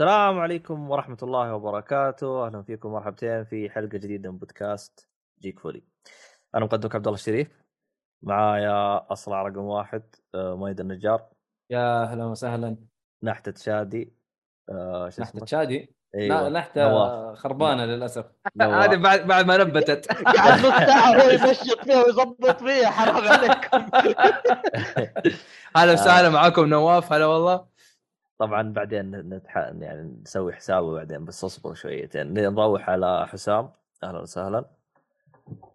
السلام عليكم ورحمة الله وبركاته، أهلا فيكم مرحبتين في حلقة جديدة من بودكاست جيك فولي. أنا مقدمك عبد الله الشريف معايا أصلع رقم واحد آه، مؤيد النجار يا أهلا وسهلا نحتة شادي آه، شو نحتة؟ شادي أيوة. لا نحتة نواف. خربانة للأسف. هذه بعد بعد ما نبتت قاعد نص ساعة هو يمشط فيها ويظبط فيها حرام عليكم أهلا وسهلا معاكم نواف هلا والله طبعا بعدين نتح... يعني نسوي حسابه بعدين بس اصبروا شويتين نروح على حسام. أهلا وسهلا.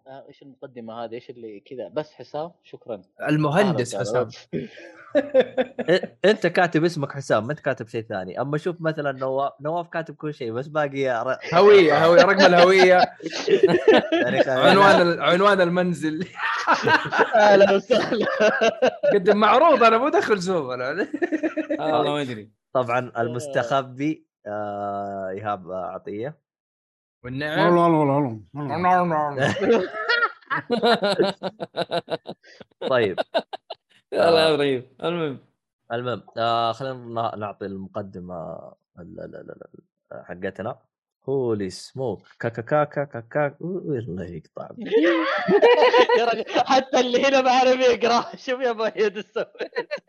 آه، إيش المقدمة هذه؟ إيش اللي كذا؟ بس حسام؟ شكرا. المهندس حسام. أنت كاتب اسمك حسام ما أنت كاتب شيء ثاني. أما شوف مثلا نواف نواف كاتب كل شيء بس باقي ر... هوية هوية رقم الهوية. تاريخ عنوان عنوان المنزل. أهلا وسهلا. قدم معروض أنا مو داخل زوم أنا. والله ما أدري. طبعا المستخبي آه إيهاب عطيه والنعم. طيب. يلا يا أبراهيم المهم. المهم آه خلينا نعطي المقدمة ال- ال- ال- ال- حقتنا. هولي سموك كاكا كاكا كاكا الله يقطع. حتى اللي هنا ما عرف يقرأ. شوف يا مؤيد السوي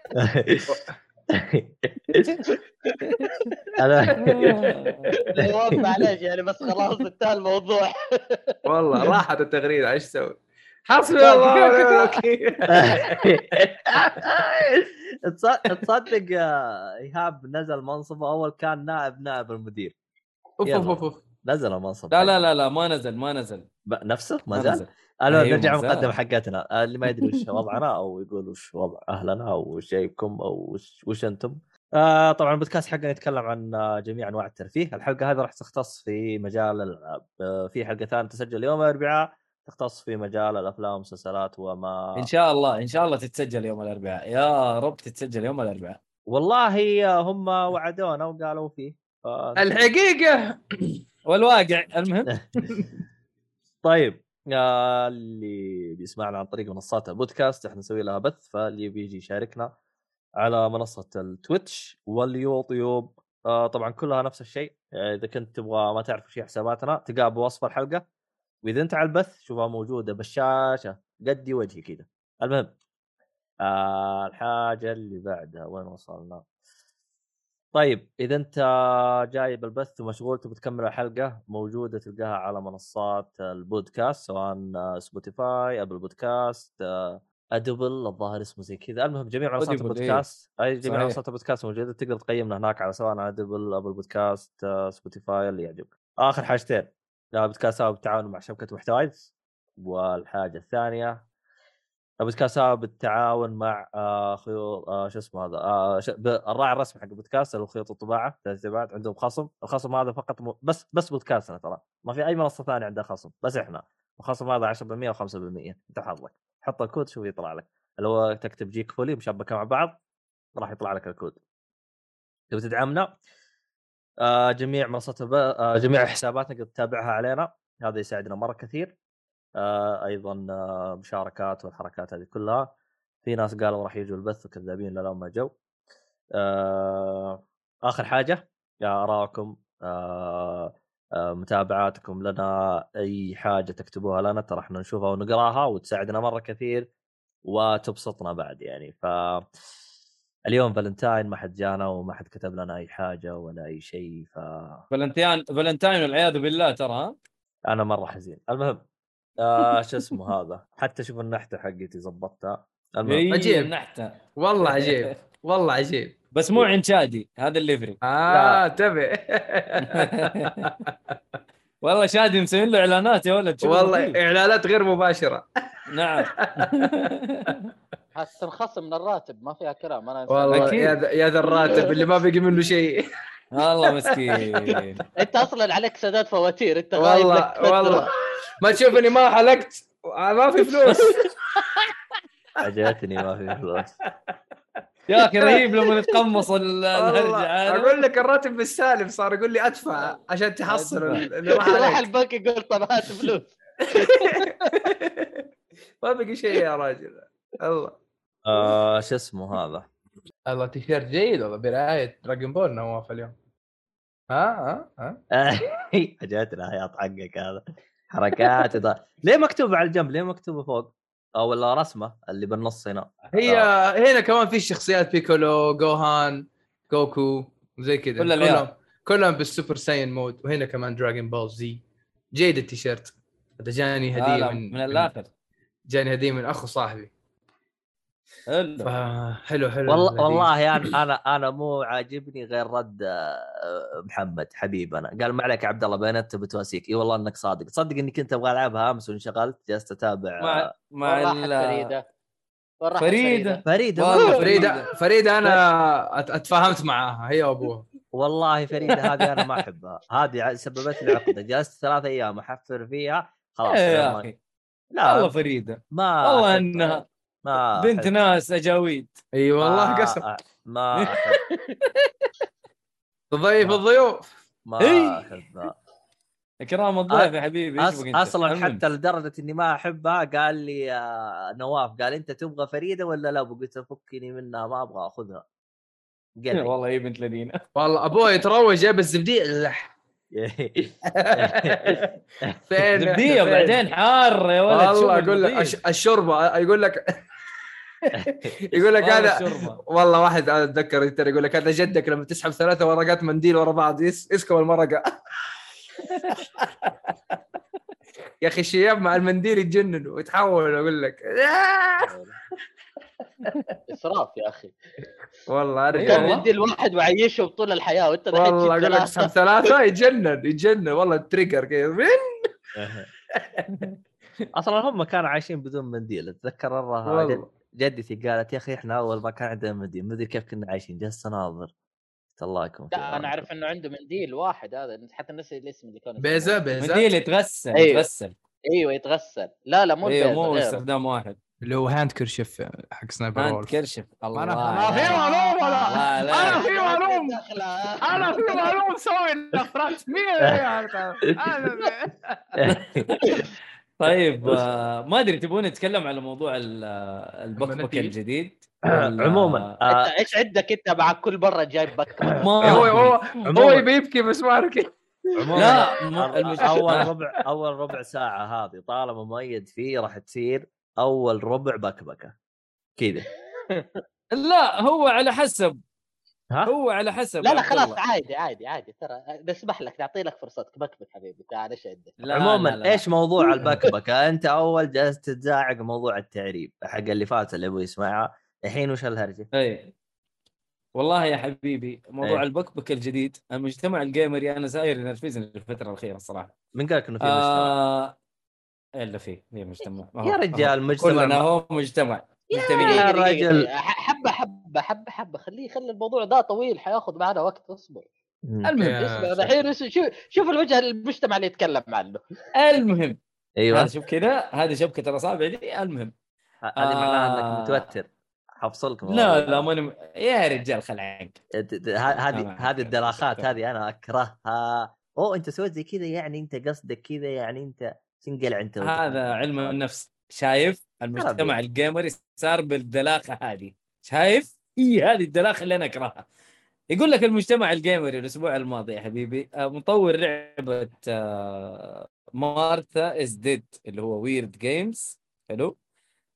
أنا معليش يعني بس خلاص انتهى الموضوع. والله راحت التغريدة إيش أسوي؟ حسبي الله ونعم الوكيل تص- تصدق إيهاب نزل منصبه أول كان نائب نائب المدير. أوف. أوف أوف. نزل المنصب لا لا لا لا ما نزل ما نزل. نفسه؟ ما ما زال؟ المهم أيوة، نرجع. المقدمه حقتنا. آه، اللي ما يدري وش وضعنا أو يقول وش وضع أهلنا أو وش جايبكم أو وش, وش أنتم. آه طبعا البودكاست حقنا يتكلم عن آه، جميع أنواع الترفيه. الحلقة هذه راح تختص في مجال الالعاب آه في حلقه ثانية تسجل يوم الأربعاء. تختص في مجال الأفلام والمسلسلات وما. إن شاء الله إن شاء الله تتسجل يوم الأربعاء. يا رب تتسجل يوم الأربعاء. والله آه، هم وعدونا وقالوا فيه. ف... الحقيقة. والواقع المهم. طيب اللي بيسمعنا عن طريق منصات البودكاست إحنا نسوي لها بث فاللي بيجي يشاركنا على منصة التويتش واليوتيوب. آه طبعا كلها نفس الشيء. آه، إذا كنت تبغى ما تعرف هي حساباتنا تلقاها بوصف الحلقة. وإذا أنت على البث شوفها موجودة بالشاشة قدي وجهي كذا. المهم آه الحاجة اللي بعدها وين وصلنا؟ طيب إذا أنت جاي بالبث ومشغول تبي تكمل الحلقة موجودة تلقاها على منصات البودكاست سواء Spotify Apple Podcast Audible الظاهر اسمه زي كذا. المهم جميع منصات Audible، البودكاست أي جميع. منصات البودكاست موجودة تقدر تقيمنا هناك على سواء على Audible Apple Podcast Spotify اللي يعجبك. آخر حاجتين بودكاست سوا بالتعاون مع شبكة محتوايز والحاجة الثانية البودكاست سوا بالتعاون مع آه خيوط آه شو اسمه هذا آه. الراعي الرسمي حق البودكاست اللي هو خيوط الطباعه تبعات عندهم خصم الخصم هذا فقط م... بس بس بودكاستنا ترى ما في أي منصة ثانية عندها خصم بس إحنا الخصم هذا 10% و5% انت حظك حط الكود شوف يطلع لك اللي هو تكتب جيك فولي مشبكة مع بعض راح يطلع لك الكود تبي تدعمنا جميع منصات جميع حساباتنا تتابعها علينا هذا يساعدنا مرة كثير أيضا آه مشاركات والحركات هذه كلها. في ناس قالوا راح يجوا البث وكذابين لا ما جو. آه آخر حاجة يا آراءكم آه آه متابعاتكم لنا أي حاجة تكتبوها لنا ترى إحنا نشوفها ونقراها وتساعدنا مرة كثير وتبسطنا بعد يعني. ف اليوم فالنتاين ما حد جانا وما حد كتب لنا أي حاجة ولا أي شيء ف فالنتين فالنتاين والعياذ بالله ترى أنا مرة حزين. المهم آه شو اسمه هذا؟ حتى شوف النحتة حقتي ظبطتها. المهم إيه، عجيب. نحته والله عجيب. والله عجيب. بس مو عند شادي هذا اللي يفرق آه انتبه. والله شادي مسوين له إعلانات يا ولد والله نظيف. إعلانات غير مباشرة. نعم. حتنخصم من الراتب ما فيها كلام. أنا والله أكيد. يا ذا- يا ذا الراتب اللي ما بقي منه شيء. والله مسكين. انت أصلا عليك سداد فواتير انت والله. والله. ما تشوف إني ما حلقت ما في فلوس. عجبتني ما في فلوس. يا أخي رهيب لما يتقمص ال- والله الهرجة. هذه. أقول لك الراتب بالسالب صار يقول لي أدفع عشان تحصل. اللي راح البنك يقول طب هات فلوس. ما بقي شيء يا راجل. الله. آه شو اسمه هذا؟ الله تيشيرت جيد والله برعايه Dragon Ball نواف اليوم ها ها ها عجبتني الحياط حقك هذا حركات إذا- ليه مكتوبه على الجنب ليه مكتوبه فوق أو ولا رسمه اللي بالنص هنا هي آه. هنا كمان في شخصيات بيكولو جوهان جوكو وزي كذا. كلهم كلهم بال Super Saiyan mode وهنا كمان Dragon Ball زي جيد التيشيرت هذا جاني هديه من من الآخر جاني هديه من اخو صاحبي حلو. حلو حلو والله. والله يعني أنا أنا مو عاجبني غير رد آه، محمد حبيبنا قال ما عليك يا عبد الله بينت بتواسيك إي والله إنك صادق. صدق إني كنت أبغى ألعبها أمس وانشغلت جلست أتابع مع آه، مع فريدة. فريدة. فريدة. والله فريدة فريدة. أنا أت- أتفاهمت معاها هي وأبوها. والله فريدة هذه أنا ما أحبها. هذه سببت لي عقدة. جلست ثلاث أيام أحفر فيها خلاص إيه يا أخي. لا. والله فريدة. ما والله. إنها ما بنت أحب. ناس أجاويد إي والله قسم ما. تضيف الضيوف ما. احبها اكرام الضيف يا حبيبي أص... أصلا. حتى لدرجة إني ما أحبها قال لي آه، نواف قال أنت تبغى فريدة ولا لا قلت فكني منها ما أبغى أخذها قال. والله يا بنت الذين والله أبوي يتروج جايب الزبديه لح. فين زبديه؟ وبعدين حار يا ولد والله أقول لك الشوربة يقول لك يقول لك الشوربة. والله واحد أنا أتذكر يقول لك هذا جدك لما تسحب ثلاثة ورقات منديل ورا بعض اسكب المرقة يا أخي الشياب مع المنديل يتجننوا ويتحول أقول لك إسراف يا أخي والله أرجع كان والله. يدي الواحد ويعيشهم طول الحياة وأنت والله أقول لك تسحب ثلاثة. ثلاثة يتجنن يتجنن والله تريجر كذا؟ أصلا هم كانوا عايشين بدون منديل أتذكر مرة جدتي قالت يا أخي إحنا أول ما كان عندنا منديل ما ادري كيف كنا عايشين جلست أناظر قلت الله يكون لا أنا. أعرف إنه عنده منديل واحد هذا حتى نسي الاسم اللي كان بيزا بيزا منديل يتغسل أيوه. يتغسل أيوه يتغسل لا لا مو أيوه البيضة، مو. استخدام واحد اللي هو هاند كرشف حق سنايبر هاند كرشف الله ما في لا. معلومة لا. أنا في معلوم. دخلة. أنا في معلوم مسوي الافراد طيب آه، ما أدري تبون نتكلم على موضوع ال- البكبك. الجديد عموما آه، إنت إيش عندك أنت مع كل مرة جايب بك ما هو هو هو عموما. يبي يبكي بس ما عارف كيف. عموما لا، أول آه. ربع أول ربع ساعة هذه طالما مؤيد فيه راح تصير أول ربع بكبكة. كذا. لا هو على حسب. ها؟ هو على حسب لا لا خلاص الله. عادي عادي عادي ترى نسمح لك نعطي لك فرصتك بكبك حبيبي تعال إيش عندك عموما لا لا. إيش موضوع البكبكه أنت أول جالس تتزاعق موضوع التعريب حق اللي فات اللي أبغى يسمعها الحين وش الهرجة؟ اي والله يا حبيبي موضوع إيه. البكبك الجديد المجتمع الجيمري أنا ساير ينرفزني الفترة الأخيرة الصراحه من قالك إنه في مجتمع؟ آه... إلا في في مجتمع يا رجال مجتمع كلنا هو مجتمع يا رجل. دقيقة. ح- حبة حبة حبة حبة خليه خلي الموضوع ده طويل حياخذ معنا وقت اصبر. المهم اسمع ساتر. الحين شوف شوف الوجه المجتمع اللي يتكلم عنه. المهم أيوه. هذا شوف كذا هذه شبكة الأصابع دي المهم. هذه معناها إنك آه. متوتر. حفصلك لا لا ماني م- يا رجال خل عنك. هذه. هذه الدلاخات. هذه أنا أكرهها. أوه أنت سويت زي كذا يعني أنت قصدك كذا يعني أنت تنقلع أنت هذا علم النفس. شايف؟ المجتمع الجيمري صار بالدلاخة هذه. شايف؟ هي هذه الدلاخه اللي أنا اكرهها يقول لك المجتمع الجيمري الأسبوع الماضي يا حبيبي آه، مطور لعبة آه، Martha Is Dead اللي هو Wired Games. حلو؟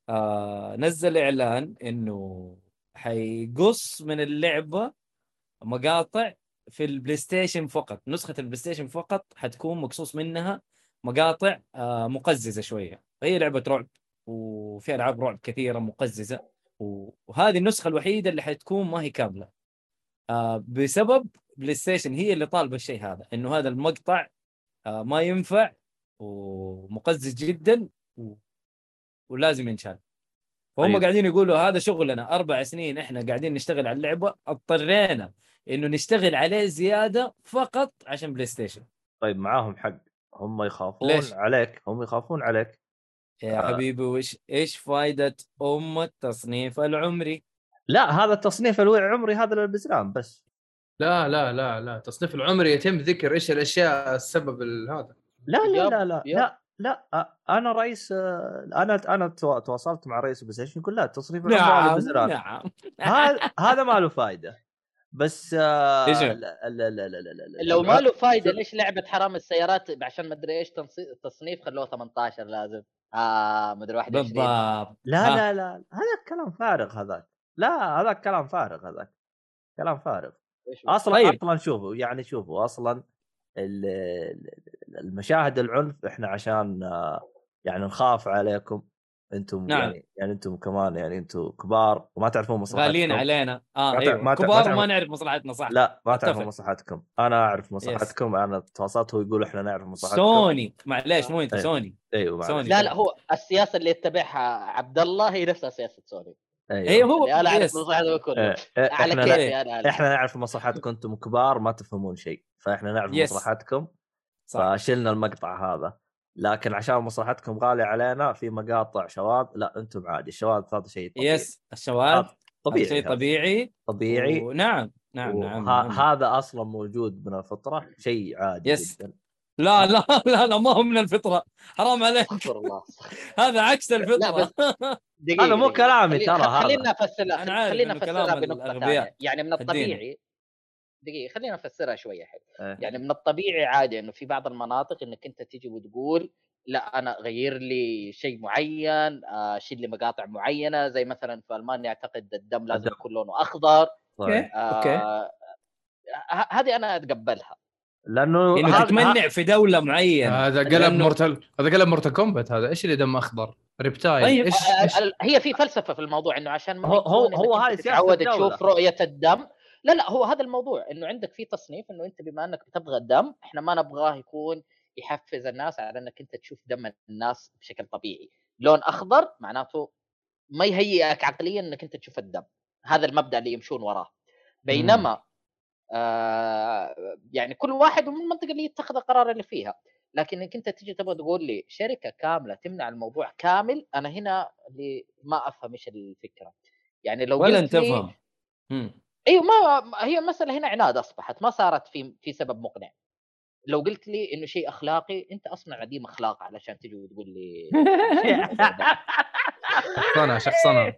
آه نزل إعلان إنه حيقص من اللعبة مقاطع في ال PlayStation فقط. نسخة ال PlayStation فقط حتكون مقصوص منها مقاطع آه مقززة شوية. هي لعبة رعب وفي ألعاب رعب كثيرة مقززة. وهذه النسخة الوحيدة اللي حتكون ما هي كاملة. آه بسبب PlayStation هي اللي طالبة الشيء هذا إنه هذا المقطع آه ما ينفع ومقزز جدا و... ولازم ينشال. فهم طيب. قاعدين يقولوا هذا شغلنا أربع سنين إحنا قاعدين نشتغل على اللعبة اضطرينا إنه نشتغل عليه زيادة فقط عشان PlayStation. طيب معاهم حق. هم يخافون ليش؟ عليك هم يخافون عليك. يا آه. حبيبي وش إيش فائده ام التصنيف العمري؟ لا هذا التصنيف الوعي عمري هذا للبزران بس لا لا لا لا تصنيف العمري يتم ذكر إيش الاشياء السبب ال- هذا لا لا لا لا. لا لا أنا رئيس آه، أنا أنا تو- تواصلت مع رئيس ستيشن يقول لا تصنيف العمر على نعم البزران نعم هذا هذا ما له فائده بس آه؟ لا لا لا لا لا لا لا لو ما له فايده ليش لعبه حرام السيارات عشان ما ادري إيش تصنيف خلوه 18 لازم ما ادري 21 بالضبط لا. لا لا هذا كلام فارغ هذاك لا هذاك كلام فارغ هذاك كلام فارغ؟ أصلا طيب. أصلا شوفوا يعني شوفوا أصلا ال- ال- المشاهد العنف إحنا عشان آه، يعني نخاف عليكم أنتم نعم. يعني يعني أنتم كمان يعني أنتم كبار وما تعرفون مصلحتكم. غاليين علينا. آه ما تع- أيوه ما ما كبار تعرف- نعرف مصلحتنا صح لا ما. تعرفون مصلحتكم. أنا أعرف مصلحتكم. أنا تواصلت هو يقول إحنا نعرف مصلحتكم. سوني. معليش مو أنت إيه. سوني. أيوه معلش. سوني. لا لا هو السياسة اللي يتبعها عبد الله هي نفسها سياسة سوني. أيوه. إيه هو أنا أعرف كله. إيه، إيه، على كيفي أنا. إحنا نعرف مصلحتكم. أنتم كبار ما تفهمون شيء. فإحنا نعرف yes. مصلحتكم. صح. فشلنا المقطع هذا. لكن عشان مصلحتكم غالية علينا في مقاطع شواذ لا أنتم عادي الشواذ هذا شيء طبيعي yes الشواذ طبيعي شيء. طبيعي طبيعي ونعم نعم نعم, نعم. هذا أصلا موجود من الفطرة شيء عادي yes. جدا لا لا لا لا ما هو من الفطرة حرام عليك استغفر الله هذا عكس الفطرة دقيقة هذا مو. كلامي ترى هذا. خلينا نفسرها خلينا نفسرها بنقطة الأغبياء ثانية يعني من. الطبيعي دقيقة خلينا نفسرها شوية حلو إيه. يعني من الطبيعي عادي إنه في بعض المناطق إنك أنت تيجي وتقول لا أنا غير لي شيء معين آه، شيل لي مقاطع معينة زي مثلا في ألمانيا أعتقد الدم لازم. يكون لونه أخضر. أوكي. آه، ه- هذه أنا أتقبلها لأنه انه هذا- تتمنع في دولة معينة هذا قلب لأنه- Mortal هذا قلب Mortal Kombat هذا إيش اللي دم أخضر؟ Reptile طيب. إيش آه، ال- هي في فلسفة في الموضوع إنه عشان ما هو- هو- هو هاي الدولة. تشوف رؤية الدم لا لا هو هذا الموضوع إنه عندك في تصنيف إنه أنت بما إنك بتبغى الدم إحنا ما نبغاه يكون يحفز الناس على إنك أنت تشوف دم الناس بشكل طبيعي. لون أخضر معناته ما يهيئك عقليا إنك أنت تشوف الدم. هذا المبدأ اللي يمشون وراه. بينما آه يعني كل واحد من المنطقة اللي يتخذ القرار اللي فيها. لكن إنك أنت تيجي تبغى تقول لي شركة كاملة تمنع الموضوع كامل أنا هنا اللي ما أفهم إيش الفكرة. يعني لو ولا أنت تفهم. مم. أيوه ما هي المسألة هنا عناد أصبحت ما صارت في في سبب مقنع لو قلت لي إنه شيء أخلاقي أنت أصلا عديم أخلاق علشان تجي وتقول لي شخصنة شخصنة لا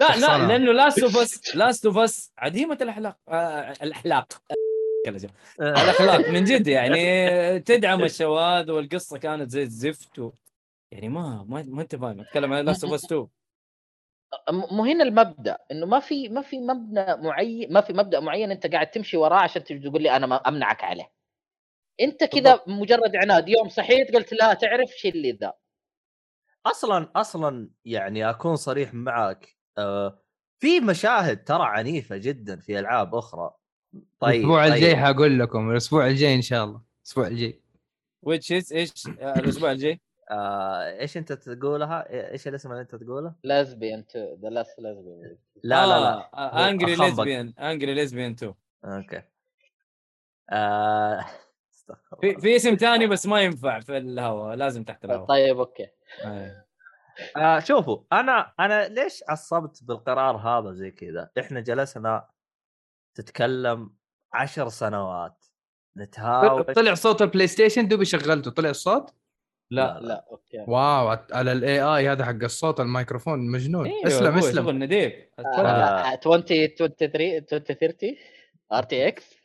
لا شخصنة. لأنه Last of Us Last of Us عديمة الأخلاق آه الأحلاق. الأخلاق من جد يعني تدعم الشواذ والقصة كانت زي الزفت و... يعني ما ما, ما أنت فاهم أتكلم عن Last of Us 2 م- مو هنا المبدأ إنه ما في ما في مبدا معين ما في مبدأ معين أنت قاعد تمشي وراه عشان تجي تقول لي أنا ما أمنعك عليه. أنت كذا مجرد عناد يوم صحيت قلت لا تعرف شيل لي ذا. أصلا أصلا يعني أكون صريح معك آه في مشاهد ترى عنيفة جدا في ألعاب أخرى. طيب الأسبوع طيب. الجاي حقول لكم الأسبوع الجاي إن شاء الله الأسبوع الجاي. ويتش از إيش؟ آه، الأسبوع الجاي؟ آه إيش أنت تقولها؟ إيش الاسم اللي أنت تقولها؟ لسبيان تو ذا لاست لسبيان لا لا لا انجري. ليزبيان انجري ليزبيان 2 أوكي آه... استغفر في. في اسم ثاني بس ما ينفع في الهواء لازم تحت الهواء طيب أوكي أي. آه شوفوا أنا أنا ليش عصبت بالقرار هذا زي كذا؟ إحنا جلسنا تتكلم عشر سنوات نتهاوش طلع صوت البلاي ستيشن دوبي شغلته طلع الصوت لا. لا أوكي. واو على الاي اي هذا حق الصوت الميكروفون مجنون. أيوة، إسلم هو إسلم. شغل نديف اتفضل. آه. 20 23 2030 ار تي إكس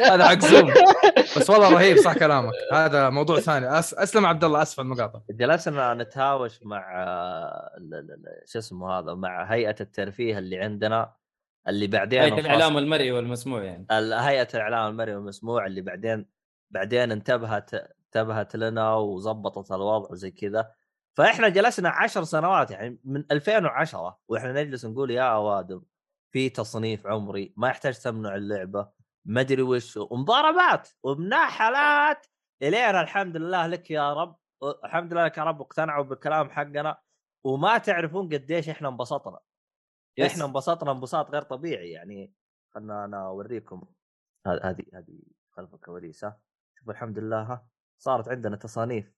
هذا حق زوم بس والله رهيب صح كلامك. هذا موضوع ثاني. أس... أسلم عبد الله أسف على المقاطعة. جلسنا نتهاوش مع آه، ال- ال- ال- شو اسمه هذا مع هيئة الترفيه اللي عندنا اللي بعدين هيئة الإعلام المرئي والمسموع يعني. هيئة الإعلام المرئي والمسموع اللي بعدين بعدين انتبهت انتبهت لنا وظبطت الوضع وزي كذا. فإحنا جلسنا عشر سنوات يعني من 2010 وإحنا نجلس نقول يا اوادم في تصنيف عمري ما يحتاج تمنع اللعبة ما أدري وش ومضاربات ومناحلات الين الحمد لله لك يا رب الحمد لله لك يا رب اقتنعوا بالكلام حقنا. وما تعرفون قديش إحنا انبسطنا. يس. إحنا انبسطنا انبساط غير طبيعي يعني. خلنا أنا أوريكم. هذه هذه خلف الكواليس. شوفوا الحمد لله ها. صارت عندنا تصانيف.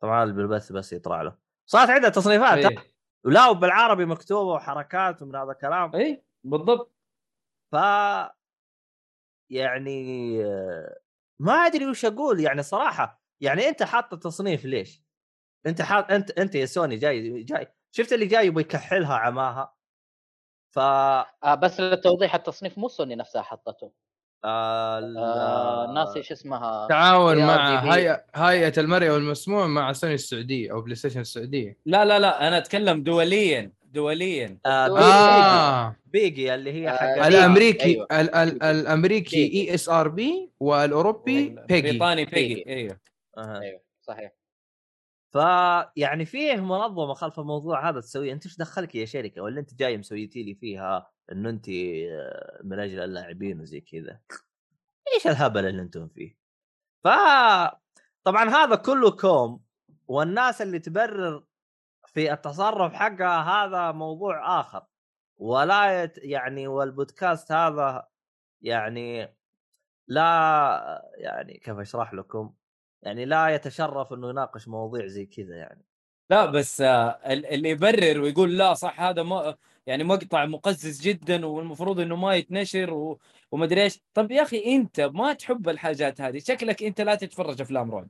طبعا بالبث بس يطلع له. صارت عندنا تصنيفات؟ اي ولا وبالعربي مكتوبة وحركات ومن هذا الكلام. اي بالضبط. ف يعني ما أدري وش أقول. يعني صراحة يعني أنت حاط التصنيف ليش؟ أنت حاط أنت أنت يا سوني جاي جاي. شفت اللي جاي يبغى يكحلها عماها؟ ف آه بس للتوضيح التصنيف مو سوني نفسها حطته. آه آه ناسي إيش اسمها تعاون. مع هيئه هيئة المرئي والمسموع مع سوني السعودية أو PlayStation السعودية لا لا لا أنا أتكلم دوليا دوليا آه آه. آه بيجي اللي هي آه، حق أيوة. الامريكي أيوة. ال- ال- الأمريكي بيجي. ESRB والأوروبي بيجي بريطاني بيجي. بيجي أيوه آه. أيوه صحيح فيعني فيه منظمة خلف الموضوع هذا تسويه. أنت إيش دخلك يا شركة؟ ولا أنت جاي مسويتي لي فيها إنه أنت آه، من أجل اللاعبين وزي كذا؟ إيش الهبل اللي أنتم فيه؟ ف طبعا هذا كله كوم. والناس اللي تبرر في التصرف حقها هذا موضوع آخر. ولا يت يعني والبودكاست هذا يعني لا يعني كيف أشرح لكم؟ يعني لا يتشرف إنه يناقش مواضيع زي كذا يعني لا بس آه، ال- اللي يبرر ويقول لا صح هذا ما يعني مقطع مقزز جدا والمفروض إنه ما يتنشر و... وما أدري إيش طب يا أخي أنت ما تحب الحاجات هذه شكلك أنت لا تتفرج أفلام رعب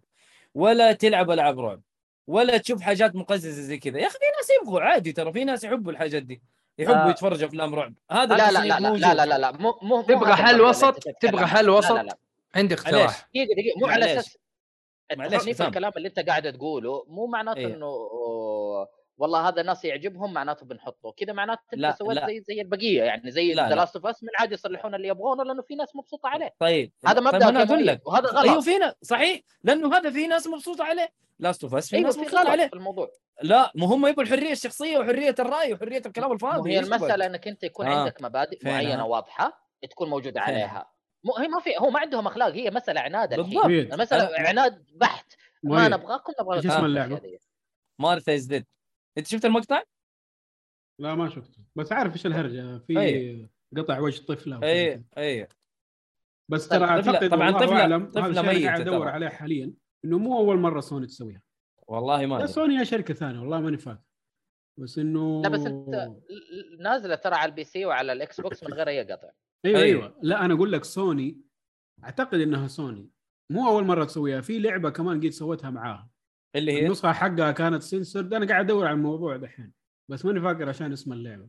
ولا تلعب ألعاب رعب ولا تشوف حاجات مقززة زي كذا يا أخي في ناس يبغوا عادي ترى في ناس يحبوا الحاجات دي يحبوا آه. يتفرجوا أفلام رعب هذا لا لا لا لا. لا لا لا لا مو مو تبغى حل وسط؟ تبغى. حل وسط؟ عندي. اقتراح دقيقة دقيقة مو على. أساس تصنيف حسام. الكلام اللي انت قاعد تقوله مو معناته إيه. إنه والله هذا الناس يعجبهم معناته بنحطه كذا معناته أنت سويت. زي زي البقية يعني زي ذا لا. Last of Us من عادي يصلحون اللي يبغونه لأنه في ناس مبسوطة عليه طيب هذا طيب مبدا أنا أقول لك وهذا غلط أيوه فينا صحيح لأنه هذا في ناس مبسوطة عليه Last of Us في أيوه ناس في مبسوطة عليه في الموضوع لا مو هم يبغوا الحريه الشخصية وحرية الرأي وحرية الكلام الفاضي هي؟ المسألة إنك أنت يكون آه. عندك مبادئ معينة؟ واضحة تكون موجودة؟ عليها مو هي ما في هو ما عندهم أخلاق هي مسألة عناد الحين. أنا- عناد بحت. ما. نبغاكم نبغى إيش اسم اللعبة؟ Martha Is Dead. أنت شفت المقطع؟ لا ما شفته. بس عارف إيش الهرجة. في أي. قطع وجه طفلة. اي اي بس طيب، ترى أعتقد طبعاً طفلة- أعلم الشيء اللي قاعد ميتة أدور. عليه حاليا إنه مو أول مرة سوني تسويها. والله ما سوني يا شركة ثانية والله ماني فاكر بس إنه لا بس أنت نازلة ترى على ال PC وعلى ال Xbox من غير أي قطع. أيوه. أيوة. أيوه لا أنا أقول لك سوني أعتقد إنها سوني. مو أول مرة تسويها. في لعبة كمان قد سوتها معاها. اللي هي؟ النسخة حقها كانت سنسورد أنا قاعد أدور على الموضوع دحين بس ماني فاكر عشان اسم اللعبة.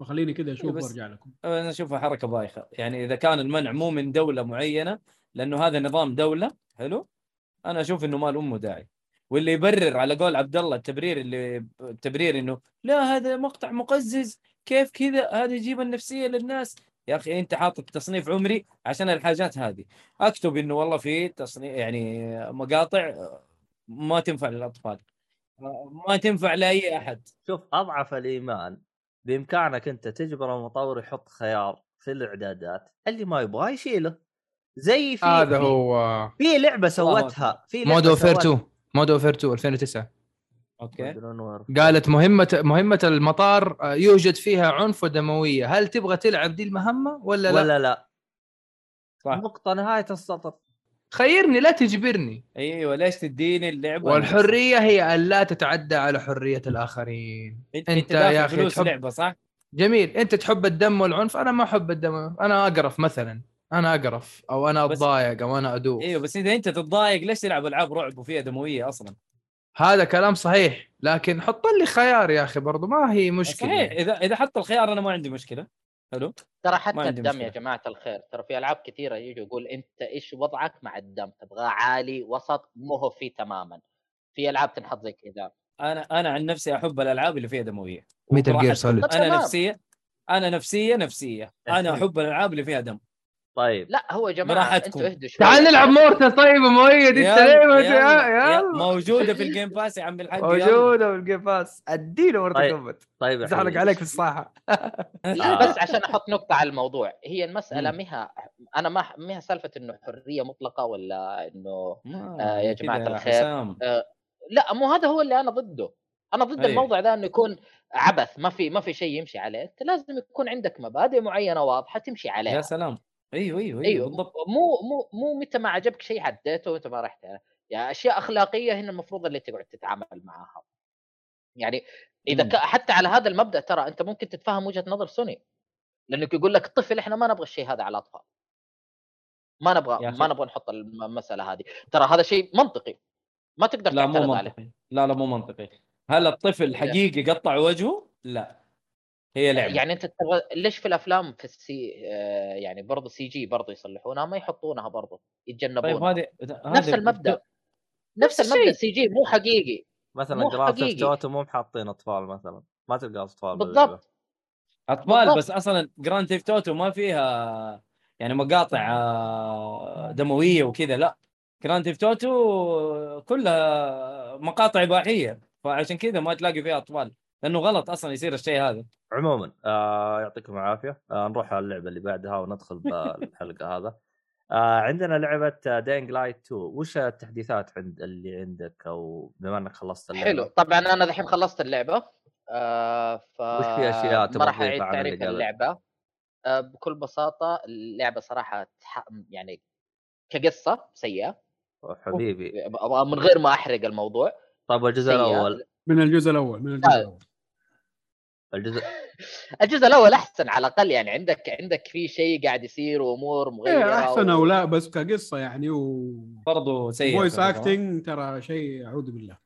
فخليني كذا أشوف وأرجع لكم. أنا أشوفها حركة بايخة. يعني إذا كان المنع مو من دولة معينة لأنه هذا نظام دولة حلو؟ أنا أشوف إنه ما أمه داعي. واللي يبرر على قول عبد الله التبرير اللي التبرير إنه لا هذا مقطع مقزز كيف كذا؟ هذا يجيب النفسية للناس. يا أخي أنت حاطط تصنيف عمري عشان الحاجات هذه. أكتب إنه والله في تصنيف يعني مقاطع ما تنفع للأطفال. ما تنفع لأي أحد. شوف أضعف الإيمان بإمكانك أنت تجبر المطور يحط خيار في الإعدادات اللي ما يبغاه يشيله. زي في هذا في- هو. في لعبة سوتها في لعبة Modern Warfare سوت- 2 Modern Warfare 2 2009 okay. قالت مهمة مهمة المطار آه، يوجد فيها عنف ودموية، هل تبغى تلعب دي المهمة ولا لا؟ ولا لا. صح. نقطة نهاية السطر. خيرني لا تجبرني، أيوه ليش تديني اللعبة؟ والحرية هي أن لا تتعدى على حرية الآخرين. انت, أنت أنت يا أخي فلوس تحب- لعبة صح؟ جميل، أنت تحب الدم والعنف، أنا ما أحب الدم، أنا أقرف مثلا، أنا أقرف أو أنا بس- أتضايق أو أنا أدوخ. أيوه بس إذا أنت تتضايق ليش تلعب ألعاب رعب وفيها دموية أصلا؟ هذا كلام صحيح، لكن حط لي خيار يا أخي برضو ما هي مشكلة. صحيح إذا إذا حط الخيار أنا ما عندي مشكلة حلو ترى حتى الدم مشكلة. يا جماعة الخير ترى في ألعاب كثيرة يجوا يقول أنت إيش وضعك مع الدم تبغاه عالي وسط مو هو فيه تماما في ألعاب تنحط زي كذا أنا أنا عن نفسي أحب الألعاب اللي فيها دموية Solid. طب أنا. نفسية أنا نفسية نفسية أنا أحب الألعاب اللي فيها دم طيب لا هو يا جماعة. أنتوا اهدوا شوي تعال نلعب مورتا طيب مؤيد أنت ليه يا- موجودة في ال Game Pass يا عم الحاج. موجودة بالجيم باس أديله مورتا طيب. كومبات طيب يا زحلق. عليك في الساحه لا آه. بس عشان أحط نقطة على الموضوع هي المسألة. مها أنا ما مها سالفة إنه حرية مطلقة ولا إنه آه، يا جماعة كده الخير. حسام. لا مو هذا هو اللي أنا ضده أنا ضد أيوه. الموضوع ذا إنه يكون عبث ما في ما في شيء يمشي عليه أنت لازم يكون عندك مبادئ معينة واضحة تمشي يا عليها سلام أيوه أيوه أيوه بالضبط. مو مو مو متى ما عجبك شيء عديته وانت ما رحت يعني أشياء أخلاقية هنا المفروض اللي تقعد تتعامل معاها. يعني إذا مم. ك... حتى على هذا المبدأ ترى أنت ممكن تتفهم وجهة نظر سوني لأنك يقول لك طفل إحنا ما نبغى الشيء هذا على الأطفال. ما نبغى. ما نبغى نحط الم- المسألة هذه. ترى هذا شيء منطقي ما تقدر لا مو تعترض عليه. منطقي. لا لا مو منطقي. هل الطفل حقيقي قطع وجهه؟ لا. هي لعبة يعني أنت تبغى ليش في الأفلام في السي آه، يعني برضه سي جي برضه يصلحونها ما يحطونها برضه يتجنبونها طيب هذه نفس المبدأ نفس المبدأ. CG مو حقيقي مثلا حقيقي. Auto مو محاطين أطفال مثلا ما تلقى أطفال باللعبة. بالضبط أطفال بالضبط. بس أصلا Grand Theft Auto ما فيها يعني مقاطع آه، دموية وكذا لا Grand Theft Auto كلها مقاطع إباحية فعشان كذا ما تلاقي فيها أطفال لأنه غلط أصلا يصير الشيء هذا. عموما آه يعطيكم العافية. آه نروح على اللعبة اللي بعدها وندخل بالحلقة هذا. آه عندنا لعبة Dying Light 2 وش التحديثات عند اللي عندك؟ أو بما إنك خلصت اللعبة. حلو. طبعا أنا دحين خلصت اللعبة. آه ف وش في أشياء ما راح أعيد تعريف؟ اللعبة. آه بكل بساطة اللعبة صراحة تح... يعني كقصة سيئة. حبيبي. من غير ما أحرق الموضوع. طيب الجزء. الأول. من الجزء الأول من الجزء لا. الأول. الجزء الجزء الأول أحسن على الأقل يعني عندك عندك في شيء قاعد يصير وأمور مغيرة إيه أحسن. أو لا بس كقصة يعني و برضه سيء voice ترى. acting ترى شيء أعوذ بالله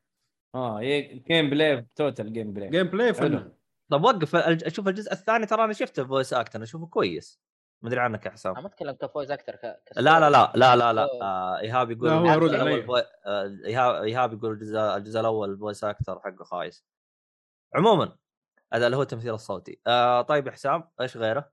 آه جيم بلاي توتال جيم بلاي جيم بلاي حلو. فنان طب وقف أشوف الجزء الثاني ترى أنا شفته voice act أنا أشوفه كويس مدري عنك يا حسام أنا ما أتكلم ك voice actor ك... لا لا لا لا لا لا. آه إيهاب يقول لا، هو علي. آه، إيهاب إيهاب يقول الجزء الجزء الأول ال voice actor حقه خايس عموما هذا اللي هو التمثيل الصوتي آه طيب يا حسام إيش غيره؟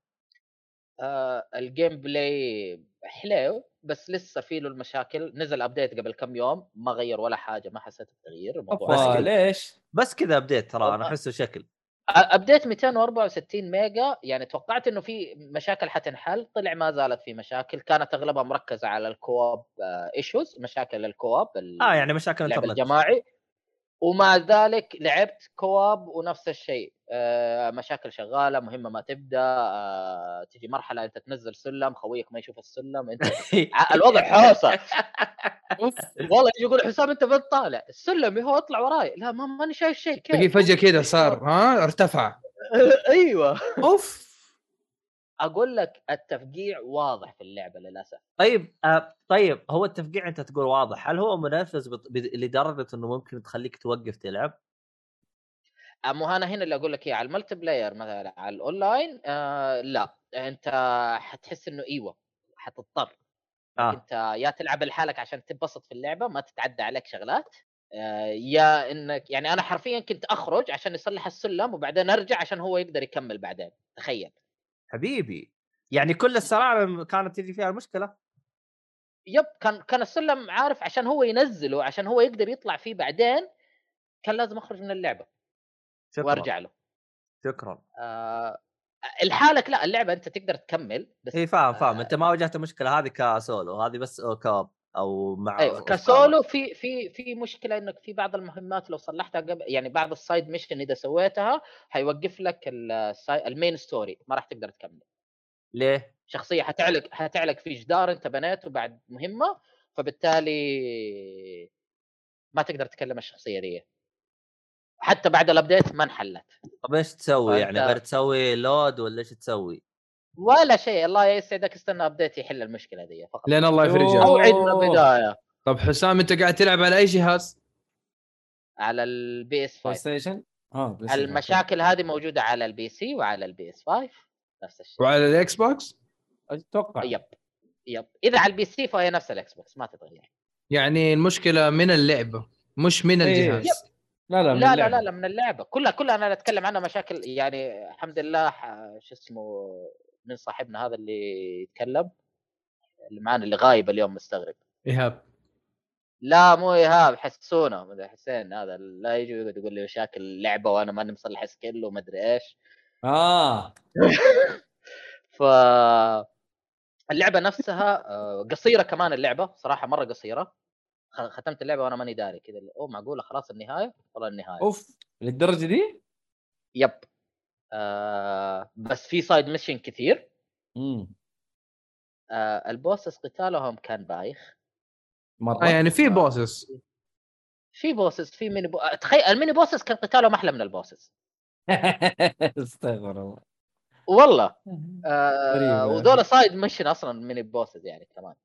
آه ال gameplay حلو بس لسه في له المشاكل نزل update قبل كم يوم ما غير ولا حاجة ما حسيت بتغيير سهل. ليش؟ بس كذا update ترى أنا. أحسه شكل update 264 ميجا يعني توقعت إنه في مشاكل حتنحل طلع ما زالت في مشاكل كانت أغلبها مركزة على ال co-op issues مشاكل ال co-op ال- آه يعني مشاكل اللعب انترنت الجماعي ومع ذلك لعبت كواب ونفس الشيء. آه، مشاكل شغالة مهمة ما تبدأ آه، تجي مرحلة أنت تنزل سلم خويك ما يشوف السلم أنت الوضع حوسة. والله يجي يقول حسام أنت بنت طالع. السلم هو اطلع وراي. لا ما ماني شايف شيء كيف؟ فجأة كذا صار ها ارتفع. أيوه. أوف. أقول لك التفقيع واضح في اللعبة للأسف. طيب آه طيب هو التفقيع أنت تقول واضح هل هو منفذ بط- ب- لدرجة إنه ممكن تخليك توقف تلعب؟ مو أنا هنا اللي أقول لك إياه على ال multiplayer مثلا على الأونلاين آه لا أنت حتحس إنه إيوه حتضطر. آه. أنت يا تلعب لحالك عشان تنبسط في اللعبة ما تتعدى عليك شغلات آه، يا إنك يعني أنا حرفيا كنت أخرج عشان يصلح السلم وبعدين أرجع عشان هو يقدر يكمل بعدين تخيل. حبيبي. يعني كل السلالم كانت تجي فيها المشكلة؟ yep كان كان السلم عارف عشان هو ينزله عشان هو يقدر يطلع فيه بعدين كان لازم أخرج من اللعبة شكرا. وأرجع له. شكرا. آه لحالك لا اللعبة أنت تقدر تكمل بس اي فاهم فاهم. آه، أنت ما واجهت المشكلة هذه كسولو هذه بس co-op أو مع أيوه. كسولو في في في مشكلة إنك في بعض المهمات لو صلحتها قبل يعني بعض ال side mission إذا سويتها حيوقف لك ال main story ما راح تقدر تكمل ليه؟ شخصية حتعلق حتعلق في جدار أنت بنيته بعد مهمة فبالتالي ما تقدر تكمل الشخصية دي حتى بعد ال update ما انحلت طب إيش تسوي يعني غير تسوي load ولا إيش تسوي؟ ولا شيء. الله يسعدك استنى update يحل المشكلة دي فقط. لين الله يفرجها. أو عيد من البداية. طب حسام أنت قاعد تلعب على أي جهاز؟ على ال PS بلاي 5 ستيشن آه بلاي ستيشن. المشاكل هذه موجودة على ال PC وعلى ال PS 5 نفس الشيء. وعلى الاكس بوكس؟ أتوقع. يب. يب. إذا على ال PC فهي نفس ال Xbox ما تتغير. يعني المشكلة من اللعبة مش من إيه. الجهاز. لا لا من لا لا اللعبة. لا لا من اللعبة. كلها كلها أنا أتكلم عنها مشاكل يعني الحمد لله ح- شو اسمه من صاحبنا هذا اللي يتكلم اللي معانا اللي غايب اليوم مستغرب. إيهاب. لا مو إيهاب حسونة. حسين هذا لا يجي يقعد يقول لي مشاكل اللعبه وأنا ماني مصلح skill وما ادري إيش. آه. ف اللعبة نفسها آه، قصيرة كمان اللعبة صراحة مرة قصيرة. ختمت اللعبة وأنا ماني داري كذا أوه معقولة خلاص النهاية؟ والله النهاية. أوف للدرجة دي؟ yep. آه بس في side mission كثير. امم آه ال bosses قتالهم كان بايخ. مرة. آه يعني في بوسس في بوسس في ميني بو... تخيل الميني بوسس كان قتالهم أحلى من ال bosses استغفر الله. والله. آه غريبة. وذولا side mission أصلا mini bosses يعني كمان.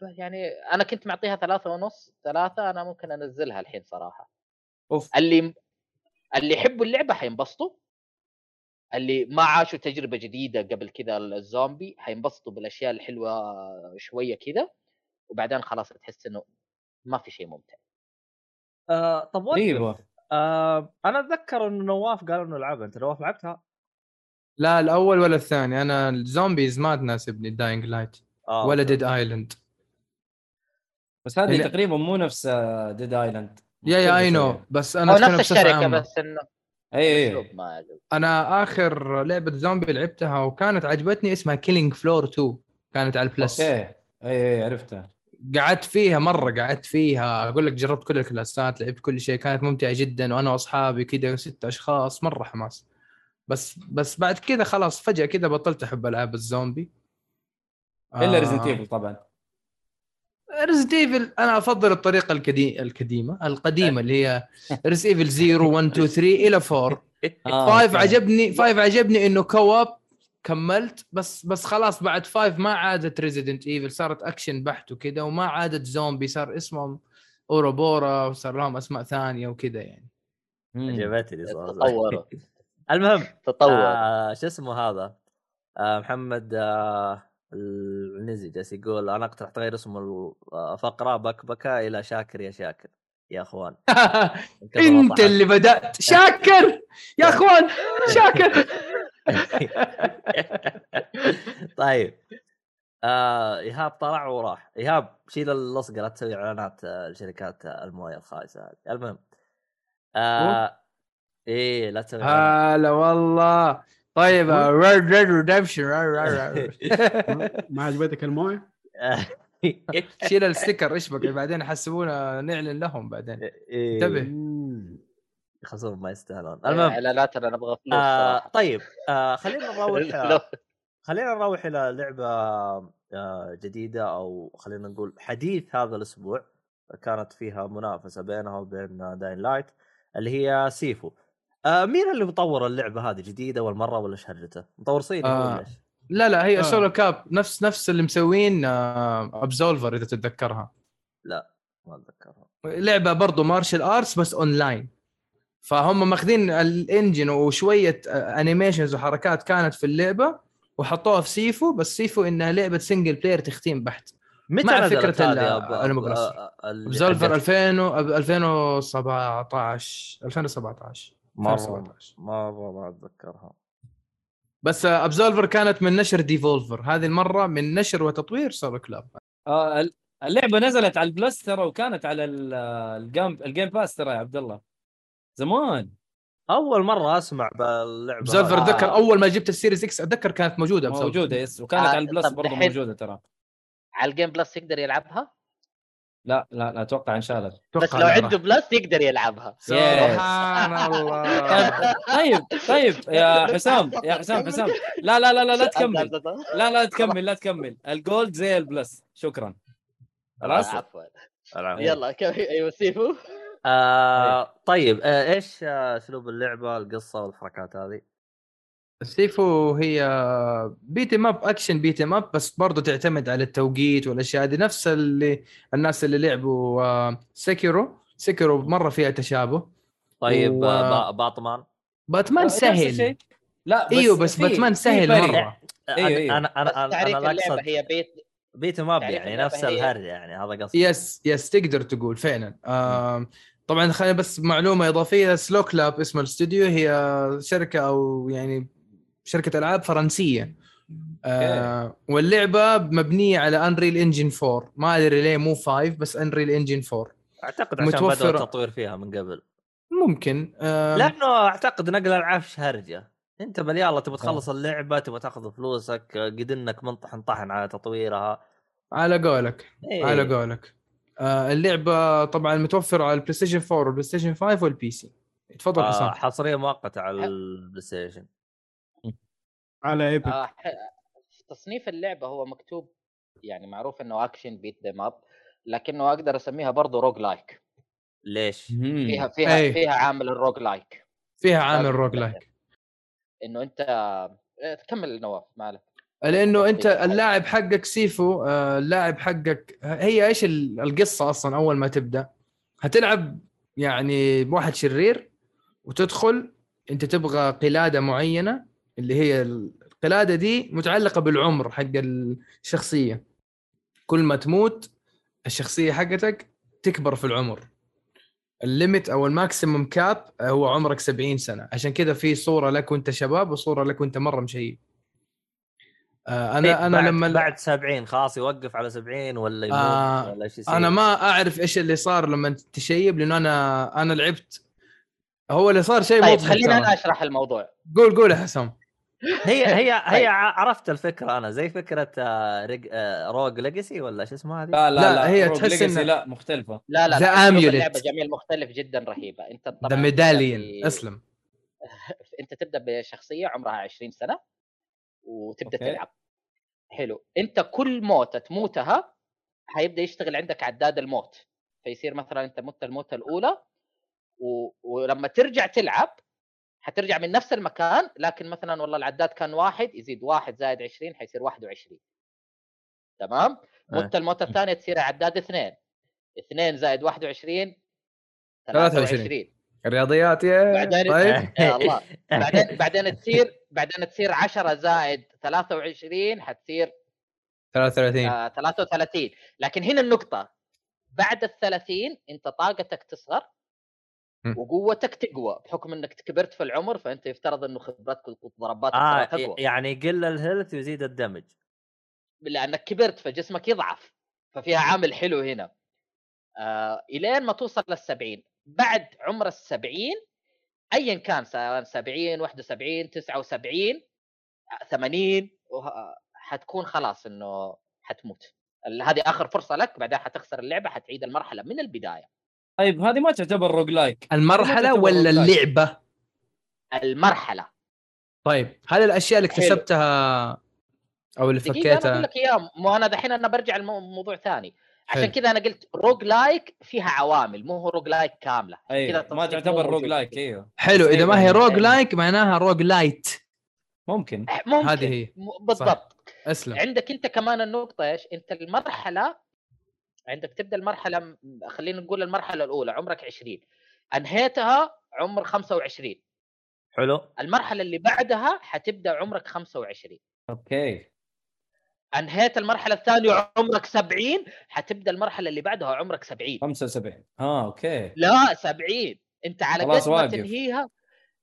يعني أنا كنت معطيها ثلاثة ونص ثلاثة أنا ممكن أنزلها الحين صراحة. أوف. اللي اللي يحبوا اللعبة حينبسطوا. اللي ما عاشوا تجربة جديدة قبل كذا الزومبي حينبسطوا بالأشياء الحلوة شوية كذا وبعدين خلاص تحس إنه ما في شيء ممتع. آه طب غريبه آه أنا أتذكر انه نواف قال إنه لعبها أنت نواف لعبتها؟ لا الأول ولا الثاني. أنا ال zombies ما تناسبني Dying Light آه ولا. Dead Island بس هذه اللي- تقريبا مو نفس Dead Island يا يا I know بس أنا نفس عامه بس إنه أي أي. أنا آخر لعبة زومبي لعبتها وكانت عجبتني اسمها Killing Floor 2 كانت على ال Plus okay. أي أي عرفتها. قعدت فيها مرة قعدت فيها. أقول لك جربت كل الكلاسات لعبت كل شيء كانت ممتعة جدا. وأنا وأصحابي كذا ست أشخاص مرة حماس. بس بس بعد كذا خلاص فجأة كذا بطلت أحب ألعاب الزومبي. إلا Resident Evil طبعا. Resident Evil أنا أفضل الطريقة الكدي... القديمة القديمة اللي هي Res Evil 0 1 2 3 إلى 4 آه، 5 okay. عجبني 5 عجبني إنه co-op كملت بس بس خلاص بعد 5 ما عادت Resident Evil صارت اكشن بحت وكذا وما عادت زومبي صار اسمهم Uroboros وصار لهم أسماء ثانية وكذا يعني. عجبتني صراحة. تطوروا. المهم تطور آه شو اسمه هذا؟ آه محمد آه العنزي جالس يقول أنا أقترح تغير اسم الفقره بكبكه إلى شاكر يا شاكر يا أخوان. أنت. اللي بدأت. شاكر! يا أخوان! شاكر! طيب. آه إيهاب طلع وراح. إيهاب شيل اللصقه لا تسوي إعلانات آه، لشركات آه، الموية الخايسة. هذه المهم آه إيه لا تسوي. هلا والله. طيب Red Red Redemption ما عجبتك الموية؟ شيل ال sticker إيش بقى بعدين يحسبونا نعلن لهم بعدين إيه. انتبه. يخلصون ما يستاهلون المهم المهم اعلاناتنا نبغى فلوس آه. طيب آه خلينا نروح خلينا نروح إلى لعبة آه جديدة أو خلينا نقول حديث هذا الأسبوع كانت فيها منافسة بينها وبين Dying Light اللي هي Sifu آه مين اللي مطور اللعبة هذه جديدة اول مرة ولا إيش هرجته؟ مطور صيني آه. ولا إيش؟ لا لا هي آه. Slo clap نفس نفس اللي مسوين Absolver إذا تتذكرها ما أتذكرها لعبة برضو martial arts بس اونلاين فهم ماخذين ال engine وشوية animations وحركات كانت في اللعبة وحطوها في Sifu بس Sifu إنها لعبة single player تختيم بحت متى مع أبو- المقرص. آه، آه، Absolver حقت- 2000 و 2017 2017 مره 2017 مره ما أتذكرها. بس Absolver كانت من نشر Devolver هذه المرة من نشر وتطوير Sloclap آه ال- اللعبة نزلت على ال Plus ترى وكانت على ال- ال Game ال Game Pass ترى يا عبد الله. زمان. أول مرة أسمع باللعبة Absolver. اتذكر أول ما جبت ال Series X أتذكر كانت موجودة. موجودة yes وكانت آه، على ال Plus برضه موجودة ترى. على ال Game Plus يقدر يلعبها؟ لا لا لا أتوقع انشالت بس أتوقع لو لا عنده. Plus يقدر يلعبها. سبحان الله. طيب طيب يا حسام يا حسام حسام. لا لا لا لا لا تكمل. لا لا تكمل لا تكمل. ال Gold زي ال Plus. شكرا. خلاص؟ عفوا. يلا أيوه Sifu آه طيب آه إيش آه، أسلوب اللعبة القصة والحركات هذه؟ Sifu هي beat up action beat up بس برضو تعتمد على التوقيت والأشياء هذه. نفس اللي الناس اللي لعبوا آه، Sekiro. Sekiro مرة فيها تشابه. طيب و- آه Batman Batman. نفس الشيء. سهل لا إيوه بس باتمان سهل. مرة. أنا أيوه، أيوه. أنا أنا أنا, أنا اللعبة هي beat beat 'em up يعني نفس الهرجه يعني هذا قصدي. yes yes تقدر تقول فعلا. طبعا خلينا بس معلومة إضافية Sloclap اسم الاستوديو هي شركة أو يعني شركة ألعاب فرنسية. آه واللعبة مبنية على Unreal Engine 4 ما أدري ليه مو 5 بس Unreal Engine 4 أعتقد عشان بدأوا التطوير فيها من قبل. ممكن. آه لأنه أعتقد نقل العفش هرجه أنت مليان تبغى تخلص اللعبة تبغى تاخذ فلوسك قد إنك منطحن طحن على تطويرها. على قولك. إيه. على قولك. آه اللعبة طبعا متوفرة على ال PlayStation 4 وال PlayStation 5 وال PC تفضل آه حسام. حصرية مؤقتة على ال PlayStation على Epic آه تصنيف اللعبة هو مكتوب يعني معروف إنه action beat them up لكنه أقدر أسميها برضه rogue like ليش؟ فيها فيها أي. فيها عامل ال rogue like فيها عامل rogue. like إنه أنت آه، تكمل نواف مالك لأنه أنت اللاعب حقك Sifu آه، اللاعب حقك هي إيش ال- القصة أصلا أول ما تبدأ؟ هتلعب يعني بواحد شرير وتدخل أنت تبغى قلادة معينة اللي هي القلادة دي متعلقة بالعمر حق الشخصية. كل ما تموت الشخصية حقتك تكبر في العمر. ال limit أو ال maximum cap هو عمرك 70 سنة. عشان كذا في صورة لك وأنت شباب وصورة لك وأنت مرة مشيب. آه، أنا أنا بعد لما بعد 70 خلاص يوقف على 70 ولا يموت آه، ولا إيش يصير؟ أنا ما أعرف إيش اللي صار لما تشيب لأنه أنا أنا لعبت. هو اللي صار شيء طيب ترى. أنا أشرح الموضوع. قول قول يا حسام. هي هي هي طيب. عرفت الفكرة أنا زي فكرة آه، ريج... آه، روج ليجاسي ولا شو اسمها هذه؟ لا لا لا، لا, هي روج تحس إنه- لا مختلفة لا لا Amulet. اللعبة جميل مختلف جدا رهيبة أنت ذا تبدأ ميداليون ب- أسلم أنت تبدأ بشخصية عمرها 20 سنة وتبدأ أوكي. تلعب حلو أنت كل موتة تموتها حيبدأ يشتغل عندك عداد الموت فيصير مثلا أنت مت الموتة الأولى و... ولما ترجع تلعب حترجع من نفس المكان لكن مثلا والله العداد كان واحد يزيد واحد زائد 20 حيصير 21 تمام؟ مت الموته الثانية تصير عداد اثنين. اثنين زائد 21 23. 23 الرياضيات يا بعدين- طيب. يا الله. بعدين بعدين تصير بعدين تصير 10 زائد 23 حتصير 33 آه 33 لكن هنا النقطة بعد ال 30 أنت طاقتك تصغر. وقوتك تقوى بحكم إنك كبرت في العمر فأنت يفترض إنه خبرتك وضرباتك ترى تقوى. يعني يقل الهيلث ويزيد الدمج. لأنك كبرت فجسمك يضعف ففيها عامل حلو هنا. آه إلين ما توصل لل 70 بعد عمر ال 70 ايا كان سواء 70 71 79 80 وه- حتكون خلاص إنه حتموت. هذه آخر فرصة لك بعدها حتخسر اللعبة حتعيد المرحلة من البداية. طيب هذه ما تعتبر rogue like المرحلة ولا. اللعبة؟ المرحلة. طيب هل الأشياء اللي. اكتسبتها أو اللي دقيقة أنا أقول فكيتها لك اياه مو أنا دحين أنا برجع لموضوع ثاني. عشان. كذا أنا قلت rogue like فيها عوامل مو هو rogue like كامله اي كذا ما تعتبر rogue. like أيوه. حلو إذا ما هي rogue like معناها rogue lite ممكن. ممكن. هذه هي. بالضبط. أسلم. عندك أنت كمان النقطة إيش؟ أنت المرحلة عندك تبدأ المرحلة خلينا نقول المرحلة الأولى عمرك 20 أنهيتها عمر 25 حلو. المرحلة اللي بعدها حتبدأ عمرك 25 okay. أنهيت المرحلة الثانية عمرك 70 حتبدأ المرحلة اللي بعدها عمرك 70 75 آه okay. لا 70 أنت على قد ما. تنهيها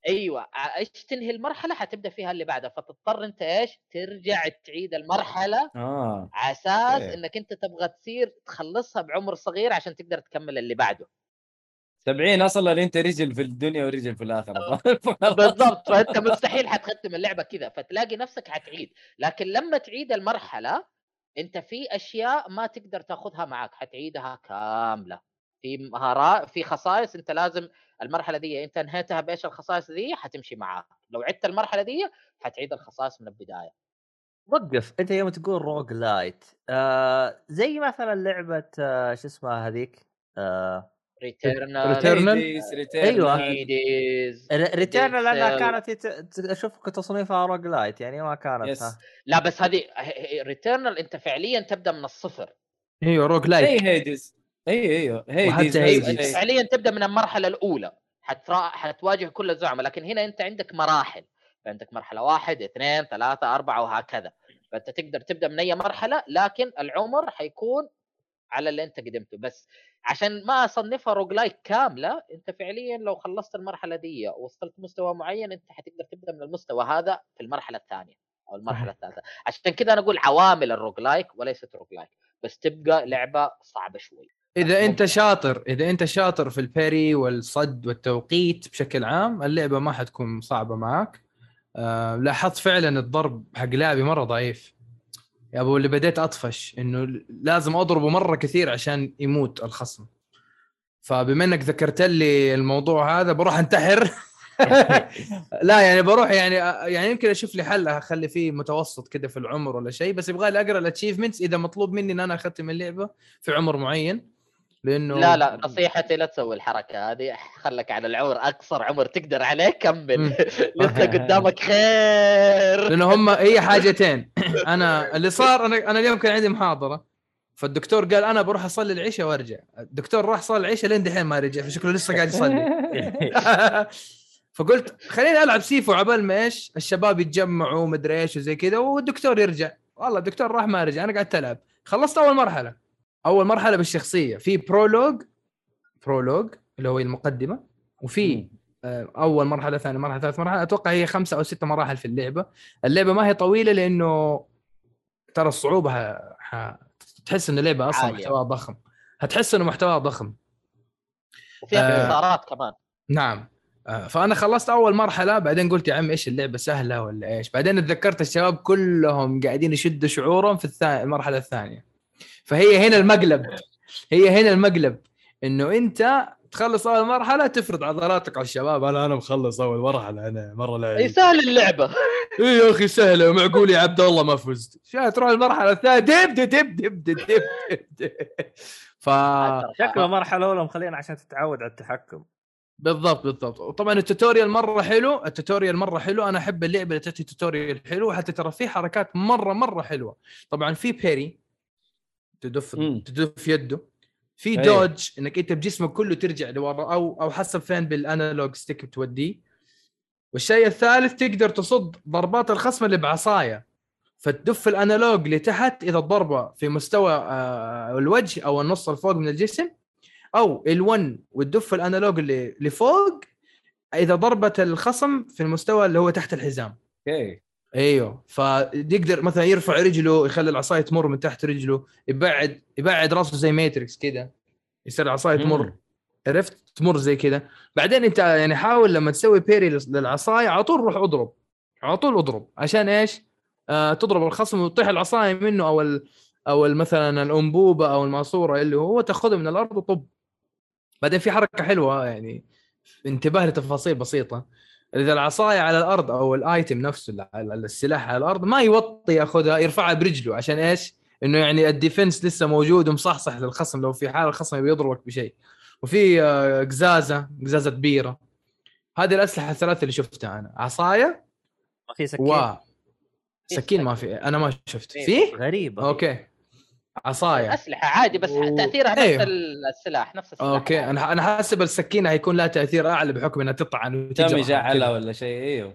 أيوه إيش تنهي المرحلة؟ حتبدأ فيها اللي بعدها فتضطر أنت إيش؟ ترجع تعيد المرحلة آه على أساس أوكي. إنك أنت تبغى تصير تخلصها بعمر صغير عشان تقدر تكمل اللي بعده. 70 أصلا انت رجل في الدنيا ورجل في الآخرة بالضبط فأنت مستحيل حتختم اللعبة كذا فتلاقي نفسك حتعيد. لكن لما تعيد المرحلة أنت في أشياء ما تقدر تاخذها معك حتعيدها كاملة. في مهارات في خصائص أنت لازم المرحلة دي انت انهيتها بإيش الخصائص دي حتمشي معاك لو عدت المرحلة دي حتعيد الخصائص من البداية وقف أنت يوم تقول rogue lite آه زي مثلا لعبة آه شو اسمها هذيك آه Returnal؟ أيوة. Returnal لأنها. كانت يت... أشوف تصنيفها rogue lite يعني ما كانت yes. ها. لا بس هذه Returnal أنت فعليا تبدأ من الصفر أيوه rogue زي like Hades اي أيوه وحتى نفس Hades. انت الشيء. فعليا تبدأ من المرحلة الأولى. حترا... حتواجه كل الزعماء لكن هنا أنت عندك مراحل. فعندك مرحلة واحد اثنين ثلاثة أربعة وهكذا. فأنت تقدر تبدأ من أي مرحلة لكن العمر حيكون على اللي أنت قدمته. بس عشان ما أصنفها roguelike كاملة أنت فعليا لو خلصت المرحلة دي ووصلت مستوى معين أنت حتقدر تبدأ من المستوى هذا في المرحلة الثانية أو المرحلة الثالثة. عشان كذا أنا أقول عوامل ال roguelike وليست roguelike بس تبقى لعبة صعبة شوي. إذا أنت. شاطر إذا أنت شاطر في ال parry والصد والتوقيت بشكل عام اللعبة ما حتكون صعبة معك آه لاحظت فعلا الضرب حق لاعبي مرة ضعيف. يا أبو اللي بديت أطفش إنه لازم أضربه مرة كثير عشان يموت الخصم. فبما إنك ذكرت لي الموضوع هذا بروح انتحر. لا يعني بروح يعني يعني يمكن أشوف لي حل أخلي فيه متوسط كده في العمر ولا شيء بس يبغى لي أقرأ الاتشيفمنتس إذا مطلوب مني إن أنا أختم اللعبة في عمر معين. لأنه لا لا نصيحتي لا تسوي الحركة هذه. خلك على العمر أقصر عمر تقدر عليه كمل. لسه قدامك خير. لأنه هم هي حاجتين. أنا اللي صار أنا أنا اليوم كان عندي محاضرة فالدكتور قال أنا بروح أصلي العشاء وأرجع. الدكتور راح صلى العشاء لين دحين ما رجع فشكله لسه قاعد يصلي. فقلت خليني ألعب Sifu عبال ما إيش الشباب يتجمعوا ومدري إيش وزي كذا والدكتور يرجع. والله الدكتور راح ما رجع أنا قعدت ألعب. خلصت أول مرحلة. أول مرحلة بالشخصية. في prologue prologue اللي هو المقدمة وفي آه، أول مرحلة ثاني مرحلة ثالث مرحلة. أتوقع هي خمسة أو ستة مراحل في اللعبة. اللعبة ما هي طويلة لأنه ترى الصعوبة ح... تحس ان اللعبه أصلا عالية. محتواها ضخم. هتحس إنه محتواها ضخم. وفيها آه. انتصارات كمان. نعم. آه، فأنا خلصت أول مرحلة بعدين قلت يا عم إيش اللعبة سهلة ولا إيش؟ بعدين اتذكرت الشباب كلهم قاعدين يشدوا شعورهم في الثانية المرحلة الثانية. فهي هنا المقلب. هي هنا المقلب. إنه أنت تخلص أول مرحلة تفرض عضلاتك على الشباب. أنا أنا مخلص أول مرحلة أنا مرة أي لعيب سهل اللعبة. اي يا أخي سهلة معقول يا عبد الله ما فزت. تروح المرحلة الثانية؟ دب دب دب دب دب دب دب. ف شكله مرحلة أولى مخلينا عشان تتعود على التحكم. بالضبط بالضبط. وطبعا ال tutorial مرة حلو ال tutorial مرة حلو. أنا أحب اللعبة اللي تعطي tutorial حلو حتى ترى في حركات مرة مرة حلوة. طبعا في parry. تدف مم. تدف يده. في. dodge إنك أنت بجسمك كله ترجع لورا أو أو حسب فين بال analog stick بتوديه. والشيء الثالث تقدر تصد ضربات الخصم اللي بعصاية. فتدف ال analog لتحت إذا الضربة في مستوى آه، الوجه أو النص الفوق من الجسم أو ال1 وتدف ال analog اللي لفوق إذا ضربت الخصم في المستوى اللي هو تحت الحزام. okay. أيوه. فيقدر مثلا يرفع رجله يخلي العصاية تمر من تحت رجله يبعد يبعد راسه زي Matrix كذا يصير العصاية تمر. عرفت؟ تمر زي كذا بعدين انت يعني حاول لما تسوي parry للعصاية على طول روح اضرب. على طول اضرب. عشان إيش؟ آه تضرب الخصم وتطيح العصاية منه أو ال أو مثلا الأنبوبة أو الماسورة اللي هو تاخذه من الأرض وطب. بعدين في حركة حلوة يعني انتباه لتفاصيل بسيطة. إذا العصاية على الأرض أو ال item نفسه ال- ال- السلاح على الأرض ما يوطي يأخذها يرفعها برجله. عشان إيش؟ إنه يعني ال defense لسه موجود ومصحصح للخصم. لو في حال الخصم بيضربك بشيء. وفي آه، قزازة قزازة بيره هذه الأسلحة الثلاثة اللي شفتها أنا. عصاية؟ ما في سكين. و سكين ما في. أنا ما شفت. في؟ غريبة. okay. عصاية اسلحه عادي بس و- تأثيرها نفس أيوه. السلاح نفس السلاح okay أنا أنا حاسب السكينة هيكون لها تأثير أعلى بحكم إنها تطعن يجعلها وكذا. ولا شيء إيوه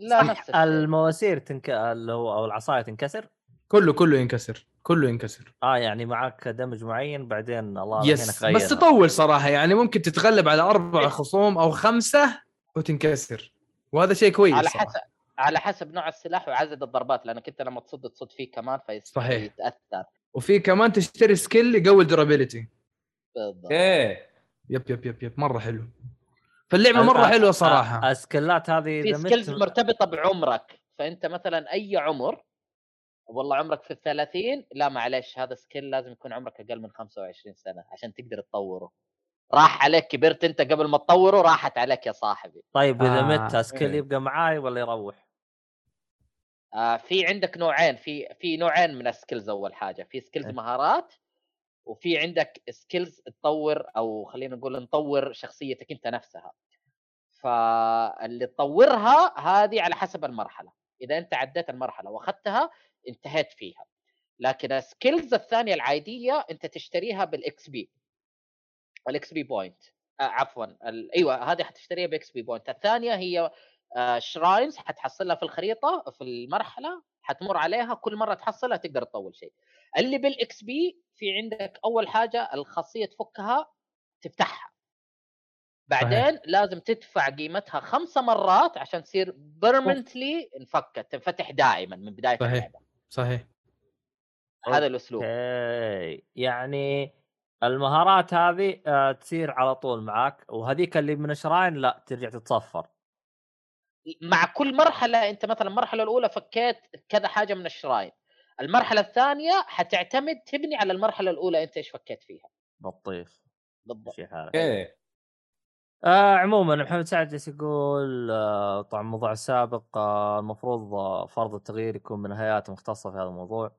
لا نفس. المواسير تنك اللي هو أو العصاية تنكسر كله كله ينكسر كله ينكسر آه يعني معك damage معين بعدين الله يس بس. تطول صراحة يعني ممكن تتغلب على أربع خصوم أو خمسة وتنكسر وهذا شيء كويس على. حسب على حسب نوع السلاح وعدد الضربات لأنك أنت لما تصد تصد فيه كمان صحيح. فيتاثر وفي كمان تشتري skill يقوي ال durability بالضبط. okay yep yep yep yep مرة حلو. فاللعبة ال- مرة حلوة صراحة. ال skill ات هذه في skills مت مرتبطة بعمرك. فأنت مثلا أي عمر والله عمرك في الثلاثين لا معلش هذا skill لازم يكون عمرك أقل من 25 سنة عشان تقدر تطوره. راح عليك كبرت أنت قبل ما تطوره راحت عليك يا صاحبي. طيب إذا آه، مت skill إيه. يبقى معاي ولا يروح؟ آه في عندك نوعين في في نوعين من ال skills أول حاجة في skills إيه. مهارات وفي عندك skills تطور أو خلينا نقول نطور شخصيتك أنت نفسها. فاللي تطورها هذه على حسب المرحلة إذا أنت عديت المرحلة وأخذتها انتهيت فيها. لكن ال skills الثانية العادية أنت تشتريها بال XP ال XP point عفوا أيوه هذه حتشتريها ب XP point الثانية هي shrines حتحصلها في الخريطة في المرحلة حتمر عليها كل مرة تحصلها تقدر تطور شيء. اللي بال XP في عندك أول حاجة الخاصية تفكها تفتحها. بعدين لازم تدفع قيمتها خمسة مرات عشان تصير permanently انفكت تنفتح دائما من بداية صحيح. اللعبة. صحيح. هذا الأسلوب. يعني المهارات هذه آه، تصير على طول معك وهذيك اللي من ال shrine لا ترجع تتصفر. مع كل مرحلة أنت مثلا المرحلة الأولى فكيت كذا حاجة من ال shrine المرحلة الثانية حتعتمد تبني على المرحلة الأولى أنت إيش فكيت فيها. لطيف بالضبط. شي حالك. okay آه عموما محمد سعد جالس يقول؟ آه طبعا الموضوع السابق آه المفروض آه فرض التغيير يكون من هيئات مختصة في هذا الموضوع.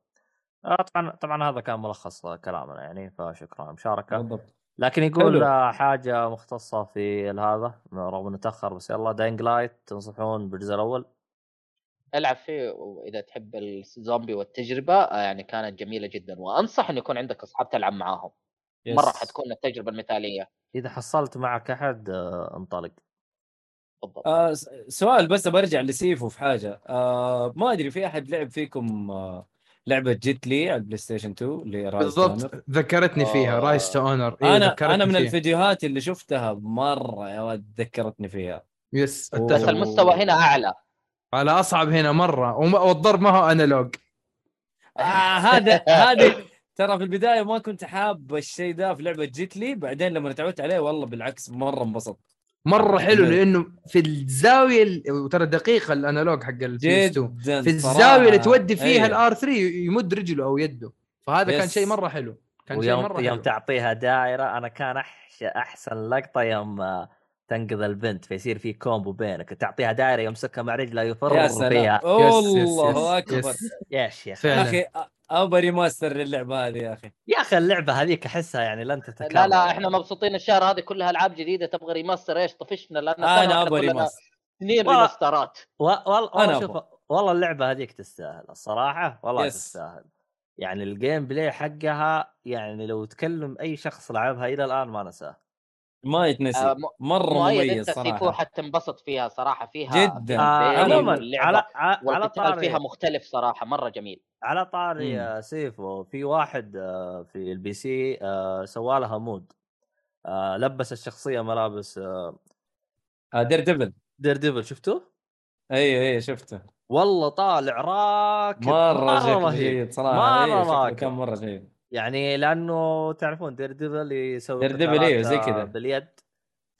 آه طبعا طبعا هذا كان ملخص كلامنا يعني فشكرا. على المشاركه بالضبط. لكن يقول حلو. آه حاجة مختصة في هذا رغم إنه تأخر بس يلا Dying Light تنصحون بالجزء الأول؟ العب فيه وإذا تحب الزومبي والتجربة آه، يعني كانت جميلة جدا. وانصح إنه يكون عندك اصحاب تلعب معاهم. yes. مره حتكون التجربة المثالية. إذا حصلت معك أحد آه انطلق. بالضبط آه س- سؤال بس برجع لسيفو في حاجة. آه ما أدري في أحد لعب فيكم آه لعبة جيت لي على البلاي ستيشن 2 اللي Rise to Honor؟ بالضبط ذكرتني فيها آه. رايس تو اونر أنا أنا من الفيديوهات اللي شفتها مرة يا ولد ذكرتني فيها yes. بس. المستوى هنا أعلى على أصعب هنا مرة وما- والضرب ما هو analog آه هذا هذه ترى في البداية ما كنت حاب الشيء ده في لعبة جيت لي بعدين لما تعودت عليه والله بالعكس مرة انبسط مرة حلو جميل. لأنه في الزاوية ال- وترى دقيقة ال analog حق ال PS 2 جدا في. الزاوية اللي تودي فيها أيوة. الآر 3 يمد رجله أو يده فهذا كان yes. شيء مرة حلو كان شيء مرة يوم حلو تعطيها دائرة أنا كان أحش أحسن لقطة يوم آه، تنقذ البنت فيصير في combo بينك تعطيها دائره يمسكها مع رجله يفر يا سلام. فيها. الله yes، أكبر. يا يا فعلا. أخي ابى remaster للعبة هذه يا أخي. يا أخي اللعبة هذيك أحسها يعني لن تتكرر. لا لا إحنا مبسوطين الشهر هذه كلها ألعاب جديدة تبغى remaster إيش؟ طفشنا لأن أنا ابى ريماستر. والله. remaster ات. والله شوف والله اللعبة هذيك تستاهل الصراحة والله yes. تستاهل. يعني ال gameplay حقها يعني لو تكلم أي شخص لعبها إلى الآن ما نساه. ما يتنسي. آه، مرة مؤيد مميز أنت صراحة. حتنبسط فيها صراحة فيها جداً. آه عموما واللعبة على طاري. فيها مختلف صراحة مرة جميل. على طاري مم. آه، سيفو في واحد آه، في ال PC آه، سوى لها mod. آه، لبس الشخصية ملابس آه، آه Daredevil Daredevil شفتوه؟ أيوه أيوه شفته. والله طالع راكب. مرة رهيب. جيد صراحة. مرة أيوة، راكب. كان مرة جيد. يعني لأنه تعرفون Daredevil يسوي Daredevil، أيوه، زي آه، كذا. باليد.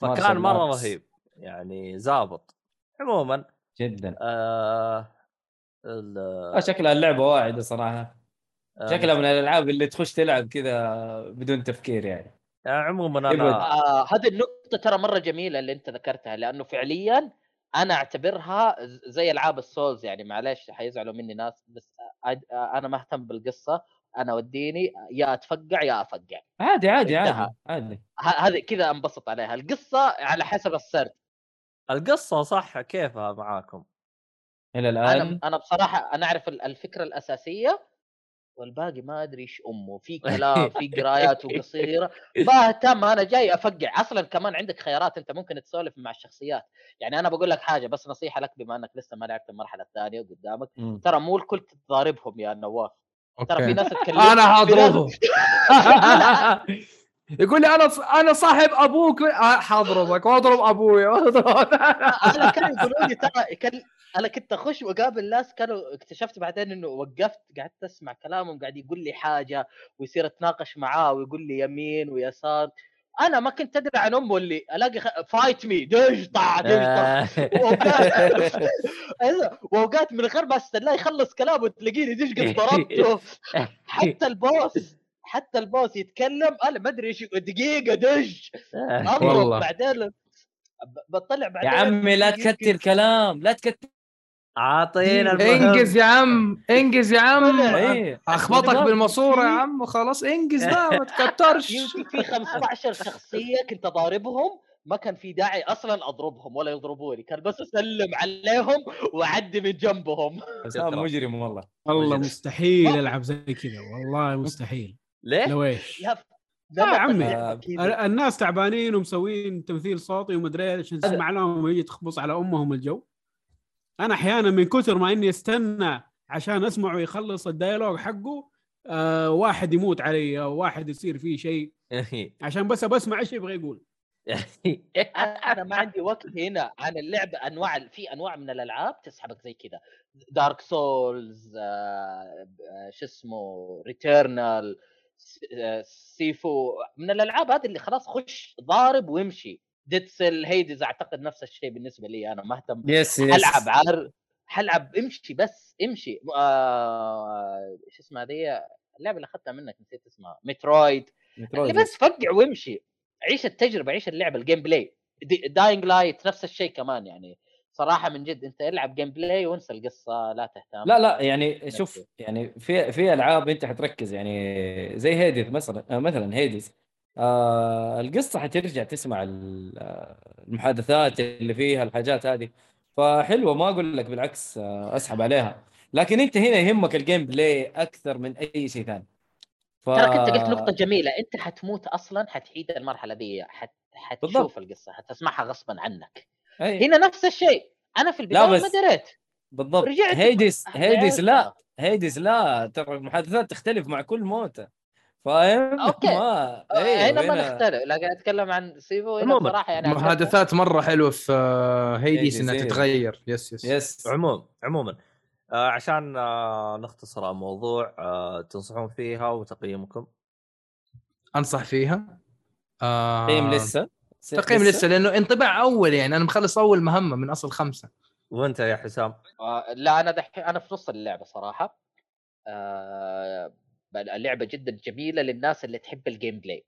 فكان مرة. رهيب. يعني زابط. عموما جدا. آه ال- آه شكلها اللعبة واعدة صراحة. آه، شكلها من الألعاب اللي تخش تلعب كذا بدون تفكير يعني. آه، عموما. أنا آه هذه النقطة ترى مرة جميلة اللي أنت ذكرتها لأنه فعليا أنا أعتبرها ز- زي ألعاب السولز يعني. معلش حيزعلوا مني ناس بس آه آه، أنا مهتم بالقصة. أنا وديني يا أتفقع يا أفقع. عادي عادي. عادي عادي. هذه كذا أنبسط عليها. القصة على حسب السرد. القصة صح كيفها معاكم؟ إلى الآن؟ أنا بصراحة أنا أعرف ال- الفكرة الأساسية والباقي ما أدري إيش أمه. في كلام في قرايات وقصيرة. ما اهتم أنا جاي أفقع. أصلا كمان عندك خيارات أنت ممكن تسولف مع الشخصيات. يعني أنا بقول لك حاجة بس نصيحة لك بما أنك لسه ما لعبت المرحلة الثانية قدامك. ترى مو الكل تضاربهم يا نواف ترى في. ناس تكلم أنا حاضربه يقول لي أنا أنا صاحب أبوك. آه، حاضربك واضرب أبوي. أنا كانوا يقولوا لي ترى كان أنا كنت أخش وأقابل ناس كانوا اكتشفت بعدين إنه وقفت قعدت أسمع كلامهم قاعد يقول لي حاجة ويصير أتناقش معاه ويقول لي يمين ويسار. أنا ما كنت أدري عن أمه اللي ألاقي خ... فايت مي دش طع وأوقات من غير ما استناه يخلص كلامه تلاقيني دش قد ضربته حتى البوس حتى البوس يتكلم أنا ما أدري إيش دقيقة دش أضرب والله. بعدين بطلع يا بعدين عمي لا تكتر كلام لا تكتر عاطينا المهم إنجز يا عم إنجز يا عم. إيه. أخبطك بالضبط. بالماسورة يا عم وخلاص إنجز لا ما تكترش. يمكن في 15 شخصية كنت اضاربهم ما كان في داعي أصلا أضربهم ولا يضربوني كان بس أسلم عليهم وأعدي من جنبهم. حسام مجرم والله. والله. مستحيل ألعب زي كذا والله مستحيل. ليه؟ لو إيش؟ لا لا يا عمي. الناس تعبانين ومسوين تمثيل صوتي ومدري إيش عشان تسمع لهم ويجي تخبص على أمهم الجو. أنا أحيانا من كثر ما إني أستنى عشان أسمعه يخلص الديالوج حقه آه واحد يموت علي أو واحد يصير فيه شيء. عشان بس بسمع إيش يبغى يقول. أنا ما عندي وقت هنا عن اللعبه أنواع في أنواع من الألعاب تسحبك زي كذا. دارك سولز آه، شو اسمه ريتيرنال سيفو من الألعاب هذه اللي خلاص خش ضارب وامشي. ديد سيل هيدز أعتقد نفس الشيء بالنسبة لي أنا ما أهتم يس يس. حلعب عار حلعب امشي بس امشي. آه... شو اسمها ذي اللعبة اللي أخذتها منك نسيت اسمها. Metroid. اللي بس فقع وامشي. عيش التجربة عيش اللعبة ال gameplay. Dying Light نفس الشيء كمان يعني. صراحة من جد أنت العب gameplay وانسى القصة لا تهتم. لا لا يعني شوف يعني في في ألعاب أنت حتركز يعني زي Hades مثلا آه، مثلا Hades آه القصة حترجع تسمع ال- المحادثات اللي فيها الحاجات هذه. فحلوة ما أقول لك بالعكس آه أسحب عليها. لكن أنت هنا يهمك ال gameplay أكثر من أي شيء ثاني. ف... تراك أنت قلت نقطة جميلة. أنت حتموت أصلا حتعيد المرحلة دي حت... حتشوف بالضبط. القصة حتسمعها غصبا عنك. أي. هنا نفس الشيء. أنا في البداية ما دريت. بالضبط. رجعت Hades Hades لا. Hades لا. ترى المحادثات تختلف مع كل موتة. فاهم؟ أوكي. ما أيوه أيوه هنا ما نختلف لكن أتكلم عن سيفو هنا عموماً، صراحة يعني. محادثات مرة حلوة في آه، Hades إنها. تتغير. yes yes yes عموما عموما آه عشان آه نختصر الموضوع آه تنصحون فيها وتقييمكم؟ أنصح فيها. آه تقييم لسه؟ تقييم لسه لأنه انطباع أول يعني أنا مخلص أول مهمة من أصل خمسة. وأنت يا حسام؟ آه، لا أنا دحين أنا في نص اللعبة صراحة. آه، اللعبه جدا جميلة للناس اللي تحب ال gameplay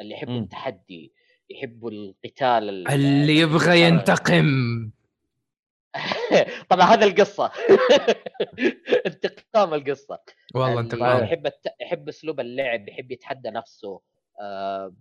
اللي يحبوا. التحدي يحبوا القتال ال- اللي يبغى ينتقم. طبعا هذا القصة. انتقام القصة. والله انتقام. يحب. يحب أسلوب اللعب يحب يتحدى نفسه آه،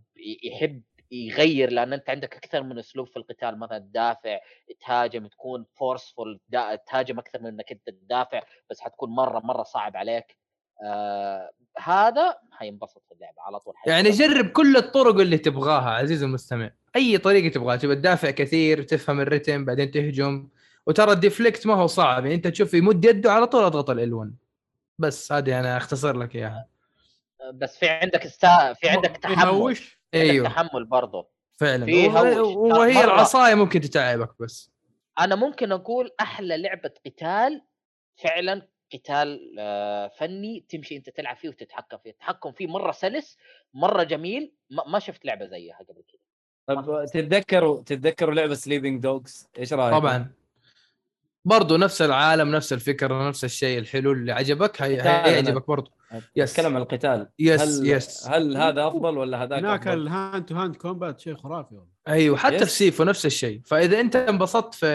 يحب يغير لأن أنت عندك أكثر من أسلوب في القتال. مثلا تدافع تهاجم تكون فورسفول تهاجم أكثر من إنك أنت تدافع بس حتكون مرة مرة صعب عليك. آه هذا حينبسط في اللعبة على طول يعني. جرب كل الطرق اللي تبغاها عزيزي المستمع. أي طريقة تبغاها تبغى تدافع كثير تفهم الريتم بعدين تهجم. وترى الديفليكت ما هو صعب يعني أنت تشوف يمد يده على طول أضغط ال1 بس هذه أنا أختصر لك إياها. بس في عندك استا... في عندك تحمل. يهوش أيوه. تحمل برضه فعلا. وهي. العصاية ممكن تتعبك بس. أنا ممكن أقول أحلى لعبة قتال فعلا قتال آه، فني تمشي أنت تلعب فيه وتتحكم فيه. التحكم فيه مرة سلس مرة جميل ما ما شفت لعبة زيها قبل كده. طب تتذكروا تتذكروا لعبة Sleeping Dogs إيش رايك؟ طبعا. برضو نفس العالم نفس الفكرة نفس الشيء الحلو اللي عجبك هي... هيعجبك برضو. yes. أتكلم عن القتال. yes هل yes. هل هذا أفضل ولا هذاك هناك؟ ال hand-to-hand combat شيء خرافي والله. أيوه حتى yes. في سيفو نفس الشيء فإذا أنت انبسطت في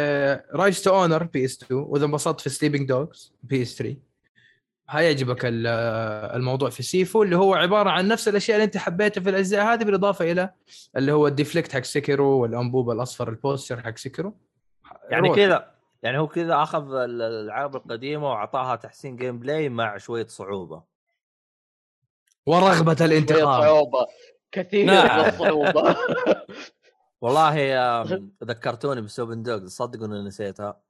Rise to Honor PS 2 وإذا انبسطت في Sleeping Dogs PS 3 هيعجبك ال- الموضوع في سيفو اللي هو عبارة عن نفس الأشياء اللي أنت حبيتها في الأجزاء هذه بالإضافة إلى اللي هو ال deflect حق Sekiro والأنبوب الأصفر ال posture حق Sekiro يعني. كذا يعني هو كذا أخذ ال- الألعاب القديمة وأعطاها تحسين gameplay مع شوية صعوبة ورغبة شوية الانتقام صعوبة كثير نعم. من الصعوبة والله ذكرتوني ب Sleeping Dogs صدقوا إني نسيتها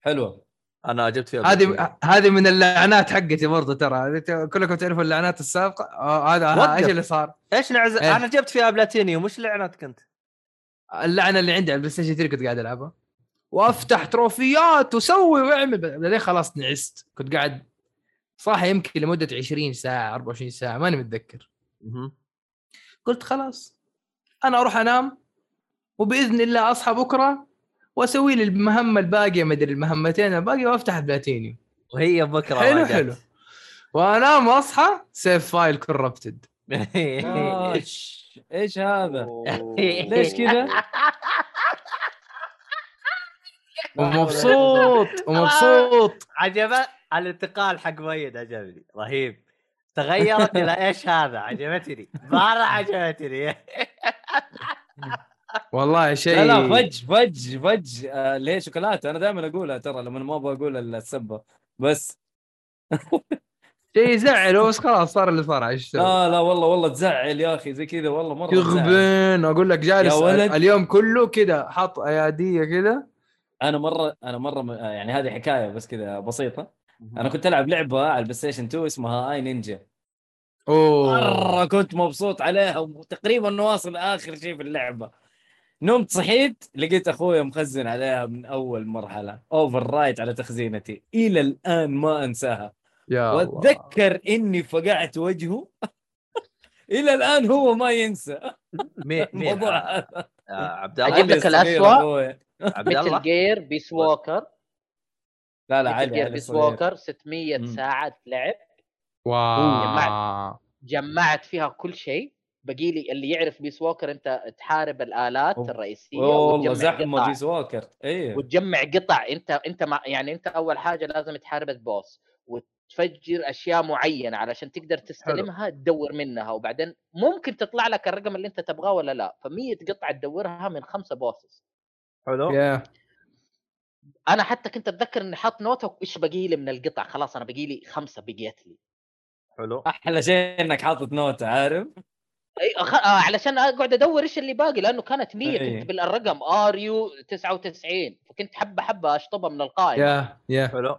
حلوة أنا جبت فيها. هذه هذه من اللعنات حقتي برضه ترى كلكم تعرفوا اللعنات السابقة آه، هذا. إيش اللي صار؟ إيش نعز إيه. أنا جبت فيها بلاتينيوم وش لعنتك أنت؟ اللعنة اللي عندي على البلاي ستيشن 3 كنت قاعد ألعبها وأفتح trophy ات وسوي وأعمل بعدين خلاص نعست كنت قاعد صاحي يمكن لمدة 20 ساعة 24 ساعة ماني متذكر. قلت خلاص أنا أروح أنام وبإذن الله أصحى بكرة وأسوي لي المهمة الباقية مدري المهمتين الباقية وأفتح البلاتينيوم وهي بكرة حلو ما جت. حلو. وأنام وأصحى save file corrupted إيش إيش هذا؟ ليش كذا؟ ومبسوط ومبسوط. عجبت الانتقال حق مؤيد عجبني. رهيب. تغيرت إلى إيش هذا؟ عجبتني. مره عجبتني. والله شيء لا لا فج فج فج. آه اللي هي شوكولاتة. أنا دائما أقولها ترى لما ما أبغى أقول السبة. بس. شيء يزعل. بس خلاص صار اللي صار. إيش؟ لا لا والله والله تزعل يا أخي. زي كذا والله مرة. يغبن. أقول لك جالس. اليوم كله كذا حاط أيادية كذا. أنا مرة أنا مرة آه، يعني هذه حكاية بس كذا بسيطة. أنا كنت ألعب لعبة على البلاي ستيشن 2 اسمها I-Ninja. أوه. مرة كنت مبسوط عليها وتقريبا واصل آخر شيء في اللعبة. نمت صحيت لقيت أخوي مخزن عليها من أول مرحلة overwrite على تخزينتي. إلى الآن ما أنساها. يا الله. وأتذكر إني فقعت وجهه. إلى الآن هو ما ينسى. مين مين الموضوع آه، هذا. آه، عبد الله. لك الصغير الأسوأ. أخوي. عبد Metal الله Gear Peace Walker. لا لا Metal علي Gear Peace. Walker 600 مم. ساعة لعب. wow. جمعت فيها كل شيء. بقي لي اللي يعرف Peace Walker انت تحارب الآلات أوه. الرئيسية والله زحمه قطع. Peace Walker أيوه وتجمع قطع. انت انت مع يعني انت أول حاجة لازم تحارب ال boss وتفجر أشياء معينة علشان تقدر تستلمها تدور منها. وبعدين ممكن تطلع لك الرقم اللي انت تبغاه ولا لا. ف100 قطعة تدورها من خمسة bosses حلو. يا أنا حتى كنت أتذكر إني حاط نوتة إيش بقي لي من القطع. خلاص أنا بقي لي خمسة بقيت لي. حلو. أحلى شيء إنك حاطط note عارف؟ أخ... آه علشان أقعد أدور إيش اللي باقي لأنه كانت 100 أي. كنت بالرقم ار يو 99 فكنت حبة حبة أشطبها من القائمة. يا يا حلو.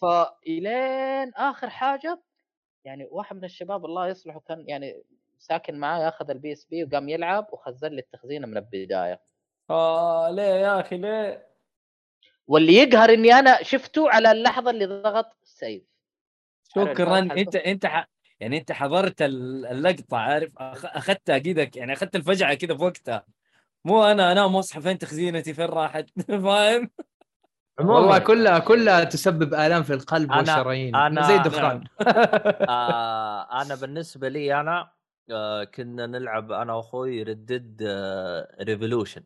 فالين آخر حاجة يعني واحد من الشباب الله يصلحه كان يعني ساكن معاي أخذ ال PSP وقام يلعب وخزن لي التخزينه من البداية. آه ليه يا أخي ليه؟ واللي يقهر إني أنا شفته على اللحظة اللي ضغط سيف. شكرا. أنت أنت ح... يعني انت حضرت ال- اللقطة عارف؟ أخ... اخذتها كذا يعني أخذت الفجعة كذا في وقتها. مو أنا انام واصحى فين تخزينتي؟ فين راحت؟ فاهم؟ والله كلها كلها تسبب آلام في القلب أنا- والشرايين. أنا- زي الدخان. آه أنا بالنسبة لي أنا آه كنا نلعب أنا وأخوي Red Dead آه Revolution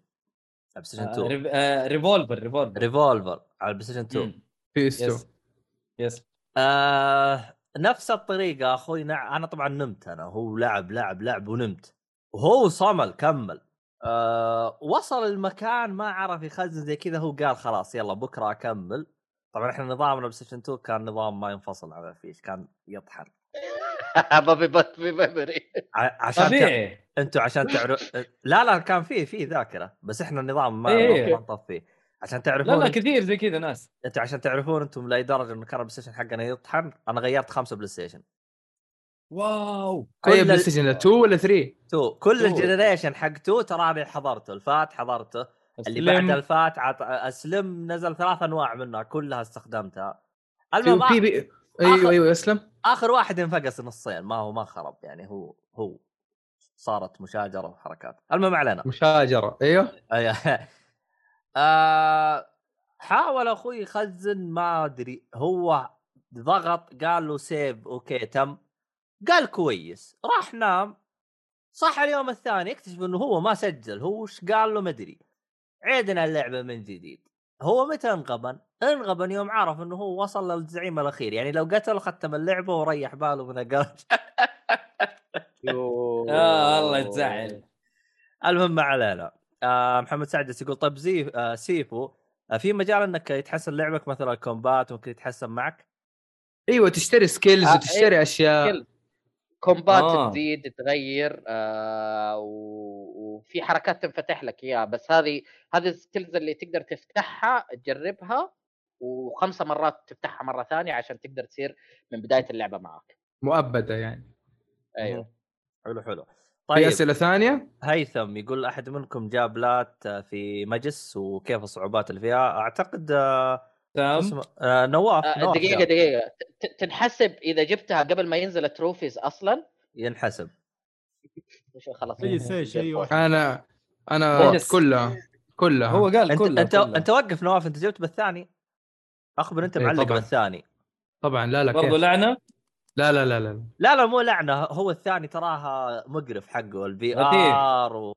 على بلاي ستيشن 2 Rev... آه... Revolver Revolver Revolver على البلاي ستيشن 2 مم. yes yes yes آه نفس الطريقة أخوي نع... أنا طبعا نمت أنا هو لعب لعب لعب ونمت. وهو صمل كمل. آه وصل المكان ما عرف يخزن زي كذا هو قال خلاص يلا بكرة أكمل. طبعا إحنا نظامنا بلاي ستيشن 2 كان نظام ما ينفصل على الفيش كان يطحن. ما ببط بميموري ع- عشان أنتوا عشان تعرف لا لا كان فيه فيه ذاكرة بس إحنا النظام ما إيه. ما نطفيه عشان لا تعرفون لا انت- كثير زي كذا ناس. إنتوا عشان تعرفون أنتم لاي درجه إنه كان البلاي ستيشن حقنا يطحن أنا غيرت خمسة بلاي ستيشن واو! كل أي بلاي ستيشن 2 ولا 3 تو. كل تو. الجنريشن حق تو تراني حضرته الفات حضرته اللي بعد. الفات عط... أسلم نزل ثلاث أنواع منها كلها استخدمتها. المهم في آ- بي أيوه أيوه slim. آخر واحد انفقس نصين ما هو ما خرب يعني هو هو. صارت مشاجرة وحركات. المهم علينا. مشاجرة أيوه. أي- آه حاول أخوي يخزن ما أدري هو ضغط قال له save okay تم. قال كويس راح نام. صح اليوم الثاني يكتشف إنه هو ما سجل هو وش قال له؟ ما أدري. عيدنا اللعبة من جديد. هو متى انغبن؟ انغبن يوم عرف إنه هو وصل للزعيم الأخير. يعني لو قتل ختم اللعبة وريح باله من الجرج آه الله تزعل المهم ما علينا. محمد سعد يقول طيب زي آه Sifu آه في مجال إنك يتحسن لعبك؟ مثلا ال combat ممكن يتحسن معك؟ أيوه تشتري skills آه، وتشتري أشياء. skill. combat آه. تزيد تغير آه وفي حركات تنفتح لك إياها. بس هذه هذه ال skills اللي تقدر تفتحها تجربها وخمسة مرات تفتحها مرة ثانية عشان تقدر تصير من بداية اللعبة معك. مؤبدة يعني. أيوه. حلو حلو. في طيب. أسئلة ثانية؟ هيثم يقول أحد منكم جاب plat في MGS وكيف الصعوبات اللي فيها أعتقد آه آه نواف, آه نواف دقيقة جاب. دقيقة. تنحسب إذا جبتها قبل ما ينزل ال trophies أصلا؟ ينحسب. خلاص أنا أنا. كلها كلها هو قال أنت كله أنت كله. أنت وقف نواف أنت جبت بالثاني. أخبر أنت إيه معلق طبعاً. بالثاني. طبعا لا لا برضو كيف؟ لعنة. لا لا لا لا لا لا مو لعنة هو الثاني تراها مقرف حقه لطيف. آر و...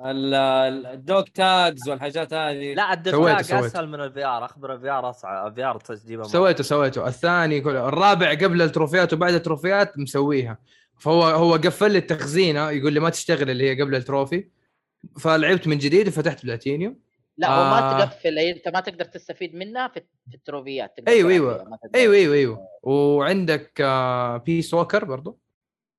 ال- ال- الدوج تاجز والحاجات هذه لا الدفاع سويته. أسهل من الفي آر أخبر الفي آر أصعب الفي آر تجيبها مرة. سويته سويته الثاني كله الرابع قبل التروفيات وبعد التروفيات مسويها فهو هو قفل لي التخزينة يقول لي ما تشتغل اللي هي قبل ال trophy فلعبت من جديد وفتحت بلاتينيوم لا آه. تقفل هي أنت ما تقدر تستفيد منها في في التروفيات ما تقدر- أيوه أيوه أيوه. وعندك آه Peace Walker برضو؟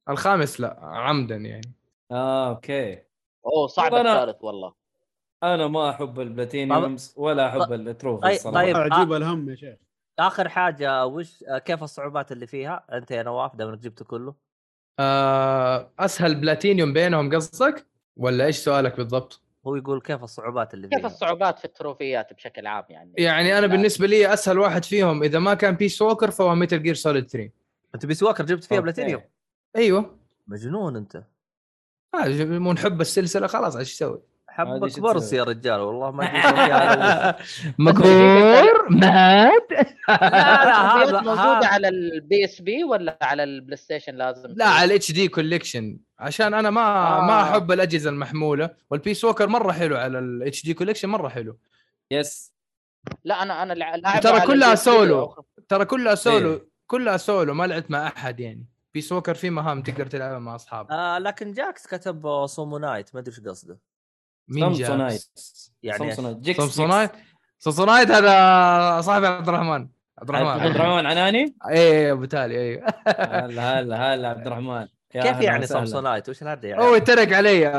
الخامس لا عمدا يعني. آه okay. أوه صعب والله أنا- الثالث والله. أنا ما أحب ال platinums ولا أحب ال trophy طيب- الصراحة. طيب. عجيب الهم يا شيخ. آخر حاجة وش آه، كيف الصعوبات اللي فيها؟ أنت يا نواف دام إنك جبته كله. آه أسهل بلاتينيوم بينهم قصدك؟ ولا إيش سؤالك بالضبط؟ هو يقول كيف الصعوبات اللي كيف فيها الصعوبات في التروفيات بشكل عام يعني يعني أنا لا. بالنسبة لي أسهل واحد فيهم إذا ما كان Peace Walker فهو Metal Gear Solid 3 أنت Peace Walker جبت فيها. بلاتينيوم أيوه مجنون أنت آه، نحب السلسلة خلاص إيش تسوي؟ حبك برص؟ يا رجال والله ما مكبور؟ مات لا هذا موجوده على ال PSP ولا على البلاي ستيشن لازم؟ لا على ال HD collection عشان أنا ما آه. ما أحب الأجهزة المحمولة. وال Peace Walker مرة حلو على ال HD collection مرة حلو. yes لا أنا أنا ترى كلها سولو. ترى كلها سولو إيه. كلها سولو ما لعبت مع أحد يعني. Peace Walker في مهام تقدر تلعبها مع أصحابك. آه لكن جاكس كتب صومونايت ما أدري إيش قصده. مين سامسونايت. جاء يعني سامسونايت. سامسونايت؟ سامسونايت هذا صاحبي عبد الرحمن. عبد عبد الرحمن الرحمن عناني اي ابو تالي اي هلا هلا هلا عبد الرحمن. كيف يعني. سامسونايت؟ وش الهرجه يعني؟ هو يترك علي.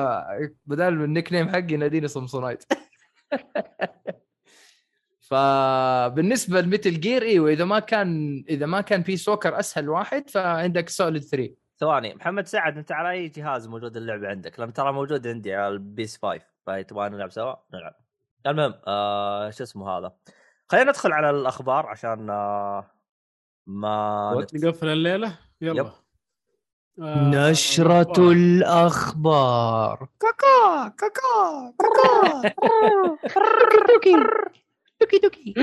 بدل ال nickname حقي يناديني سامسونايت. فبالنسبة ل Metal Gear أيوه اذا ما كان إذا ما كان Peace Walker أسهل واحد فعندك Solid 3 ثواني محمد سعد أنت على أي جهاز موجود اللعبة عندك؟ لأن ترى موجود عندي على ال PS 5 فتبغى نلعب سوا؟ نلعب. المهم آه شو اسمه هذا؟ خلينا ندخل على الأخبار عشان آه ما نت- نقفل الليلة يلا يب. آه، نشرة أخبار. الأخبار كاكا كاكا كاكا دوكي دوكي دوكي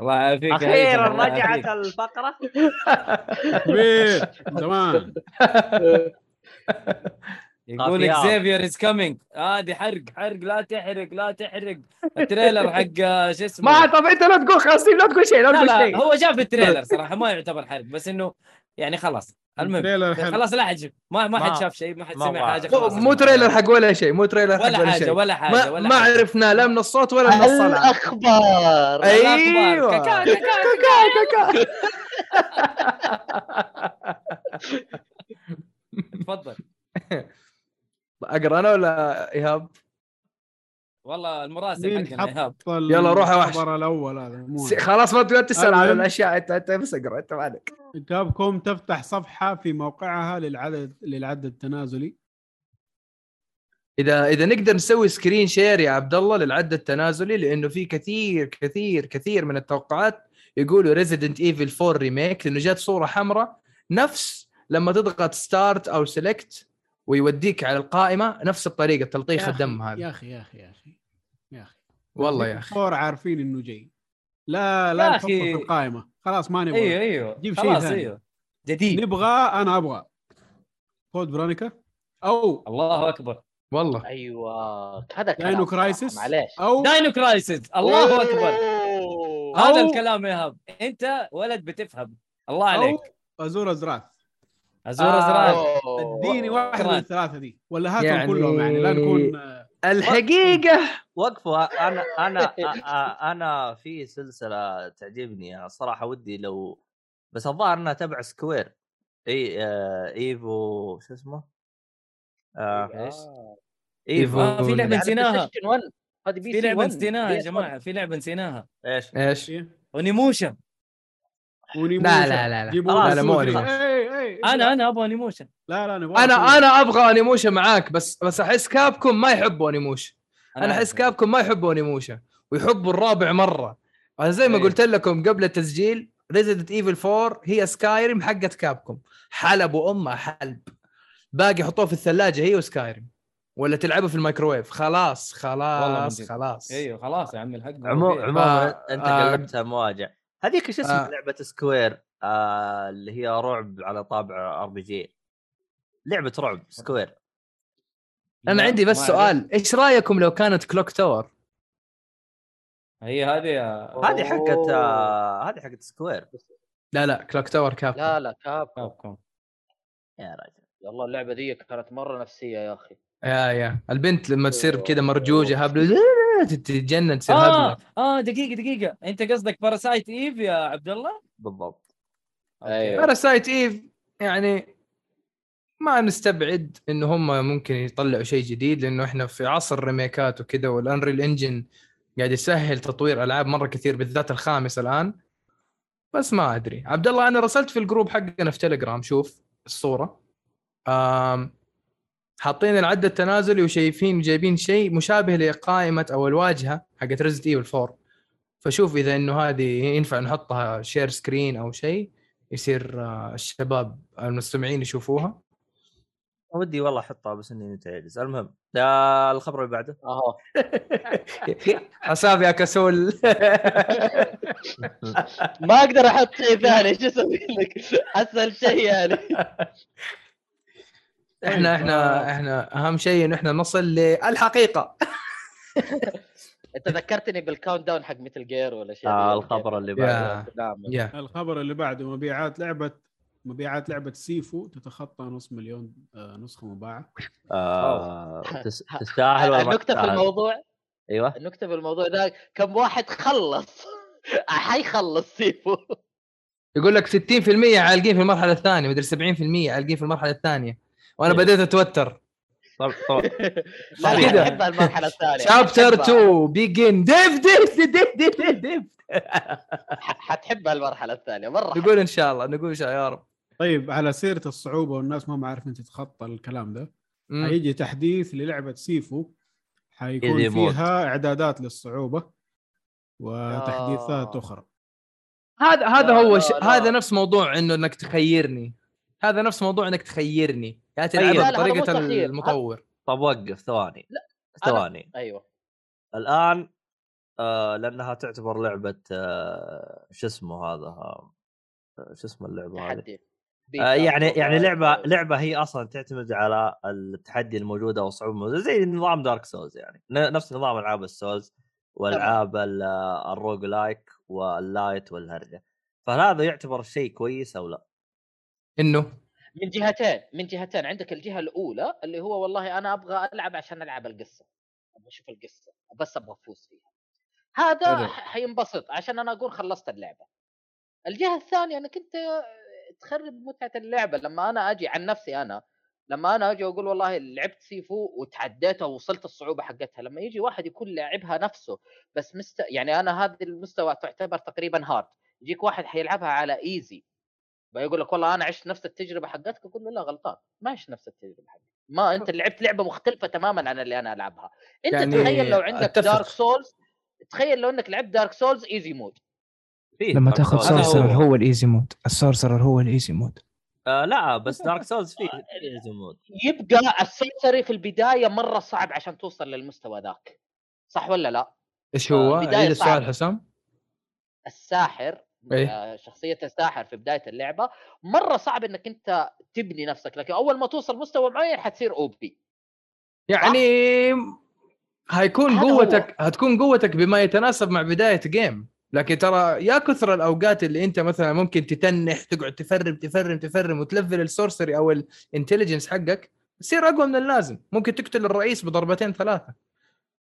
الله يعافيك أخيرا. رجعت الفقرة كبير زمان يقول لك خافيات. زيفير از كامينج هذه حرق حرق لا تحرق لا تحرق. التريلر حق آه، شو اسمه؟ ما طب انت لا تقول خلاصين لا تقول شيء لا لا تقول لا شيء. هو في التريلر صراحة ما يعتبر حرق بس إنه يعني خلاص. المهم. خلاص لا حد شاف ما ما حد شاف شيء ما حد سمع حاجة مو- خلاص. مو تريلر حق ولا شيء مو تريلر حق ولا ولا حاجة شيء. ولا حاجة ما, ولا ما. عرفنا لا من الصوت ولا من الصلاة. الأخبار. أيوه كاكا- كاكا. كاكا. تفضل. أقرأ أنا ولا إيهاب؟ والله المراسل حقنا إيهاب يلا روح يا وحش. الخبر الأول هذا خلاص ما تقعد تسأل على المهم. الأشياء انت أنت بس اقرأ أنت مالك Capcom تفتح صفحة في موقعها للعدد للعد التنازلي اذا إذا نقدر نسوي screen share يا عبد الله للعد التنازلي لأنه في كثير كثير كثير من التوقعات يقولوا Resident Evil 4 Remake لأنه جات صورة حمراء نفس لما تضغط start أو select ويوديك على القائمة نفس الطريقة تلطيخ الدم هذا. يا أخي يا أخي يا أخي يا أخي. والله يا أخي. four عارفين إنه جاي. لا لا نحطه أخي. في القائمة. خلاص ما نبغى أيوه أيوه. جيب شيء خلاص ثاني. أيوه. جديد. نبغى أنا أبغى. Code Veronica أو الله أكبر. والله. أيوه. هذا كلام Dino صراحة، Crisis. معليش. أو Dino Crisis. الله أكبر. هذا الكلام يا ايهاب أنت ولد بتفهم. الله عليك. أو أزور ازراث ازور آه. ازرار اديني واحد من. الثلاثة دي ولا هاتهم يعني- كلهم يعني لا نكون آه، الحقيقة وقفوا أنا أنا أنا في سلسلة تعجبني صراحة ودي لو بس الظاهر أنها تبع سكوير إي آه إيفو شو اسمه؟ آه إيش؟ إيفو آه، في لعبة نسيناها في لعبة 1 نسيناها يا PS1. جماعة في لعبة نسيناها إيش؟ إيش؟ إيه؟ ونيموشن. لا لا لا لا لي لا، مو أنا أنا أبغى نيموشن لا لا أنا سوزي. أنا أبغى انيموشا معاك بس بس أحس كابكم ما يحبوا انيموشا أنا أحس. كابكم ما يحبوا انيموشا ويحبوا الرابع مرة أنا زي ما إيه. قلت لكم قبل التسجيل ريزيدنت ايفل 4 هي سكايريم حقت كابكم حلب وامها حلب باقي حطوه في الثلاجة هي و Skyrim ولا تلعبوا في الميكروويف خلاص خلاص. خلاص أيوه خلاص يا عمي الحق عمو. عموما آه، أنت آه. قلبتها مواجع هذيك شو اسمها آه. لعبة Square؟ آه اللي هي رعب على طابع RPG. لعبة رعب Square. أنا عندي بس سؤال. إيش رأيكم لو كانت Clock Tower؟ هي هذه هذه حقت آه هذه حقت Square. لا لا Clock Tower Capcom لا لا كاب Capcom. يا رجل والله اللعبة دي كانت مرة نفسية يا أخي. يا يا. البنت لما تصير كذا مرجوجة هبله تتجنن تصير آه آه دقيقة دقيقة. أنت قصدك Parasite Eve يا عبد الله؟ بالضبط. أيوه. Parasite Eve يعني ما نستبعد انه هم ممكن يطلعوا شيء جديد لأنه إحنا في عصر ريميكات وكذا وال Unreal Engine قاعد يسهل تطوير ألعاب مرة كثير بالذات الخامس الآن. بس ما أدري. عبد الله أنا رسلت في الجروب حقنا في تليجرام شوف الصورة. آم حاطين العد التنازلي وشايفين جايبين شيء مشابه لقائمة أو الواجهة حقت Resident Evil 4 فشوف إذا إنه هذه ينفع نحطها share screen أو شيء يصير آه، الشباب المستمعين يشوفوها. ودي والله أحطها بس إني متعجز. المهم يا الخبر اللي بعده؟ أهو. حساب يا كسول. ما أقدر أحط شيء ثاني شو أسوي لك؟ أسهل شيء يعني. إحنا إحنا إحنا أهم شيء إنه إحنا نصل للحقيقة. أنت ذكرتني بال countdown حق Metal Gear ولا شيء؟ آه الخبر اللي بعده. يا. نعم. يا الخبر اللي بعده مبيعات لعبه مبيعات لعبة Sifu تتخطى نص مليون آه، نسخة مباعة. آه تس- تستاهل ولا النكتة في؟ الموضوع؟ أيوه. النكتة في الموضوع ده كم واحد خلص؟ حيخلص سيفو. يقول لك 60% عالقين في المرحلة الثانية مدري 70% عالقين في المرحلة الثانية. وأنا إيه. بديت أتوتر. طب طب. لا كده. أحب المرحلة الثانية. شابتر حتحبها. 2 بيجن ديف ديف ديف ديف ديف ديف حتحب المرحله الثانية. مرة نقول إن شاء الله نقول إن شاء الله يا رب. طيب على سيرة الصعوبة والناس ما عارفين تتخطى الكلام ده مم. حيجي تحديث للعبة سيفو. حيكون. فيها إعدادات للصعوبة وتحديثات آه. أخرى. هذا هذا هو ش... هذا نفس موضوع إنه إنك تخيرني. هذا نفس موضوع إنك تخيرني. يا. تلعبها بطريقه. المطور. طب وقف ثواني. لا، ثواني. أيوه. الآن آه لأنها تعتبر لعبة آه شو اسمه هذا؟ آه شو اسمه اللعبة هذه؟ تحدي. آه يعني يعني لعبة. لعبة هي أصلا تعتمد على التحدي الموجودة والصعوبه الموجودة. زي نظام Dark Souls يعني. ن- نفس نظام ألعاب ال Souls والعاب ال- ال roguelike وال lite والهرجة. فهذا يعتبر شيء كويس أو لا؟ إنه؟ من جهتين من جهتين عندك الجهة الأولى اللي هو والله أنا أبغى ألعب عشان ألعب القصة أبغى أشوف القصة بس أبغى أفوز فيها. هذا حينبسط عشان أنا أقول خلصت اللعبة. الجهة الثانية انك انت تخرب متعة اللعبة لما أنا أجي عن نفسي أنا لما أنا أجي أقول والله لعبت سيفو وتعديتها ووصلت الصعوبة حقتها لما يجي واحد يكون لاعبها نفسه بس مست... يعني أنا هذه المستوى تعتبر تقريبا hard يجيك واحد حيلعبها على easy بيقول لك والله أنا عشت نفس التجربة حقتك أقول له لا غلطان ما عشت نفس التجربة حقتك ما أنت لعبت لعبة مختلفة تماما عن اللي أنا ألعبها أنت يعني تخيل لو عندك أتفق. Dark Souls تخيل لو إنك لعبت Dark Souls easy mode فيه لما تاخذ sorcerer هو. هو ال easy mode ال sorcerer هو ال easy mode آه لا بس Dark Souls فيه فيه mode يبقى ال sorcery في البداية مرة صعب عشان توصل للمستوى ذاك صح ولا لا؟ إيش هو؟ عيد السؤال. حسام الساحر إيه؟ شخصية الساحر في بداية اللعبة. مرة صعب إنك أنت تبني نفسك لكن أول ما توصل مستوى معين حتصير OP يعني هيكون هذا هو. قوتك هتكون قوتك بما يتناسب مع بداية game لكن ترى يا كثر الأوقات اللي أنت مثلا ممكن تتنح تقعد تفرم تفرم تفرم وتلفل ال sorcery أو ال intelligence حقك تصير أقوى من اللازم. ممكن تقتل الرئيس بضربتين ثلاثة.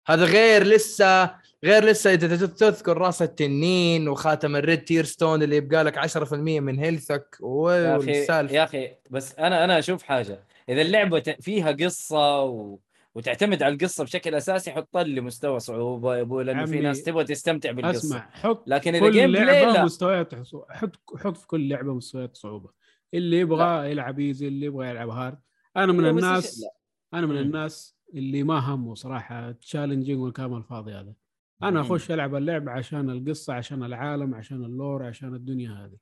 هذا غير لسه غير لسه إذا تذكر راس التنين وخاتم ال Red Tearstone اللي يبقى لك 10% من health ك. يا أخي والسالفه يا أخي بس أنا أنا أشوف حاجة. إذا اللعبة فيها قصة و... وتعتمد على القصة بشكل أساسي حط لي مستوى صعوبة يا أبوي لأنه في ناس تبغى تستمتع بالقصة. أسمع حط لكن إذا كل gameplay لعبة لا. مستويات حط حط في كل لعبة مستويات صعوبة. اللي يبغى يلعب easy اللي يبغى يلعب hard أنا من الناس. أنا من. الناس اللي ما همه صراحة challenging والكلام الفاضي هذا. أنا. أخش ألعب اللعبه عشان القصة عشان العالم عشان ال lore عشان الدنيا هذه.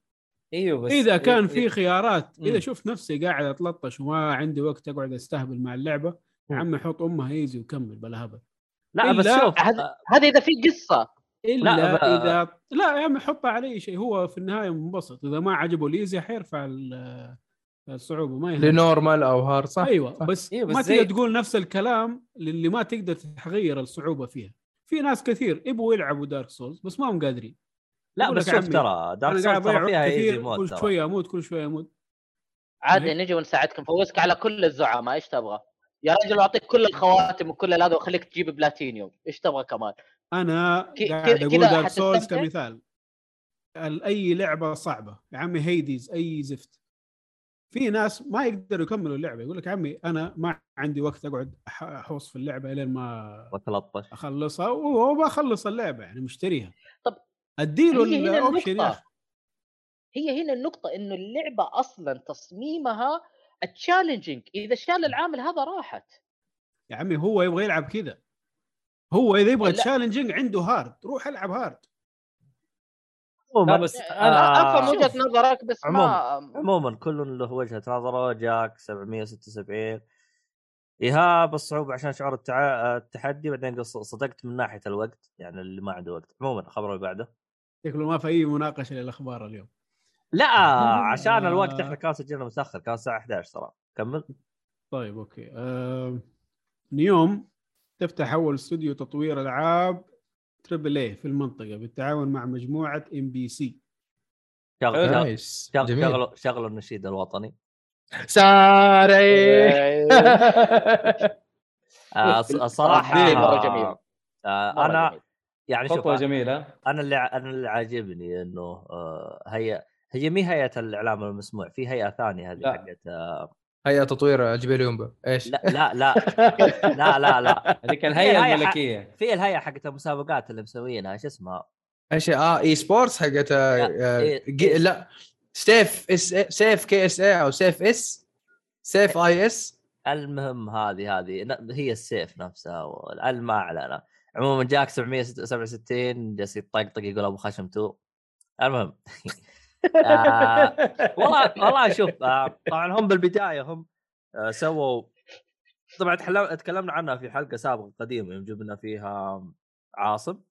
إيوه بس إذا كان إيه- في خيارات. إذا شفت نفسي قاعد أتلطش وما عندي وقت أقعد أستهبل مع اللعبة يا عمي حط أمها easy وكمل بلا هبل. لا بس شوف هذا- آه، هذا إذا في قصة. إلا لا، ب- إذا لا يا عمي حطها على أي شيء. هو في النهاية منبسط. إذا ما عجبه ال easy حيرفع ال- الصعوبة ما يهم ل normal أو hard صح؟ أيوه صح. بس, أيوة، بس ما زي- تقدر تقول نفس الكلام للي ما تقدر تغير الصعوبة فيها. في ناس كثير يبغوا يلعبوا Dark Souls بس ما هم قادرين لا بس شوف ترى Dark Souls ترى فيها easy mode كل شوية أموت كل شوية أموت عادي. نجي ونساعدكم نفوزك على كل الزعماء إيش تبغى؟ يا رجل أعطيك كل الخواتم وكل هذا واخليك تجيب بلاتينيوم إيش تبغى كمان؟ أنا قاعد أقول Dark Souls؟ كمثال ال- أي لعبة صعبة يا عمي Hades أي زفت في ناس ما يقدروا يكملوا اللعبة يقول لك عمي أنا ما عندي وقت أقعد أحوص في اللعبة لين ما وتلطش أخلصها وبخلص اللعبة يعني مشتريها. طب أديله هي هنا ال option يا النقطة. أخي. هي هنا النقطة إنه اللعبة أصلا تصميمها ال challenging إذا شال العامل هذا راحت. يا عمي هو يبغى يلعب كذا. هو إذا يبغى. challenging عنده hard روح ألعب hard عموما بس أنا أفهم. وجهة نظرك بس ما عموما كل له وجهة نظره جاك 776 إيهاب الصعوبة عشان شعور التع... التحدي بعدين قص- صدقت من ناحية الوقت يعني اللي ما عنده وقت. عموما الخبر اللي بعده. شكله ما في أي مناقشة للأخبار اليوم. لا عشان الوقت. إحنا كان سجلنا متاخر كان الساعة 11 ترى. كمل. طيب okay. آه... نيوم تفتح أول استوديو تطوير ألعاب triple A في المنطقة بالتعاون مع مجموعة MBC شغل جميل شغلوا شغلوا النشيد الوطني ساري آه الص- الصراحه صراحة مرة جميل. آه أنا. يعني شوف خطوة جميلة أنا اللي أنا اللي عاجبني إنه آه هي هي مي هيئة الإعلام المسموع في هيئة ثانية هذه. حقت هيا تطوير جبال يومبا إيش؟ لا لا لا. لا لا لا. هذيك هي- الهيئه هي- الملكية. في الهيئة حقت المسابقات اللي مسوينها إيش اسمها؟ إيش؟ آه اي سبورتس حقت آه، لا، آه، إيه- إيه. لا. سيف اس سيف كي إس اي أو سيف إس. سيف آي إس. المهم هذه هذه. ن- هي السيف نفسها ما اعلن عموما جاك 767 جالس يطقطق يقول أبو خشم تو. المهم. آه. والله والله شوف آه طبعا هم بالبداية هم آه سووا طبعا تكلمنا عنها في حلقة سابقة قديمة يوم جبنا فيها عاصم.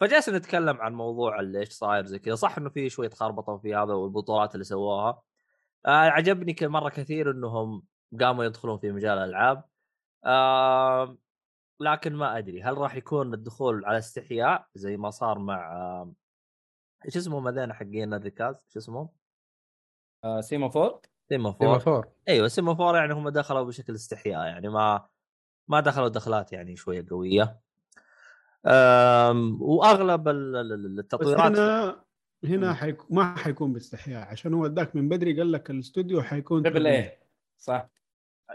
فجالس نتكلم عن موضوع إيش صاير زي كذا. صح إنه في شوية خربطة في هذا والبطولات اللي سووها. آه عجبني مرة كثير إنهم قاموا يدخلون في مجال الألعاب. آه لكن ما أدري هل راح يكون الدخول على استحياء زي ما صار مع آه إيش اسمهم هذين حقين الركاز إيش اسمهم؟ آه، سيما فور سيما فور فور أيوه سيما فور يعني هم دخلوا بشكل استحياء يعني ما ما دخلوا دخلات يعني شوية قوية. وأغلب بس التطويرات هنا هنا. حيك... ما حيكون باستحياء. عشان هو اداك من بدري قال لك الاستوديو حيكون A. اي صح.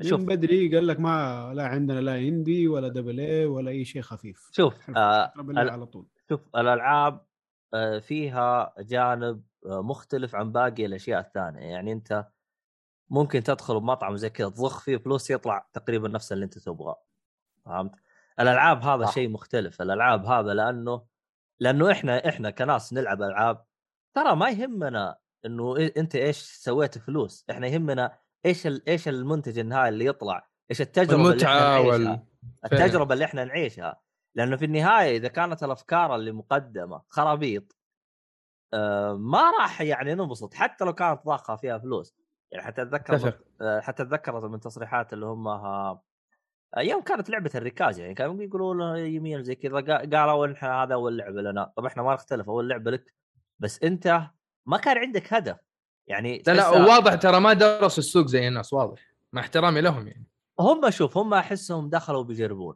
شوف. من بدري قال لك ما لا عندنا لا اندي ولا دبل اي ولا أي شيء خفيف. شوف آه على طول. شوف الألعاب فيها جانب آه، مختلف عن باقي الأشياء الثانية. يعني أنت ممكن تدخل بمطعم زي كذا تضخ فيه فلوس يطلع تقريبا نفس اللي أنت تبغاه. فهمت؟ الألعاب هذا صح. شيء مختلف. الألعاب هذا لأنه لأنه إحنا إحنا كناس نلعب ألعاب ترى ما يهمنا إنه أنت إيش سويت فلوس. إحنا يهمنا إيش ال- إيش المنتج النهائي اللي يطلع إيش التجربة اللي إحنا المتعة نعيشها. وال التجربة اللي إحنا نعيشها. لأنه في النهاية إذا كانت الأفكار اللي مقدمة خرابيط آه، ما راح يعني ننبسط حتى لو كانت ضخه فيها فلوس. يعني حتى أتذكر آه، حتى أتذكر من تصريحات اللي هم ها- يوم كانت لعبة الركاز يعني كانوا يقولوا له يمين زي كذا قا- قالوا إحنا هذا اول لعبه لنا. طب إحنا ما نختلف اول لعبه لك بس أنت ما كان عندك هدف. يعني لا لا واضح ترى ما درسوا السوق زي الناس واضح مع احترامي لهم يعني. هم شوف هم أحسهم دخلوا بيجربون.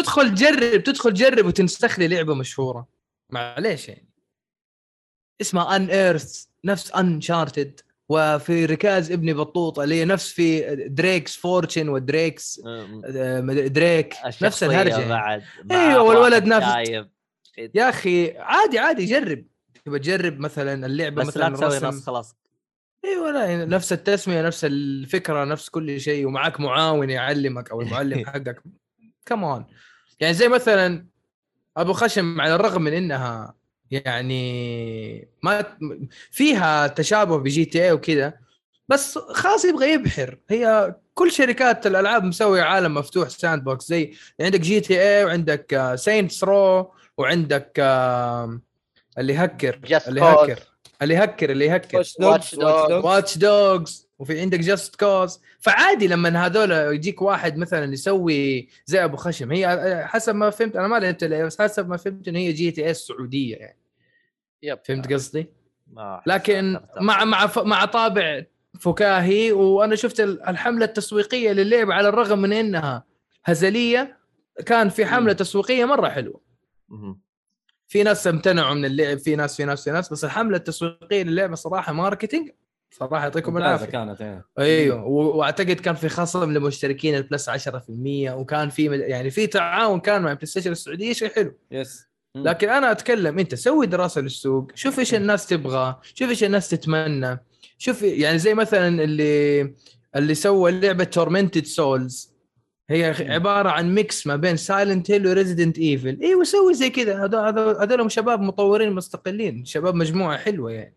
تدخل تجرب تدخل تجرب وتنسخ لي لعبة مشهورة. معليش يعني. اسمها ان ايرث نفس انشارتد وفي ركاز ابني بطوطة اللي نفس في دريكس فورتشن ودريكس دريك نفس الهرجة يعني. بعد مع والولد نفس-. يا أخي عادي عادي جرب. تبى تجرب مثلا اللعبة بس لا مثلا تسوي رسم. نص خلاص. أيوه لا نفس التسمية نفس الفكرة نفس كل شيء ومعك معاون يعلمك أو المعلم حقك. كمان يعني زي مثلا أبو خشم على الرغم من إنها يعني ما فيها تشابه ب GTA وكذا بس خلاص يبغى يبحر. هي كل شركات الألعاب مسوية عالم مفتوح sandbox زي عندك GTA وعندك Saints Row وعندك آه، اللي هكر اللي. هكر اللي هكر اللي hacker. Watch Dogs وفي عندك Just Cause فعادي لما هذول يجيك واحد مثلا يسوي زي أبو خشم هي حسب ما فهمت أنا ما لعبت بس حسب ما فهمت انه هي GTA السعودية يعني Yep فهمت قصدي؟ لكن. مع مع مع طابع فكاهي وأنا شفت ال- الحملة التسويقية للعبه على الرغم من إنها هزلية كان في حملة. تسويقية مرة حلوة. في ناس امتنعوا من اللعب في ناس في ناس في ناس بس الحملة التسويقية للعبة صراحة marketing صراحة يعطيكم العافية. كانت. أيوه وأعتقد كان في خصم لمشتركين ال Plus 10% وكان في يعني في تعاون كان مع PlayStation السعودية شيء حلو. yes مم. لكن أنا أتكلم أنت سوي دراسة للسوق شوف إيش الناس تبغى شوف إيش الناس تتمنى شوف يعني زي مثلا اللي اللي سوى لعبة Tormented Souls هي عبارة عن mix ما بين Silent Hill و Resident Evil أيوه سوي زي كذا. هذول- هذول شباب مطورين مستقلين شباب مجموعة حلوة يعني.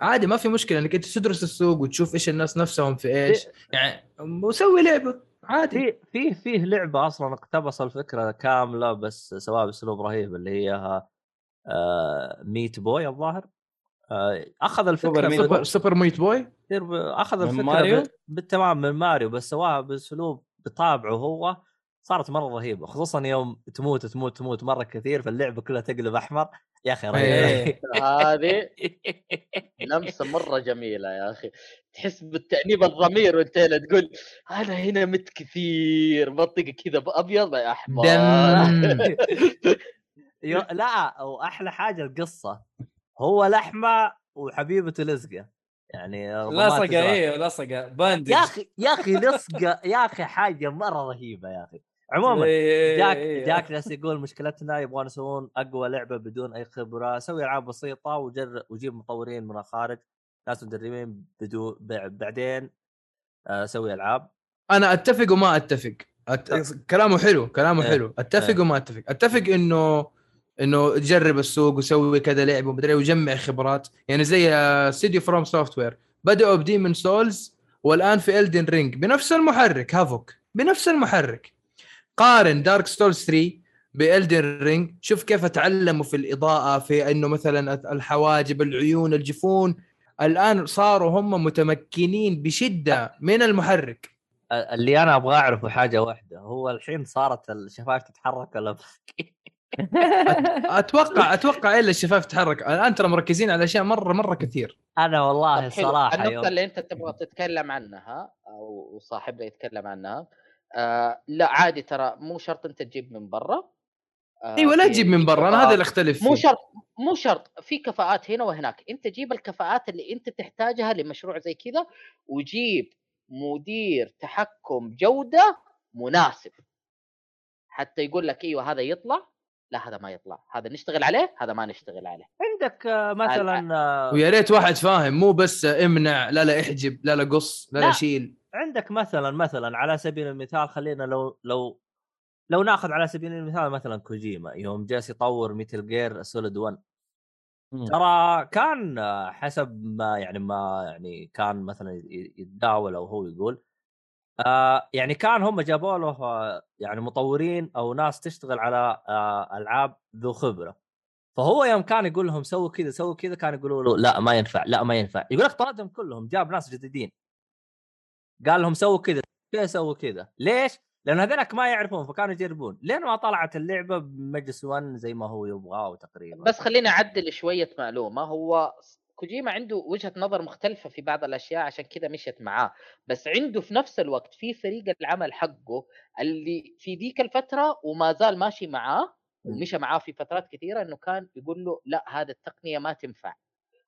عادي ما في مشكلة إنك أنت تدرس السوق وتشوف إيش الناس نفسهم في إيش. يعني وسوي لعبة عادي. في في فيه لعبة أصلا اقتبس الفكرة كاملة بس سواها بأسلوب رهيب اللي هي آه Meat Boy الظاهر. آه أخذ سوبر الفكرة Meat من- Super, Super Meat Boy أخذ من الفكرة ماريو؟ ب- بالتمام من ماريو بس سواها بأسلوب بطابعه هو صارت مرة رهيبة خصوصا يوم تموت تموت تموت مرة كثير فاللعبه كلها تقلب أحمر. يا أخي إيه. رهيبة. هذه لمسة مرة جميلة يا أخي. تحس بالتأنيب الضمير وأنت هنا تقول أنا هنا مت كثير منطقه كذا بابيض يا أحمر. لا واحلى حاجة القصة هو لحمة وحبيبته لزقه يعني لصقه. أيوه لصقه bandage يا أخي يا أخي لصقة يا أخي حاجة مرة رهيبة يا أخي. عموما إيه، جاك إيه. جاك جالس يقول مشكلتنا يبغون يسوون أقوى لعبة بدون أي خبرة سوي ألعاب بسيطة وجر وجيب مطورين من الخارج ناس مدربين بدون بعدين آه، سوي ألعاب. أنا أتفق وما أتفق. أت... كلامه حلو كلامه إيه. حلو. أتفق إيه. وما أتفق. أتفق إنه إنه جرب السوق وسوي كذا لعبة ومدري وجمع خبرات. يعني زي استوديو FromSoftware بدأوا ب Demon's Souls والآن في Elden Ring بنفس المحرك Havok. بنفس المحرك. قارن Dark Souls 3 ب Elden Ring شوف كيف تعلموا في الإضاءة في إنه مثلا الحواجب العيون الجفون. الآن صاروا هم متمكنين بشدة من المحرك. اللي أنا أبغى أعرفه حاجة واحدة هو الحين صارت الشفايف تتحرك ولا أتوقع أتوقع إلا الشفايف تتحرك. الآن ترى مركزين على أشياء مره مرة كثير. أنا والله الصراحه النقطة يوم. اللي أنت تبغى تتكلم عنها أو صاحبنا يتكلم عنها آه لا عادي ترى مو شرط أنت تجيب من برا. آه أيوه لا تجيب من برا أنا هذا اللي أختلف مو فيه. شرط مو شرط في كفاءات هنا وهناك. أنت جيب الكفاءات اللي أنت تحتاجها لمشروع زي كذا وجيب مدير تحكم جودة مناسب. حتى يقول لك أيوه هذا يطلع لا هذا ما يطلع. هذا نشتغل عليه هذا ما نشتغل عليه. عندك آه، مثلا آه، ويا ريت واحد فاهم مو بس امنع لا لا احجب لا لا قص لا لا لا. شيل. عندك مثلا مثلا على سبيل المثال خلينا لو لو لو ناخذ على سبيل المثال مثلا كوجيما يوم جالس يطور Metal Gear Solid 1 مم. ترى كان حسب ما يعني ما يعني كان مثلا يتداول أو هو يقول آه يعني كان هم جابوا له آه، يعني مطورين أو ناس تشتغل على آه ألعاب ذو خبرة. فهو يوم كان يقول لهم سووا كذا سووا كذا كان يقولوا له لا ما ينفع لا ما ينفع. يقول لك طردهم كلهم جاب ناس جديدين. قال لهم سووا كذا كذا سووا كذا؟ ليش؟ لأن هذولك ما يعرفون فكانوا يجربون. لين ما طلعت اللعبة بمجلس 1 زي ما هو يبغاه تقريبا بس خليني أعدل شوية معلومة. هو كوجيما عنده وجهة نظر مختلفة في بعض الأشياء عشان كذا مشت معاه. بس عنده في نفس الوقت في فريق العمل حقه اللي في ذيك الفترة وما زال ماشي معاه ومشى معاه في فترات كثيرة إنه كان يقول له لا هذا التقنية ما تنفع.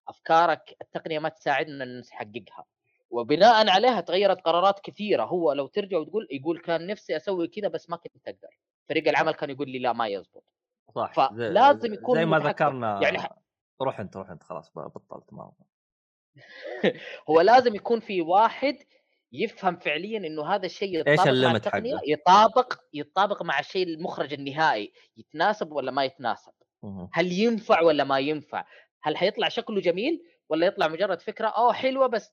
أفكارك التقنية ما تساعدنا نحققها. وبناء عليها تغيرت قرارات كثيرة. هو لو ترجع وتقول يقول كان نفسي أسوي كذا بس ما كنت أقدر. فريق العمل كان يقول لي لا ما يزبط. صح فلازم يكون زي ما. ذكرنا يعني روح أنت روح أنت خلاص بطلت ما هو. لازم يكون في واحد يفهم فعليا إنه هذا الشيء يتطابق مع الليمت التقنية حقه؟ يطابق يطابق مع الشيء المخرج النهائي. يتناسب ولا ما يتناسب. هل ينفع ولا ما ينفع؟ هل حيطلع شكله جميل ولا يطلع مجرد فكرة اوه حلوة بس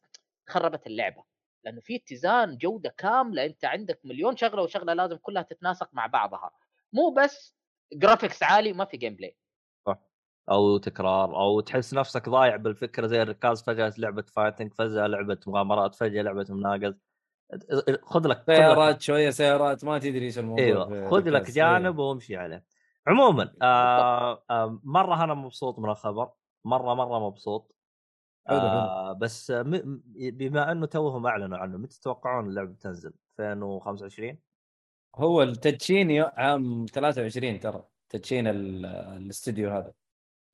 خربت اللعبة لأنه في اتزان جودة كاملة أنت عندك مليون شغلة وشغلة لازم كلها تتناسق مع بعضها. مو بس graphics عالي وما في gameplay أو تكرار أو تحس نفسك ضايع بالفكرة زي الركاز فجأة لعبة fighting فجأة لعبة مغامرات فجأة لعبة مناقز خذ لك سيارات شوية سيارات ما تدري إيش الموضوع إيوه خذ لك الركاز. جانب وامشي عليه. عموما آه آه مرة أنا مبسوط من الخبر مرة مرة مبسوط. آه بس م- بما أنه توهم أعلنوا عنه متى تتوقعون اللعبة تنزل؟ 2025 هو التدشين عام 23 ترى تدشين ال- الاستوديو هذا.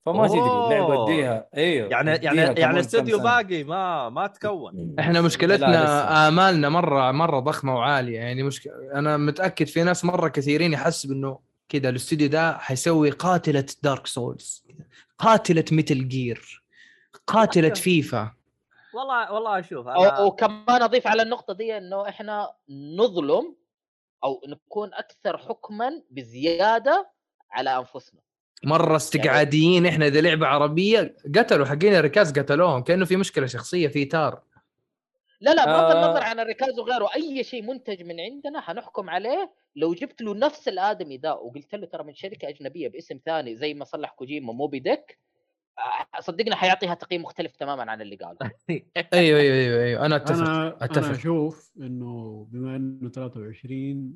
فما تدري اللعبة. اديها إيوه يعني يعني يعني سنة. باقي؟ ما ما تكون. إحنا مشكلتنا. آمالنا مرة مرة ضخمة وعالية. يعني مشك... أنا متأكد في ناس مرة كثيرين يحسب انه كذا الاستوديو ده حيسوي قاتلة Dark Souls قاتلة Metal Gear قاتلة فيفا. والله والله شوف أو- أنا وكمان أضيف على النقطة دي إنه إحنا نظلم أو نكون أكثر حكما بزيادة على أنفسنا. مرة استقعاديين إحنا إذا لعبة عربية قتلوا حقين الركاز قتلوهم كأنه في مشكلة شخصية في تار لا لا بغض آه. النظر عن الركاز وغيره أي شيء منتج من عندنا حنحكم عليه. لو جبت له نفس الآدمي ذا وقلت له ترى من شركة أجنبية باسم ثاني زي ما صلح كوجيما Moby Dick صدقني حيعطيها تقييم مختلف تماما عن اللي قاله أيوه أيوه أيوه, أيوة. أنا أتفق أنا أنا أتفق أشوف إنه بما إنه 23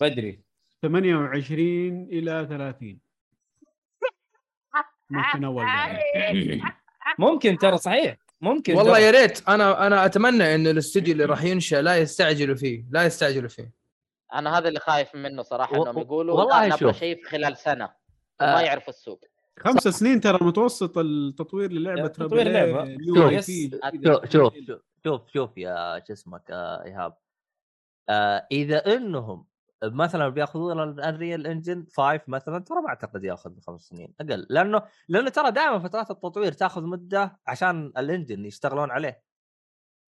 بدري 28 إلى 30 ممكن أول. ممكن ترى صحيح ممكن والله. يا ريت أنا أنا أتمنى انه الاستوديو اللي راح ينشأ لا يستعجلوا فيه لا يستعجلوا فيه أنا هذا اللي خايف منه صراحة و- إنهم يقولوا والله. شيء في خلال سنة آه. وما يعرفوا السوق خمس سنين ترى متوسط التطوير للعبة تطوير ترى لعبة. new شوف. شوف شوف شوف يا شو اسمك آه إيهاب. آه إذا إنهم مثلا بيأخذون ال Unreal Engine 5 مثلا ترى ما أعتقد يأخذ خمس سنين. أقل. لأنه لأنه ترى دائما فترات التطوير تأخذ مدة عشان ال engine يشتغلون عليه.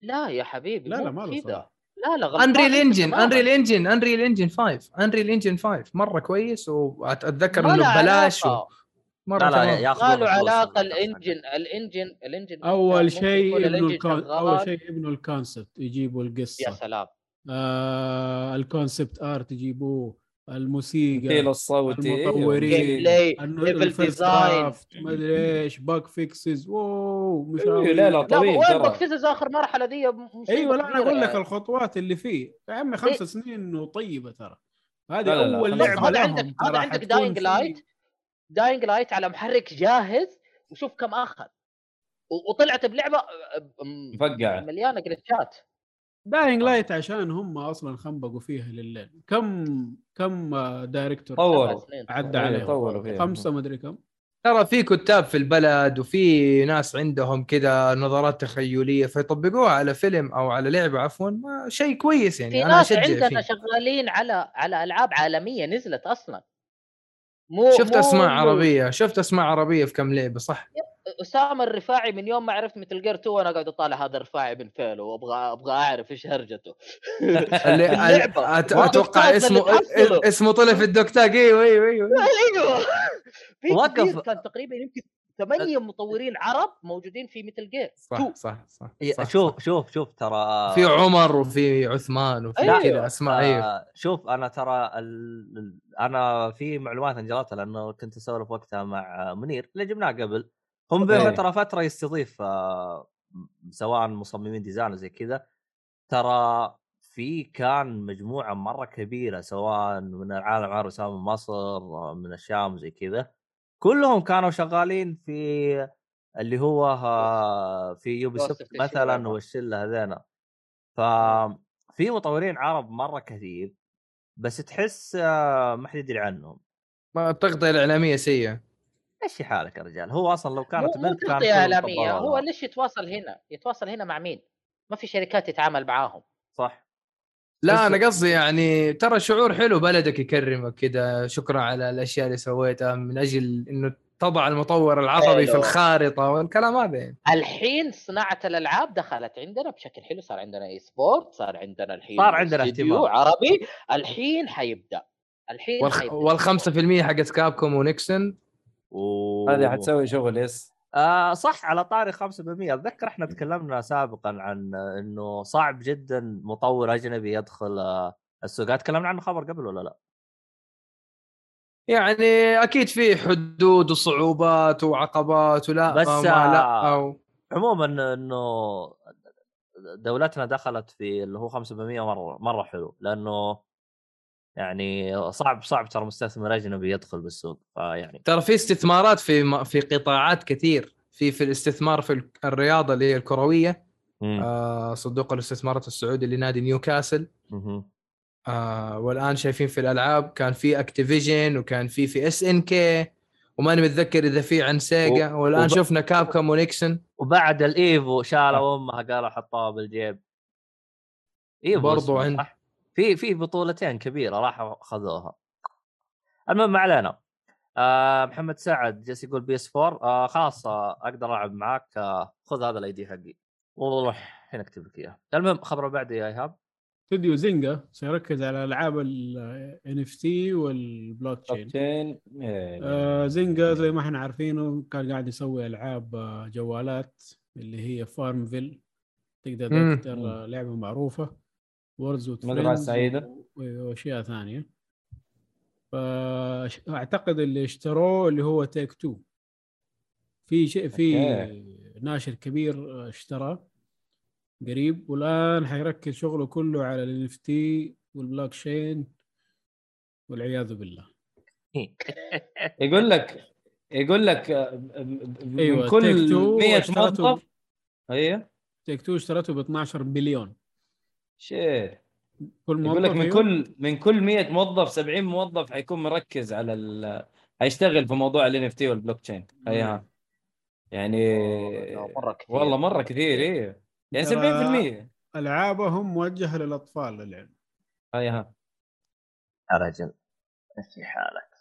لا يا حبيبي لا، لا، ما له كذا. لا لا Unreal Engine. Unreal engine Unreal Engine 5 Unreal Engine 5 مرة كويس وأتذكر إنه ببلاش و-. مرة لا لا له فلوس علاقه ال engine ال engine ال engine أول شيء ابنوا ال con... أول شيء ابنوا ال concept يجيبوا يا القصة سلام. آه ال concept art يجيبوه الموسيقى التمثيل الصوتي المطورين. المطورين level design أدري إيش bug fixes واو إيه، مشاوير لا لا طويل وين ترى. bug fixes آخر مرحلة دي مصيبة أيوه لا أنا أقول لك يعني. الخطوات اللي فيه. يا عمي خمس إيه. سنين وطيبه ترى. هذه أول. لعبة هذا لهم عندك هذا عندك Dying Light Dying Light على محرك جاهز وشوف كم اخذ وطلعت بلعبة مفقعة. مليانة جلتشات Dying Light عشان هم أصلا خنبقوا فيها لليل كم كم آه، director طوروا. سنين. عدى إيه، عليهم طوروا فيها. خمسة ما أدري كم. ترى في كتاب في البلد وفي ناس عندهم كذا نظرات تخيلية فيطبقوها على فيلم أو على لعبة عفوا ما شيء كويس يعني. في ناس عندنا فيه. شغالين على على ألعاب عالمية نزلت أصلا. مو شفت مو أسماء إنه عربية شفت أسماء عربية في كم لعبة صح أسامة الرفاعي من يوم ما عرفت مثل جير 2 وأنا قاعد أطالع هذا الرفاعي من فيله وابغى أبغى أعرف إيش هرجته. والدكتور أتوقع اسمه. اسمه طلع في الدوكتاك أيوه أيوه أيوه أيوه في وقف. كان تقريبا يمكن ثمانية مطورين عرب موجودين في مثل جير صح صح صح, صح شوف صح. شوف شوف ترى في عمر وفي عثمان وفي أيوة. كذا أسماء أيوه آه شوف أنا ترى ال... أنا في معلومات أنجلتها لأنه كنت أسولف وقتها مع منير اللي جبناه قبل هم بين. فترة فتره يستضيف آه سواء مصممين ديزاين وزي كذا ترى في كان مجموعة مرة كبيرة سواء من العالم العربي سواء من مصر آه، من الشام زي كذا كلهم كانوا شغالين في اللي هو آه، في يوبي سوفت. مثلا والشلة هذينا ففي مطورين عرب مرة كثير بس تحس آه، ما حد يدري عنهم ما التغطيه الإعلامية سيئة مشي حالك يا رجال هو أصلا لو كانت مو تغطيه إعلامية هو. ليش يتواصل هنا؟ يتواصل هنا مع مين؟ ما في شركات يتعامل معاهم صح لا أنا قصدي يعني ترى شعور حلو بلدك يكرمك كذا شكرا على الأشياء اللي سويتها من أجل إنه تضع المطور العربي في. الخارطة والكلام هذا يعني. الحين صناعة الألعاب دخلت عندنا بشكل حلو. صار عندنا e-sport صار عندنا الحين صار عندنا استديو اهتمام. عربي. الحين حيبدأ. الحين والخ... حيبدأ. وال 5% حقت Capcom و Nexon. و... هذه حتسوي شغل yes. آه صح على طاري 5% أتذكر إحنا تكلمنا سابقا عن إنه صعب جدا مطور أجنبي يدخل آه، السوق. تكلمنا عنه خبر قبل ولا لا؟ يعني أكيد في حدود وصعوبات وعقبات ولا بس، ما لا آه، أو عموما إنه دولتنا دخلت في اللي هو 5% مرة مرة حلو. لأنه يعني صعب صعب ترى مستثمر أجنبي يدخل بالسوق فيعني ترى في استثمارات في في قطاعات كثير في في الاستثمار في ال- الرياضة اللي هي الكروية مم. آه صندوق الاستثمارات السعودي لنادي نيوكاسل. آه والآن شايفين في الألعاب كان في Activision وكان في في SNK وماني متذكر إذا في عن Sega و- والآن وب- شفنا Capcom و Nexon وبعد ال EVO شالوا أمها قالوا حطوها بالجيب EVO برضو عند- صح؟ في في بطولتين كبيرة راحوا أخذوها. المهم ما علينا. آه محمد سعد جالس يقول PS 4 آه خلاص آه أقدر ألعب معاك. آه خذ هذا ال ID حقي. والله هنا اكتب لك إياه. المهم خبر بعده يا إيهاب. استوديو Zynga سيركز على ألعاب ال NFT وال blockchain chain آه Zynga زي ما إحنا عارفينه كان قاعد يسوي ألعاب آه، جوالات اللي هي FarmVille. تقدر. تختار آه، لعبة معروفة. وورز مزرعة سعيدة. وأشياء ثانية. فاعتقد اللي اشتروه اللي هو Take-Two. في شيء في okay. ناشر كبير اشتراه قريب والآن حيركز شغله كله على ال NFT والبلوك تشين والعياذ بالله. يقول لك يقول لك آه، من أيوة، كل Take Two 100 اشترته- موظف أيوه. Take Two اشترته ب 12 بليون. شيء كل موظف يقول لك من. كل من كل 100 موظف 70 موظف حيكون مركز على ال حيشتغل في موضوع ال NFT والبلوك تشين أيوه يعني مرة كثير. والله مرة كثير إيه. يعني ترى 70% ألعابهم موجهة للأطفال للعلم. أيوه يا رجل مشي حالك؟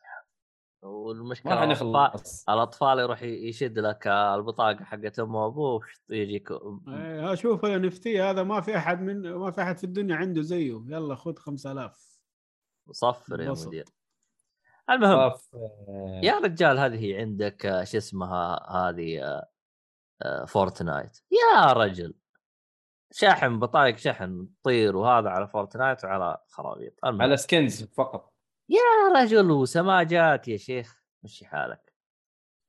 والمشكلة ما الأطفال يروح يشد لك البطاقة حقت امه وأبوه يجيك آه، شوف ال NFT هذا ما في أحد من ما في أحد في الدنيا عنده زيه. يلا خذ 5000 صفر يا. مدير. المهم آه، يا رجال هذه عندك آه، شو اسمها هذه آه، آه، Fortnite. يا رجل شاحن بطايق شحن طير وهذا على Fortnite وعلى خرابيط. المهم. على skins فقط. يا رجل وسماجات يا شيخ مشي حالك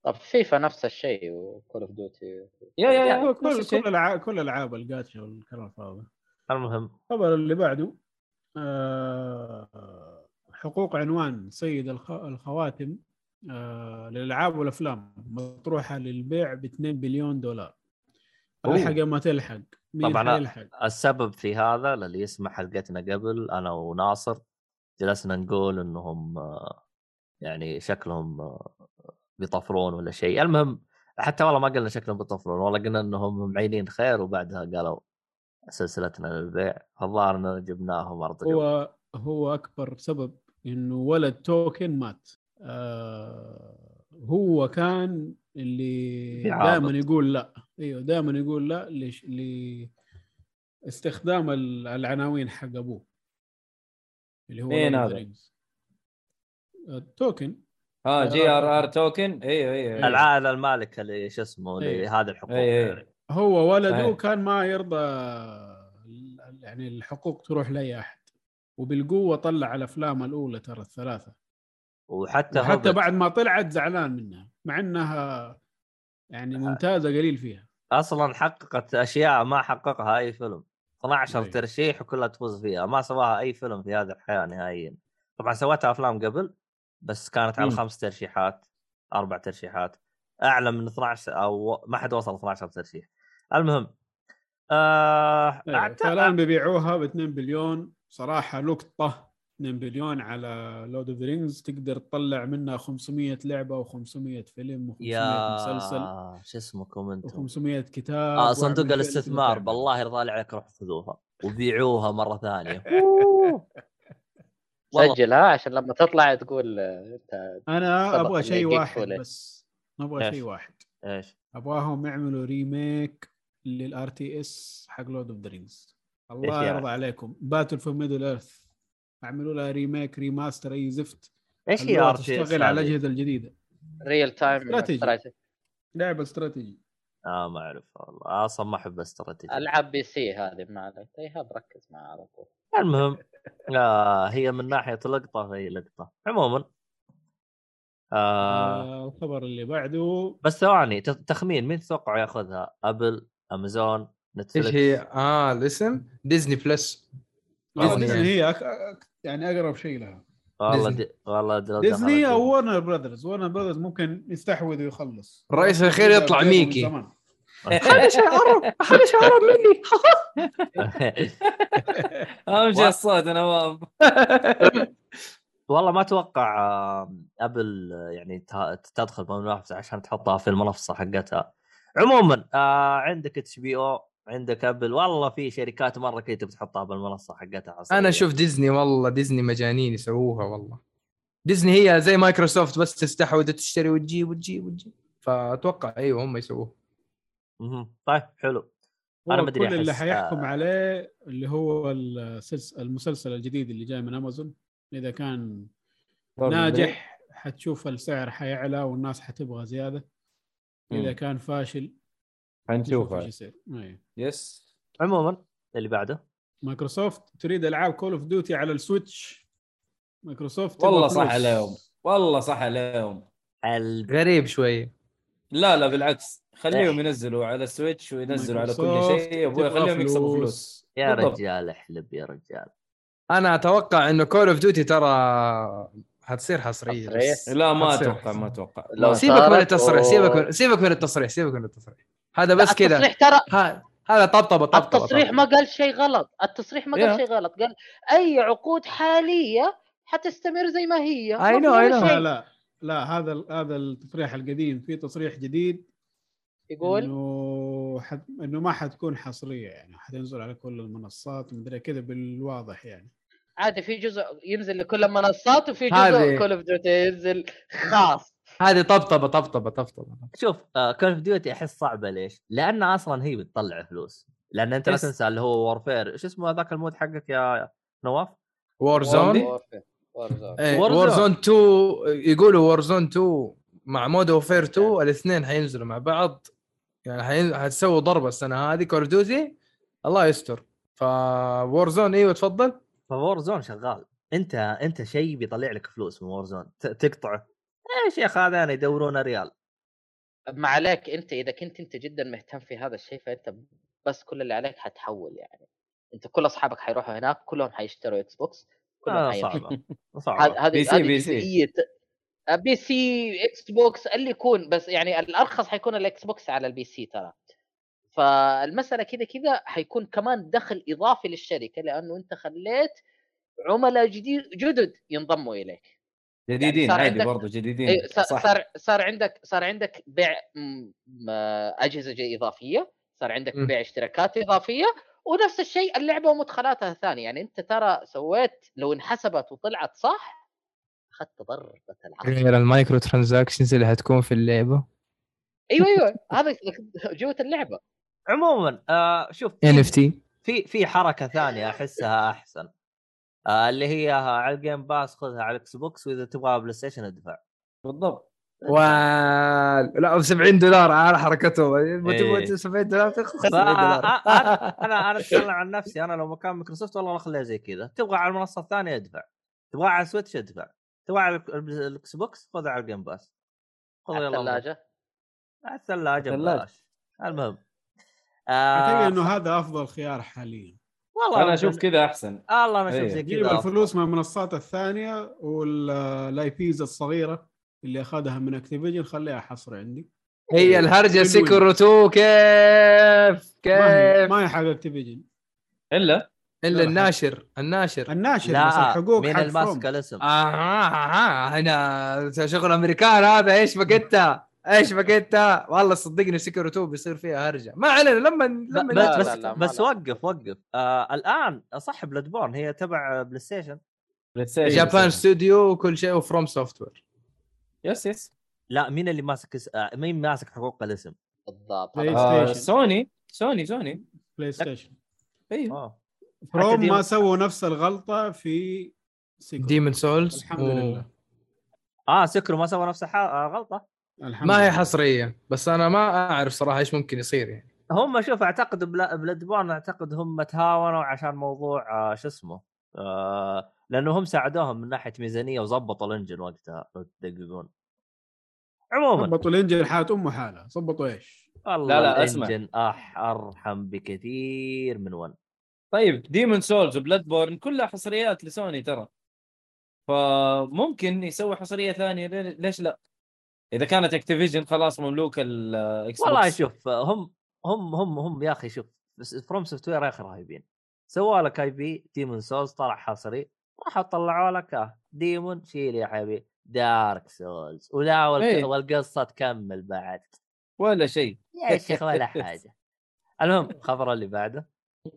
طب فيفا نفس الشيء و Call of Duty يا يا يا كل. كل العاب كل العاب الجاتشا والكلام الفاضي المهم الخبر اللي بعده آه، حقوق عنوان سيد الخ- الخواتم آه، للألعاب والأفلام مطروحة للبيع ب 2 بليون دولار. الحق ما تلحق مين طبعاً. حيلحق السبب في هذا للي يسمع حلقتنا قبل أنا وناصر جلسنا نقول إنهم يعني شكلهم بيطفرون ولا شيء المهم حتى والله ما قلنا شكلهم بيطفرون والله قلنا إنهم معينين خير وبعدها قالوا سلسلتنا للبيع فالظاهر اننا جبناهم أرض. هو هو أكبر سبب إنه ولد توكن مات آه هو كان اللي. دائما يقول لا إيوه دائما يقول لا ليش لاستخدام ال- العناوين حق أبوه اللي هو مين هذا؟ Rings. آه، توكن آه J.R.R. Tolkien أيوه أيوه العائلة المالكة اللي شو اسمه. لهذه الحقوق إيه. يعني. هو ولده صحيح. كان ما يرضى يعني الحقوق تروح لأي أحد وبالقوة طلع الأفلام الأولى ترى الثلاثة وحتى هوبت بعد ما طلعت زعلان منها مع إنها يعني ممتازة قليل فيها أصلا حققت أشياء ما حققها أي فيلم 12 أي. ترشيح وكلها تفوز فيها ما سواها أي فيلم في هذه الحياة نهائيا طبعا سوتها أفلام قبل بس كانت على. خمس ترشيحات أربع ترشيحات أعلى من 12 أو ما حد وصل 12 ترشيح المهم آه أيوة. أعت- فالآن بيبيعوها ب 2 بليون صراحة لقطة 2 بليون على Lord of Rings تقدر تطلع منها 500 لعبة و500 فيلم و500 يا مسلسل شو اسمكم أنتم و500 كتاب آه صندوق الاستثمار. بالله يرضى لي عليك روح خذوها وبيعوها مرة ثانية. سجلها عشان لما تطلع تقول آه، أنت أنا أبغى شيء واحد فولي. بس أبغى؟ شيء واحد إيش أبغاهم يعملوا remake لل RTS حق Lord of the Rings الله يعني؟ يرضى عليكم Battle for Middle-earth اعملوا لها remake remaster أي زفت. إيش هي RT تشتغل على الأجهزة الجديدة. real time strategy. لعبة استراتيجي آه ما أعرف والله. أصلا ما أحب استراتيجي العاب PC هذه ما عليك ايهاب ركز معها على طول. المهم آه هي من ناحية لقطة فهي لقطة. عموما آه آه الخبر اللي بعده. بس ثواني تخمين مين تتوقع يأخذها؟ Apple، Amazon، Netflix إيش هي؟ آه الاسم Disney Plus آه، Disney Disney. هي أك... أك... يعني أقرب شيء لها والله. دي... والله دي... ديزني أو Warner Brothers Warner Brothers ممكن يستحوذ ويخلص الرئيس الأخير يطلع من ميكي. زمان. هذا شعر مني امشي و- الصوت نواف والله ما أتوقع آه، Apple آه، يعني تدخل بالمنافسه عشان تحطها في المنصه حقتها. عموما آه عندك HBO عندك Apple والله في شركات مرة كي تبي تحطها بالمنصة حقتها حصرياً. أنا أشوف ديزني والله ديزني مجانين يسووها والله ديزني هي زي مايكروسوفت بس تستحوذ وتشتري وتجيب وتجيب وتجيب فأتوقع إيوه هم يسووها. طيب حلو هو ما أدري كل اللي حيحكم آه. عليه اللي هو المسلسل الجديد اللي جاي من امازون إذا كان ناجح حتشوف السعر حيعلى والناس حتبغى زيادة إذا. كان فاشل حنشوف إيش. يصير. yes عموما اللي بعده. مايكروسوفت تريد ألعاب Call of Duty على ال Switch. مايكروسوفت والله صح. عليهم. والله صح عليهم. ال... غريب شوي. لا لا بالعكس. خليهم إيه. ينزلوا على ال Switch وينزلوا على كل شيء أبوي تبغى خليهم يكسبوا فلوس. يا. رجال احلب يا رجال. أنا أتوقع انه Call of Duty ترى حتصير حصريه لا ما أتوقع ما أتوقع. سيبك من التصريح سيبك من سيبك من التصريح سيبك من التصريح. هذا بس كذا. التصريح ترى هذا طبطبة طبطبة التصريح. ما قال شيء غلط. التصريح ما. قال شيء غلط. قال أي عقود حالية حتستمر زي ما هي. Know, I ولا know. لا. لا لا هذا هذا التصريح القديم. في تصريح جديد يقول؟ إنه حد... إنه ما حتكون حصرية يعني. حتنزل على كل المنصات. ومدري كذا بالواضح يعني. عادي في جزء ينزل لكل المنصات وفي جزء Call of Duty ينزل خاص هذه طبطبة طبطبة طبطبة. شوف Call of Duty أحس صعبة ليش؟ لأن أصلا هي بتطلع فلوس. لأن أنت لا. تنسى اللي هو Warfare إيش اسمه هذاك ال mode حقك يا نواف؟ وور زون وورزون Warzone. وور زون 2 يقولوا Warzone 2 مع Modern Warfare 2 الاثنين حينزلوا مع بعض. يعني حين- حتسووا ضربة السنة هذه Call of Duty الله يستر. Warzone إيوه تفضل. Warzone شغال. أنت أنت شيء بيطلع لك فلوس من Warzone ت- تقطعه. يا هذين يدورون ريال. ما عليك أنت إذا كنت أنت جدا مهتم في هذا الشيء فأنت بس كل اللي عليك حتحول يعني. أنت كل أصحابك حيروحوا هناك كلهم حيشتروا Xbox كلهم آه. صعبة هذه صعبة. هذه بي سي- بي سي. بي سي إكس بوكس اللي يكون بس يعني الأرخص حيكون ال Xbox على ال PC ترى. فالمسألة كذا كذا حيكون كمان دخل إضافي للشركة لأنه أنت خليت عملاء جديد جدد ينضموا إليك. جديدين صار عادي عندك- برضو جديدين إيه، صار صح. صار صار عندك صار عندك بيع م- أجهزة ج- إضافية صار عندك. بيع اشتراكات إضافية ونفس الشيء اللعبة ومدخلاتها الثانية. يعني أنت ترى سويت لو انحسبت وطلعت صح أخذت ضربة العصر غير المايكرو transactions اللي حتكون في اللعبة. أيوه أيوه. هذا جوة اللعبة. عموما آه شوف إن في- FT. في في حركة ثانية أحسها أحسن. آه اللي هي على ال Game Pass خذها على ال Xbox وإذا تبغى PlayStation ادفع. بالضبط. و لا 70 دولار على حركتهم. إيه. تبغى 70 دولار؟ تاخذ فا- 70 دولار. آه، آه، أنا أنا أتكلم عن نفسي. أنا لو مكان مايكروسوفت والله اخليها زي كذا. تبغى على المنصة الثانية ادفع. تبغى على ال Switch ادفع. تبغى على ال- ال Xbox خذها على ال Game Pass خذ على يلا. الثلاجة. على الثلاجة. ببلاش. المهم. أعتقد آه إنه هذا أفضل خيار حاليا. والله أنا أشوف كذا أحسن. الله أنا أشوف إيه. زي جيب كذا الفلوس من المنصات الثانية وال IPs الصغيرة اللي أخذها من Activision خليها حصر عندي. هي الهرجة وين Sekiro 2 كيف؟ كيف؟ ما هي حق Activision. إلا؟ إلا الناشر الناشر. الناشر بس لا الحقوق مين الماسك. الاسم. آه آه آه هنا شغل أمريكان هذا إيش بقيتها إيش بقيتها والله صدقني Sekiro 2 بيصير فيها هرجة. ما علينا لما لما لا، بس لا، بس, لا، ما بس لا. وقف وقف. آه الآن صح Bloodborne هي تبع PlayStation PlayStation Japan Studio وكل شيء و FromSoftware yes yes. لا مين اللي ماسك اس... آه مين ماسك حقوق الاسم؟ بالضبط. آه Station. سوني. سوني سوني. بلاي ستيشن أيوه From ما سووا نفس الغلطة في Demon's Souls الحمد لله. آه Sekiro ما سوى نفس الح... الحمد ما هي. حصرية بس أنا ما أعرف صراحة إيش ممكن يصير يعني هم شوف أعتقد Blo... Bloodborne أعتقد هم تهاونوا عشان موضوع آه شو اسمه آه لأنه هم ساعدوهم من ناحية ميزانية وظبطوا ال engine وقتها لو تدققون عموما ضبطوا ال engine حالة امه حالة ضبطوا إيش؟ والله لا، لا، أسمع. الإنجن أح أرحم بكثير من ون طيب Demon's Souls و Bloodborne كلها حصريات لسوني ترى فممكن يسوي حصرية ثانية ليش لا؟ إذا كانت Activision خلاص مملوكه ال X والله شوف هم هم هم هم يا أخي شوف بس FromSoftware يا أخي رهيبين. سووا لك IP Demon's Souls طلع حصري راحوا طلعوا لك Demon شيل يا حبيبي. Dark Souls ولا. إيه. والقصة تكمل بعد. ولا شيء. يا شيخ ولا حاجة. المهم الخبر اللي بعده.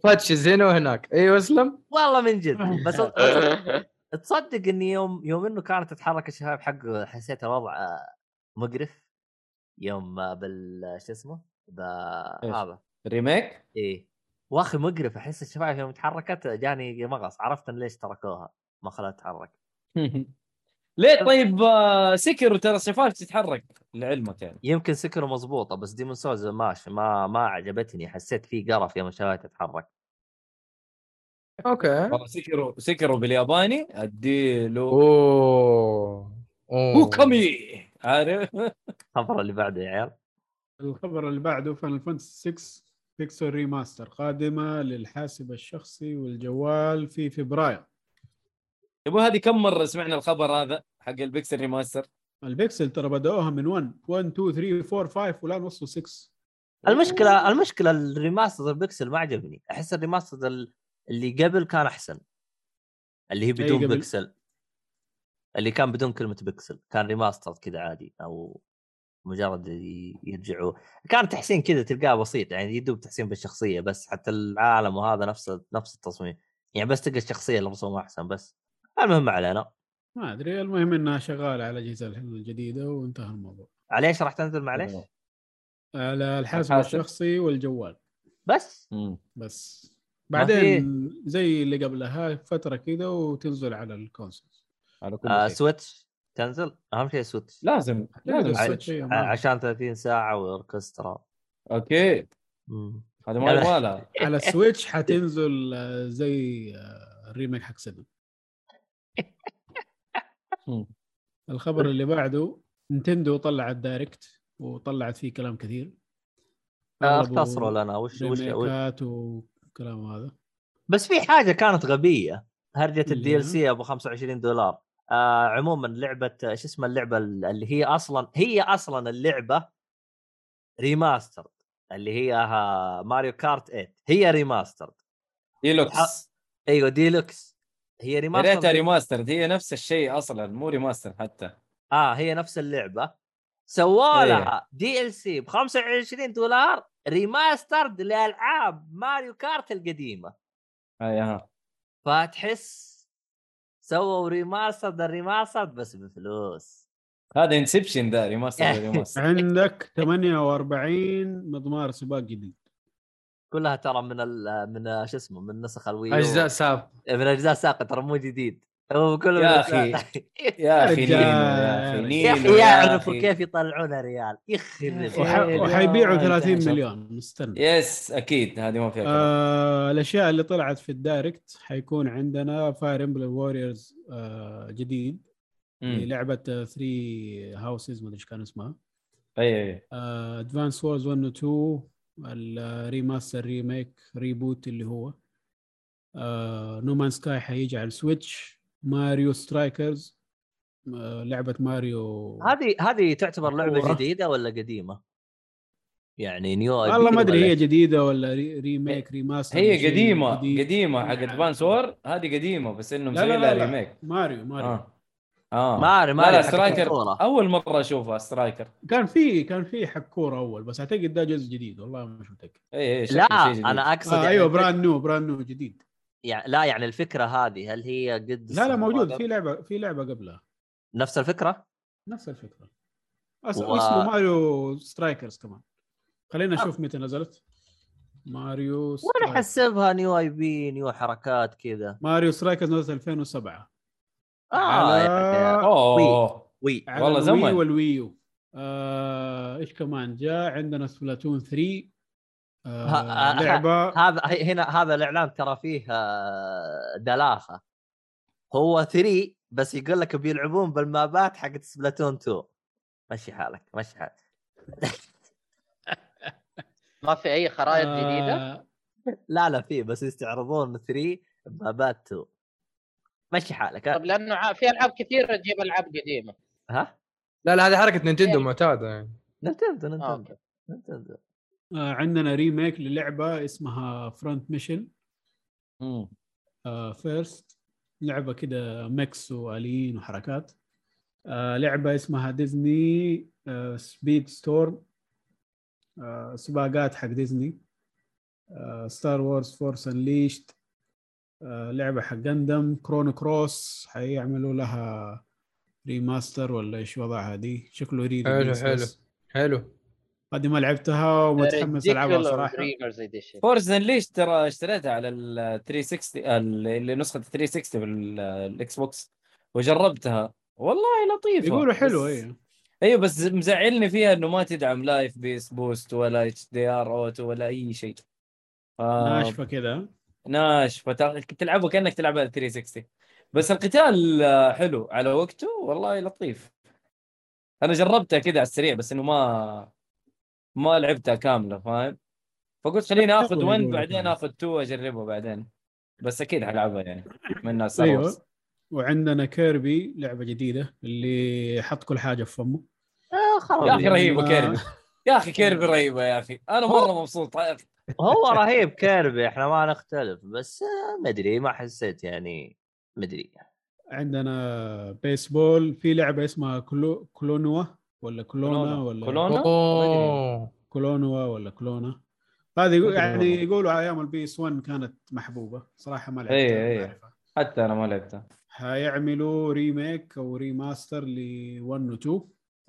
فتشز هنا وهناك أيوه اسلم والله من جد. بس تصدق إني يوم يوم إنه كانت تتحرك الشباب حقه حسيت الوضع مقرف يوم بال شو اسمه؟ هذا. remake؟ إيه. واخي مقرف أحس الشفايف يوم تحركت جاني مغص عرفت إن ليش تركوها ما خلوها تتحرك. ليه؟ طيب Sekiro ترى الشفايف تتحرك لعلمك يعني. يمكن Sekiro مضبوطة بس Demon's Souls ماشي ما ما عجبتني حسيت في قرف يوم الشفايف تتحرك. okay. والله Sekiro Sekiro بالياباني أديله. أوه. أوه. هوكامي عارف؟ الخبر اللي بعده يا عيال. الخبر اللي بعده Final Fantasy 6 Pixel Remaster قادمة للحاسب الشخصي والجوال في فبراير. يبغى هذه كم مرة سمعنا الخبر هذا حق ال Pixel Remaster البيكسل ترى بدأوها من 1 1 2 3 4 5 والآن وصلوا 6 المشكلة المشكلة ال remaster ال pixel ما عجبني. أحس ال remaster ال- اللي قبل كان أحسن. اللي هي بدون قبل؟ اللي كان بدون كلمة بكسل كان ريماستر كذا عادي أو مجرد يرجعوا كان تحسين كذا تلقاه بسيط يعني يدوب تحسين بالشخصية بس حتى العالم وهذا نفس نفس التصميم. يعني بس تلقى الشخصية اللي مرسومه أحسن بس. المهم ما علينا. ما أدري المهم إنها شغالة على الاجهزه الجديدة وانتهى الموضوع. على إيش راح تنزل معليش؟ على الحاسب. الشخصي والجوال. بس. مم. بس. بعدين زي اللي قبلها فترة كذا وتنزل على ال console. على كل آه شيء. Switch. تنزل؟ أهم شيء Switch. لازم لازم ما- عشان 30 ساعة وأوركسترا. okay. هذا ما. يبغى على ال Switch حتنزل آه، زي آه، ال remake حق 7 مم. الخبر اللي بعده Nintendo طلعت Direct وطلعت فيه كلام كثير. آه، اختصروا لنا. وش وش وكلام هذا. بس في حاجة كانت غبية. هرجة ال DLC أبو 25 دولار. آه عموما لعبة إيش اسمها اللعبة اللي هي أصلا هي أصلا اللعبة remaster اللي هي Mario Kart 8 هي remaster Deluxe. أيوه ديلوكس. هي يا remaster ريتها remaster هي نفس الشيء أصلا مو remaster حتى. آه هي نفس اللعبة. سووا إيه. لها DLC ب 25 دولار remastered لألعاب Mario Kart القديمة. ها. فتحس سووا remaster ال remaster بس بفلوس. هذا Inception ده remaster remaster. عندك 48 مضمار سباق جديد. كلها ترى من ال من شو اسمه من نسخ ال Wii U. أجزاء ساب من أجزاء سابقة ترى مو جديد. هو كله يا. أجزاء- يا أخي. نينو يا أخي يا نينو أخي يا يعرفوا. كيف يطلعونها ريال يخرب وحيبيعوا لا، 30 انتهى. مليون. مستنى يس أكيد. هذه ما فيها آه الأشياء اللي طلعت في الدايركت حيكون عندنا فاير امبلم ووريرز آه جديد مم. لعبه 3 هاوسز ما أدري إيش كان اسمها. أي أي ادفانس وورز 1 و 2 الريماستر ريميك ريبوت اللي هو. No Man's Sky حيجي على ال Switch Mario Strikers آه لعبة ماريو هذه هذه تعتبر لعبة مشهورة. جديدة ولا قديمة؟ يعني new IP والله ما أدري هي؟ جديدة ولا re- remake remaster هي قديمة جديد. قديمة حق يعني Advance War هذه قديمة بس انه لا مسوي لا لها لا, remake لا. Mario Mario آه آه ماري- لا ماري لا حق Striker. أول مرة أشوفها سترايكر كان في كان في حق كورة أول بس أعتقد ده جزء جديد والله مش متأكد اي اي لا. أنا أقصد آه يعني أيوه brand new brand new جديد يعني لا يعني الفكرة هذه هل هي قد لا لا موجود في لعبة في لعبة قبلها. نفس الفكرة؟ نفس الفكرة. أس... و- اسمه Mario Strikers كمان. خلينا نشوف متى نزلت. ماريو وأنا أحسبها new IP new حركات كذا؟ Mario Strikers نزلت 2007 آه على- يعني أوه. Wii على والله زمن. وال Wii U. آه، إيش كمان جاء؟ عندنا سبلاتون 3 آه ها- ها- لعبة. هذا هنا هذا الإعلان ترى فيه آه، دلاخه هو 3 بس يقول لك بيلعبون بالمابات حقت سبلاتون 2 مشي حالك مشي حالك. ما في أي خرائط جديدة؟ آه لا لا فيه بس يستعرضون 3 بمابات 2 مشي حالك. طب لأنه ع- في ألعاب كثيرة تجيب ألعاب قديمة. ها؟ لا لا هذه حركة Nintendo معتادة يعني. Nintendo Nintendo Nintendo. عندنا remake للعبة اسمها Front Mission. first لعبة كده mechs وآليين وحركات. آه لعبة اسمها ديزني آه Speedstorm آه سباقات حق ديزني آه Star Wars Force Unleashed آه لعبة حق Gundam Chrono Cross حيعملوا لها remaster ولا إيش وضعها دي؟ شكله re- حلو. حلو. حلو. هذه ما لعبتها ومتحمس العبها صراحة. Dreamers Edition Force ليش ترى اشتريتها على ال 360 اللي نسخة 360 بال Xbox. وجربتها. والله لطيفة. يقولوا حلو بس- أيوه أيوه بس مزعلني فيها إنه ما تدعم لا FPS boost ولا HDR auto ولا أي شيء. آه ناشفة كذا. ناشفة. تلعبه كأنك تلعب على 360 بس القتال حلو على وقته والله لطيف. أنا جربتها كذا على السريع بس إنه ما ما لعبتها كاملة فاهم؟ فقلت خليني آخذ يقولوا 1 يقولوا بعدين. آخذ 2 اجربه بعدين. بس أكيد حلعبها يعني من الناس أيوه. وعندنا كيربي لعبة جديدة اللي حط كل حاجة في فمه. آه خلاص يا أخي رهيبة ما- كيربي يا أخي كيربي رهيبة يا أخي. أنا مرة مبسوط. هو رهيب Kirby إحنا ما نختلف. بس آه، ما أدري ما حسيت يعني ما أدري. عندنا بيسبول في لعبة اسمها Klo Klonoa ولا Klona. ولا Kolona؟ أوه Klonoa ولا Klona هذه يعني يقولوا أيام ال PS 1 كانت محبوبة صراحة ما لعبتها إيه. أعرفها. حتى أنا ما لعبتها حيعملوا remake أو remaster ل 1 و 2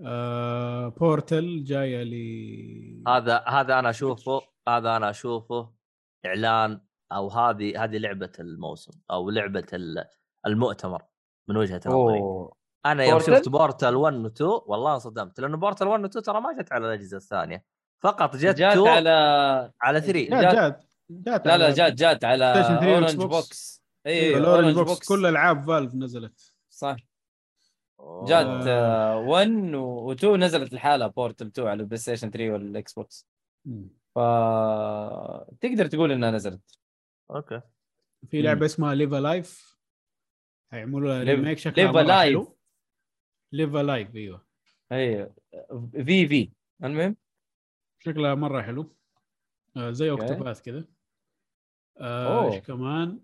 آه Portal جاية ل هذا هذا أنا أشوفه هذا أنا أشوفه إعلان أو هذه هذه لعبة الموسم أو لعبة ال- المؤتمر من وجهة نظري أوه أنا يوم Portal؟ شفت Portal 1 و 2 والله انصدمت لأنه Portal 1 و 2 ترى ما جت على الأجهزة الثانية فقط جت جات 2 على على 3 جات جات- جات جات لا لا على- جات جات على PlayStation 3 Orange Box. Box اي Orange Box, Box كل ألعاب Valve نزلت صح. جات 1 و2 نزلت الحالة Portal 2 على ال PlayStation 3 وال Xbox. ف تقدر تقول إنها نزلت okay في لعبة اسمها Live A Live هيعملوا لها remake شكلها Live A Live. حلو Live A Live أيوه. أي في في. المهم؟ شكلها مرة حلو. آه زي. Octopath كذا آه أوه. إيش كمان؟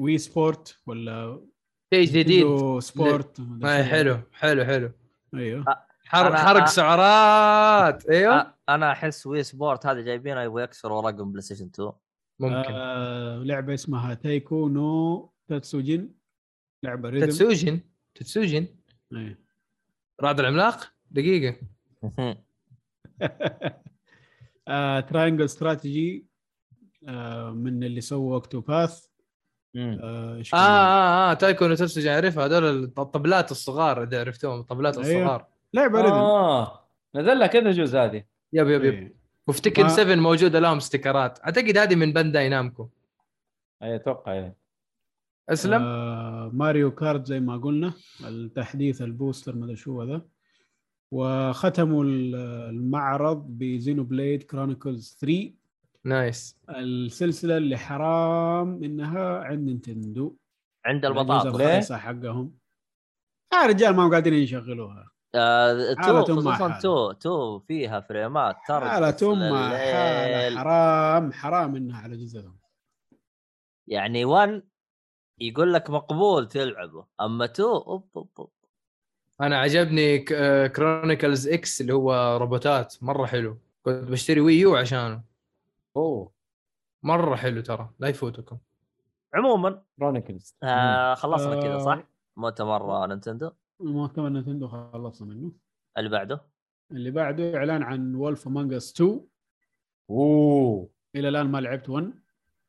Wii Sport ولا شيء جديد. sport show. حلو حلو حلو. أيوه. حرق حرق سعرات. أيوه. أنا أحس Wii Sport هذا جايبينه يبغى يكسروا رقم PlayStation 2 ممكن. آه لعبة اسمها Taiko no Tatsujin لعبة rhythm Tatsujin. Tatsujin. إيه. رعد العملاق؟ دقيقة. آه Triangle Strategy آه من اللي سووا Octopath مم. آه إيش آه؟ آه آه Taiko no Tatsujin اعرفها هذول الطبلات الصغار اذا عرفتهم الطبلات أيوه. الصغار. لعبه rhythm آه نزل لها كذا جزء هذه. yep yep yep. إيه. وفي Tekken ما- 7 موجودة لهم ستيكرات. أعتقد هذه من Bandai Namco أي أتوقع اي أسلم. آه Mario Kart زي ما قلنا التحديث ال booster ما شو هذا. وختموا ال- المعرض ب Xenoblade Chronicles 3 nice. السلسلة اللي حرام إنها عند Nintendo. عند الأجهزة البطاطا. ليه؟ حقهم. آه رجال ما هم قاعدين يشغلوها آه، تو خصوصا حالة. تو. تو فيها فريمات ترى حالة حالة الليل. حرام حرام إنها على اجهزتهم يعني 1 يقول لك مقبول تلعبه أما 2 أوب أوب أوب. أنا عجبني Chronicles X اللي هو روبوتات مرة حلو. كنت بشتري Wii U عشانه. أوه. مرة حلو ترى لا يفوتكم. عموما Chronicles آه خلصنا كذا آه. صح؟ مؤتمر Nintendo. مؤتمر Nintendo خلصنا منه. اللي بعده؟ اللي بعده إعلان عن Wolf Among Us 2 أوه. إلى الآن ما لعبت 1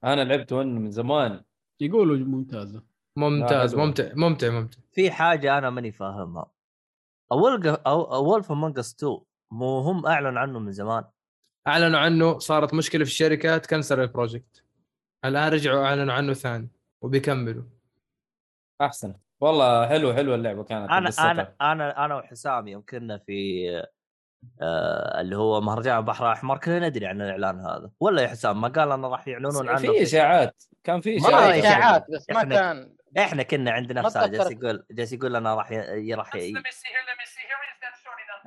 أنا لعبت one من زمان. يقولوا ممتازة. ممتاز. ممتع ممتع ممتع. في حاجة أنا ماني فاهمها. اول أو Wolf Among Us 2 مو هم أعلن عنه من زمان؟ أعلنوا عنه صارت مشكلة في الشركة تكنسل ال project. الآن رجعوا أعلنوا عنه ثاني وبيكملوا. أحسن. والله حلو حلو اللعبة كانت أنا. أنا أنا أنا وحسام يوم كنا في آه اللي هو مهرجان البحر الأحمر كنا ندري عن الإعلان هذا. ولا يا حسام ما قال انه راح يعلنون عنه في إشاعات كان في مرة إشاعات بس ما إحنا- كان. إحنا كنا عند ما نفسها جالس. يقول جالس يقول لنا راح ي... راح ي...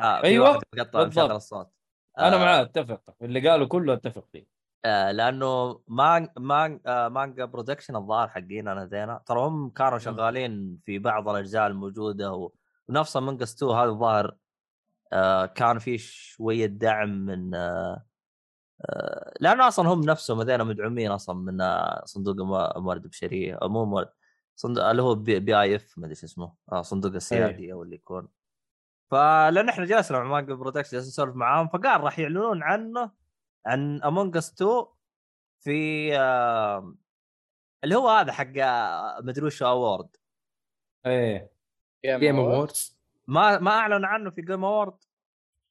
آه مقطع بالضبط. مشغل الصوت. أنا آه، معاه أتفق. اللي قالوا كله أتفق فيه. آه لأنه Man Man آه Manga Production الظاهر حقين أنا زينا ترى هم كانوا شغالين في بعض الأجزاء الموجودة و... ونفس مانجا 2 هذا الظاهر آه كان في شوية دعم من آه آه لأنه أصلا هم نفسهم هذين مدعومين أصلا من آه صندوق المو- الموارد البشريه أو مو موارد صندوق اللي هو P, PIF ما أدري شو اسمه آه صندوق السيادي أو اللي يكون. فلأن إحنا جلسنا مع Manga Production جالسين نسولف معاهم فقال راح يعلنون عنه عن Among Us 2 في آه، اللي هو هذا حق آه، مدري وش Award إيه. Game Awards ما ما أعلن عنه في Game Award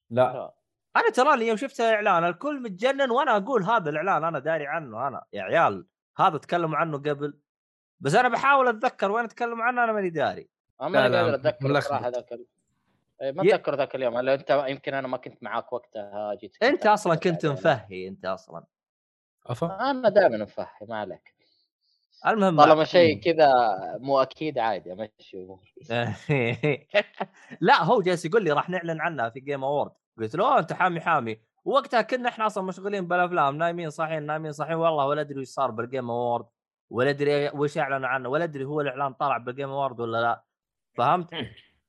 لا. أنا ترى يوم شفت الاعلان الكل متجنن وأنا أقول هذا الإعلان أنا داري عنه أنا. يا عيال هذا تكلموا عنه قبل. بس أنا بحاول أتذكر وين تكلموا عنه أنا ماني داري. أنا قادر أتذكر. صراحة ذاك إيه، ما أتذكر ذاك اليوم لأن أنت يمكن أنا ما كنت معاك وقتها جيت أنت أصلا كنت مفهي أنت أصلا. افا أنا دائما مفهي ما عليك. المهم طالما شيء كذا مو أكيد عادي أمشي لا هو جالس يقول لي راح نعلن عنها في Game Award قلت له "أوه، أنت حامي حامي. وقتها كنا إحنا أصلا مشغولين بالأفلام نايمين صاحيين نايمين صاحيين. والله ولا أدري وش صار بال Game Award ولا أدري وش اعلنوا عنه ولا أدري هو الإعلان طلع بال Game Award ولا لا. فهمت؟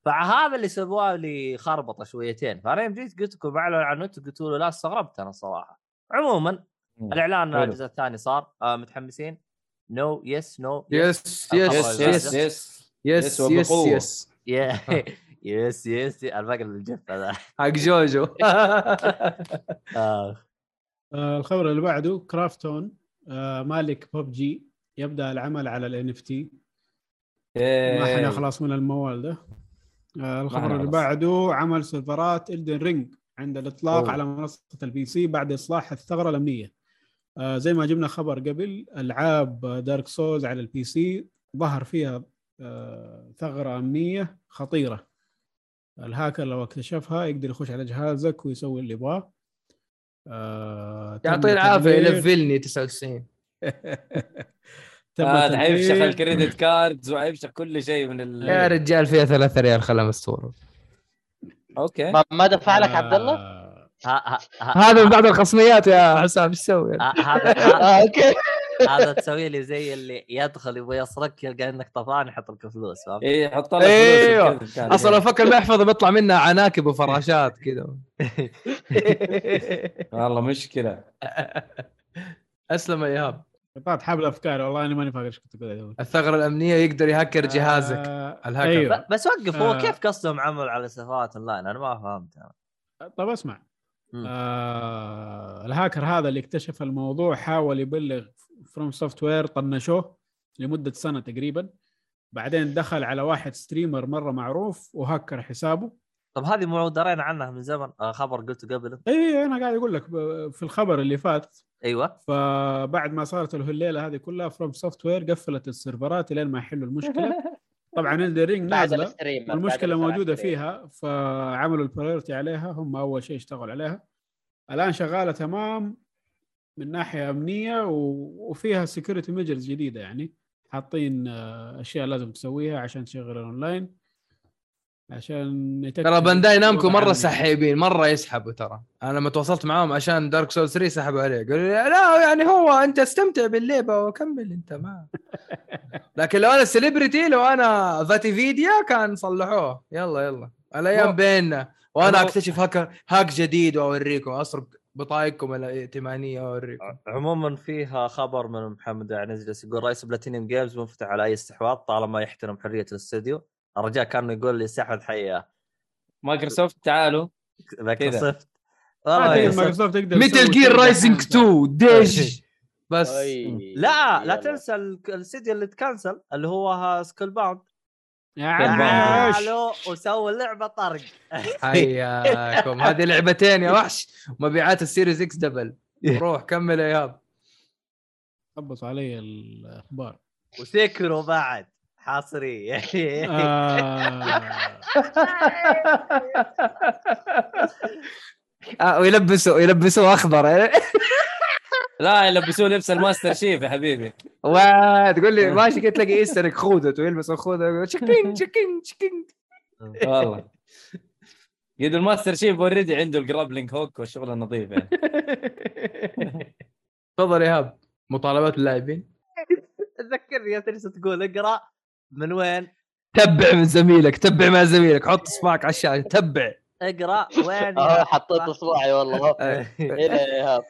فهذا اللي سواه لي خربطة شويتين. فأنا يوم جيت قلت لكم أعلن عنه قلتوا له لا استغربت أنا الصراحه عموما الإعلان. الجزء الثاني صار آه متحمسين. no yes no yes yes، yes yes yes yes yes yes. yes yes yes الباقي ال GIF هذا حق JoJo الخبر اللي بعده Krafton آه مالك ببجي يبدأ العمل على ال NFT ما إيه. حنخلص من الموال ده. آه الخبر اللي. بعده عمل سيرفرات Elden Ring عند الإطلاق. على منصة ال PC بعد إصلاح الثغرة الأمنية. آه زي ما جبنا خبر قبل ألعاب Dark Souls على ال PC ظهر فيها آه ثغرة أمنية خطيرة. الهاكر لو اكتشفها يقدر يخش على جهازك ويسوي اللي يبغاه. آه يعطيه العافية يلفلني 99 تم آه ال credit cards وحيفشخ كل شيء من ال يا رجال فيها 3 ريال خلها مستوره أوكي. ما, ما دفع لك عبد الله؟ هذا من بعد الخصميات يا حسام إيش تسوي؟ آه أوكي هذا تسوي لي زي اللي يدخل يبغى يسرق يلقى إنك طفان يحط لك فلوس فهمت؟ إيه حط لك أيوه فلوس ال credit card. أصلا لو فك المحفظة بيطلع منها عناكب وفراشات كذا والله مشكلة أسلم يا إيهاب قطعت حبل افكاري والله أنا ماني فاكر إيش كنت أقول الثغرة الأمنية يقدر يهكر جهازك آه، الهاكر. أيوه ب- بس وقف هو آه. كيف قصدهم عمل على سيرفرات اونلاين أنا ما فهمت. طب أسمع. آه الهاكر هذا اللي اكتشف الموضوع حاول يبلغ FromSoftware طنشوه لمدة سنة تقريبا. بعدين دخل على واحد streamer مرة معروف وهكر حسابه. طب هذه مو درينا عنها من زمن آه خبر قلته قبل. اي أنا قاعد أقول لك في الخبر اللي فات. أيوه. فبعد ما صارت له الليلة هذه كلها FromSoftware قفلت السيرفرات لين ما يحلوا المشكلة. طبعا الرينج بعد نازلة والمشكلة الفرع موجودة. فيها فعملوا ال priority عليها هم أول شيء اشتغلوا عليها الآن شغالة تمام من ناحية أمنية وفيها security measures جديدة يعني حاطين آه، أشياء لازم تسويها عشان تشغل الاونلاين عشان ترى Bandai Namco مرة. سحيبين مرة يسحبوا ترى. أنا لما تواصلت معاهم عشان Dark Souls 3 سحبوا عليه. قالوا لي لا يعني هو أنت استمتع باللعبة وكمل أنت ما لكن لو أنا celebrity لو أنا VaatiVidya كان صلحوه. يلا يلا. الأيام بيننا. وأنا أكتشف hack hack جديد وأوريكم. اسرق بطايقكم الائتمانيه وأوريكم. عموما فيها خبر من محمد يعني يقول رئيس PlatinumGames منفتح على أي استحواذ طالما يحترم حرية الاستوديو. الرجال كان يقول لي استحوذ حياه مايكروسوفت تعالوا. مايكروسوفت. والله. مايكروسوفت تقدر Metal Gear Rising دحين. 2 ديج. بس. أي، لا لا. تنسى ال- الاستديو اللي تكنسل اللي هو سكول باوند. تعالوا وسووا لعبة طرق. حياكم. هذه لعبتين يا وحش. مبيعات السيريز إكس دبل. روح كمل يا ايهاب خبصوا علي الأخبار. وسيكرو بعد. حصري آه، آه ويلبسوا يلبسوا أخضر. لا يلبسوه لبس ال Master Chief يا حبيبي. وتقول لي ماشي كده تلاقي ايسترك خودت ويلبس الخوذه تشكين تشكين تشكين والله. قد ال Master Chief already عنده ال grappling hook والشغل النظيف يعني. تفضل يا ايهاب مطالبات اللاعبين. تذكرني يا تجلس تقول اقرأ. من وين؟ تبع من زميلك تبع مع زميلك حط اصبعك على الشاشة تبع. اقرأ وين آه حطيت اصبعي والله. آه. هنا يا إيهاب.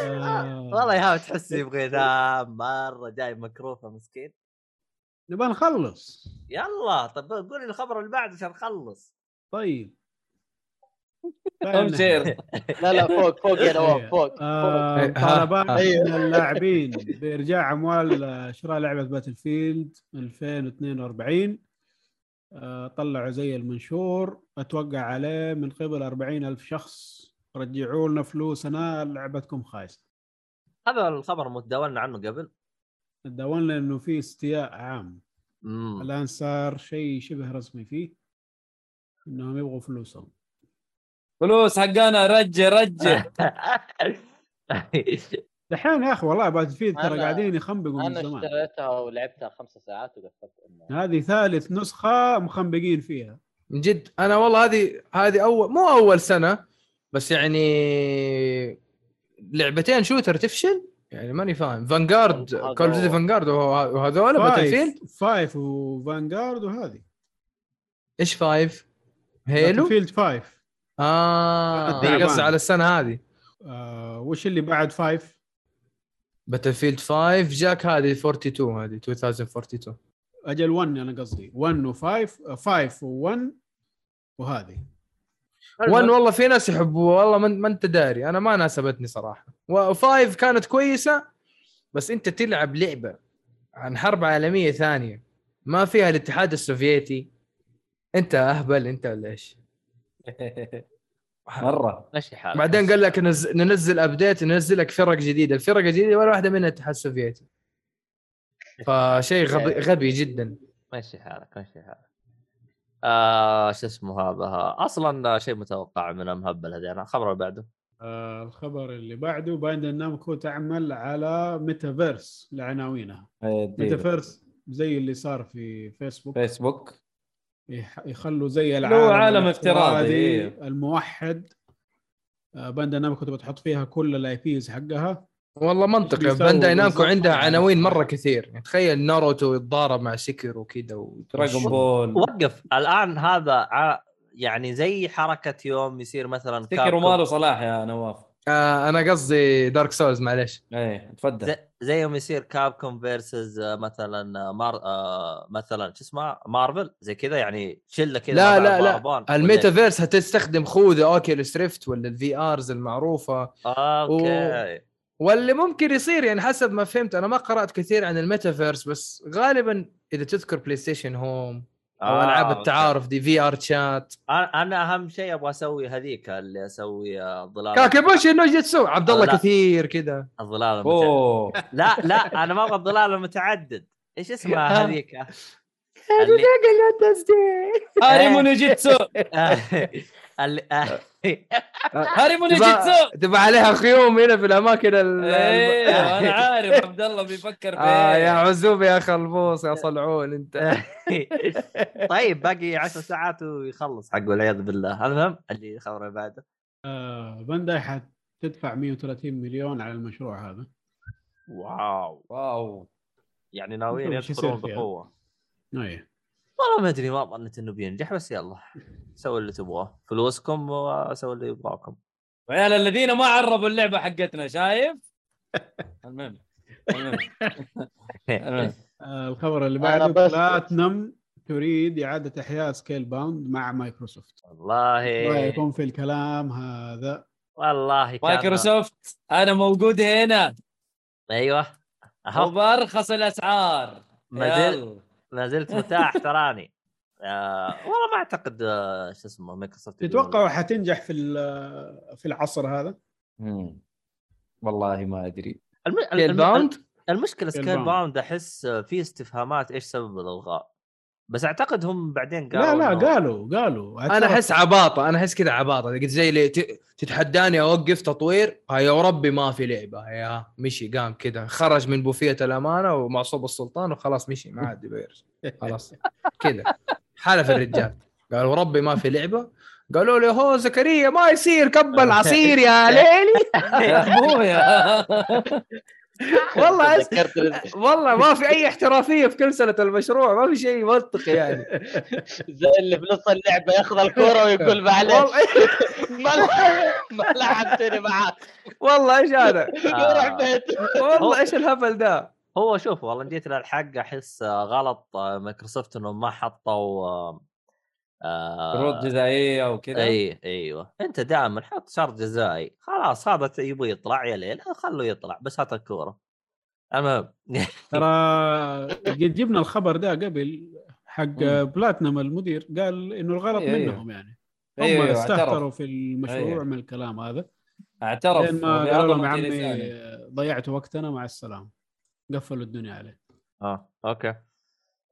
آه، والله يا تحس يبغى ينام مرة جاي مكروفة مسكين. نبغى نخلص. يلا طب قول لي الخبر اللي بعده عشان نخلص. طيب. هم شير لا لا فوق فوق يا نواف فوق آه، إيه، طالبات ها. من اللاعبين بإرجاع أموال آه، شراء لعبة Battlefield 2042 آه، طلعوا زي المنشور. أتوقع عليه من قبل 40 ألف شخص. رجعوا لنا فلوسنا لعبتكم خايسة. هذا الخبر متداولنا عنه قبل. تداولنا إنه في استياء عام. الآن صار شيء شبه رسمي فيه إنهم يبغوا فلوسهم. فلوس حقنا رجع رجع. دحين يا أخي والله باتل فيلد ترى قاعدين يخنبقوا من أنا زمان. اشتريتها ولعبتها خمس ساعات وقفلت هذه ثالث نسخة مخنبقين فيها. من جد أنا والله هذه هذه اول مو أول سنة بس يعني لعبتين shooter تفشل؟ يعني ماني فاهم. Vanguard Call of هو. Vanguard وهذول Battlefield five five و Vanguard وهذه. إيش five؟ Halo؟ Field five آه. تعبان. قصدي على السنة هذه. آه وش اللي بعد five؟ Battlefield 5 جاك هذه 42 هذه 2042 أجل 1 أنا قصدي. 1 و5 5 و1 وهذه. 1 والله في ناس يحبوه والله ما ما أنت داري. أنا ما ناسبتني صراحة. و5 كانت كويسة بس أنت تلعب لعبة عن حرب عالمية ثانية. ما فيها الاتحاد السوفيتي. أنت أهبل أنت ولا إيش؟ مرة. ماشي حالك. بعدين قال لك نز... ننزل update ننزل لك فرق جديده، الفرق الجديده ولا واحدة منها الاتحاد السوفيتي. فشيء غبي غبي جدا. ماشي حالك ماشي حالك. آه شو اسمه هذا؟ أصلا شيء متوقع من المهبل هذه أنا الخبر اللي بعده؟ آه الخبر اللي بعده Bandai Namco تعمل على ميتافيرس لعناوينها. ميتافيرس زي اللي صار في فيسبوك فيسبوك يخلوا زي العالم عالم افتراضي، إيه. الموحد. آه، Bandai Namco تبغى تحط فيها كل ال IPs حقها. والله منطقي. Bandai Namco عندها عناوين. مرة كثير. يعني تخيل ناروتو يتضارب مع سكر وكذا Dragon Ball. وقف. الآن هذا ع... يعني زي حركة يوم يصير مثلا Capcom- وماله صلاح يا نواف. آه أنا قصدي Dark Souls معلش إيه تفضل. زي, زي يوم يصير Capcom versus مثلا آه، مار آه مثلا شو اسمه مارفل زي كذا يعني شلة كذا لا لا لا. الميتافيرس هتستخدم خوذة Oculus Rift ولا ال VRs المعروفة. okay. واللي ممكن يصير يعني حسب ما فهمت أنا ما قرأت كثير عن الميتافيرس بس غالبا إذا تذكر PlayStation Home أو آه، ألعاب. التعارف دي VRChat أنا أنا أهم شيء أبغى أسوي هذيك اللي أسوي آه، ظلال. Kage Bunshin no Jutsu عبد الله. كثير كذا. الظلال المتعدد. لا لا أنا ما أبغى الظلال المتعدد. إيش اسمها هذيك؟ اللي هاري. مونوجيتسو اللي آه، هاري مونوجيتسو تبى تبى عليها خيوم هنا في الأماكن ال إيه أنا عارف عبد الله بيفكر في آه يا إيه. عزوب يا خلبوص يا صلعون أنت. طيب باقي 10 ساعات ويخلص حق والعياذ بالله. المهم اللي خبر اللي بعده. آه بانداي حتدفع 130 مليون على المشروع هذا. واو. واو. يعني ناويين يدخلون. بقوة. إيه. والله ما أدري ما ظنيت إنه بينجح بس يلا سووا اللي تبغاه فلوسكم وسووا اللي يبغاكم. عيال الذين ما عربوا اللعبة حقتنا شايف؟ المهم المهم. آه الخبر اللي بعده بلاتنم تريد إعادة إحياء سكيل باوند مع مايكروسوفت والله. رأيكم في الكلام هذا؟ والله مايكروسوفت أنا موجود هنا. أيوه وبارخص الأسعار. ما. ما زلت متاح تراني آه والله ما أعتقد آه شو اسمه مايكروسوفت تتوقعوا حتنجح في ال- في العصر هذا؟ مم. والله ما أدري الم... الم... باوند المشكلة سكيل باوند. باوند احس في استفهامات إيش سبب الإلغاء بس أعتقد هم بعدين لا قالوا لا إنه- قالوا قالوا. أنا أحس عباطة أنا أحس كذا عباطة. قلت زي اللي ت- تتحداني أوقف تطوير يا ربي ما في لعبة. يا مشي قام كذا. خرج من بوفية الأمانة ومعصوب السلطان وخلاص مشي. ما عاد يبغى يرجع خلاص. كذا. حلف الرجال. قال وربي ما في لعبة. قالوا له هو زكريا ما يصير كبل عصير يا ليلي. يا أبويا. والله أس... والله ما في أي احترافية في كل سنة المشروع ما في شيء منطقي يعني. زي اللي في نص اللعبة ياخذ الكورة ويقول معلش والله. ما لعب- ما لعبتني معاك. والله إيش هذا؟ آه. والله إيش الهبل ده؟ هو شوف والله جيت للحق أحس آه، غلط آه، مايكروسوفت إنهم ما حطوا آه، آه شروط جزائيه وكذا أي أيوه. أنت دائما حط شرط جزائي. خلاص هذا يبغى يطلع يا ليل. خلوه يطلع بس هات الكوره المهم. ترى قد جبنا الخبر ده قبل حق. بلاتنم المدير. قال إنه الغلط أيوه، أيوه. منهم يعني. هم أيوه، استهتروا اعترف. في المشروع أيوه. من الكلام هذا. اعترف. ما قالوا لهم يا عمي. ضيعتوا وقتنا مع السلامة. قفلوا الدنيا عليه. آه أوكي.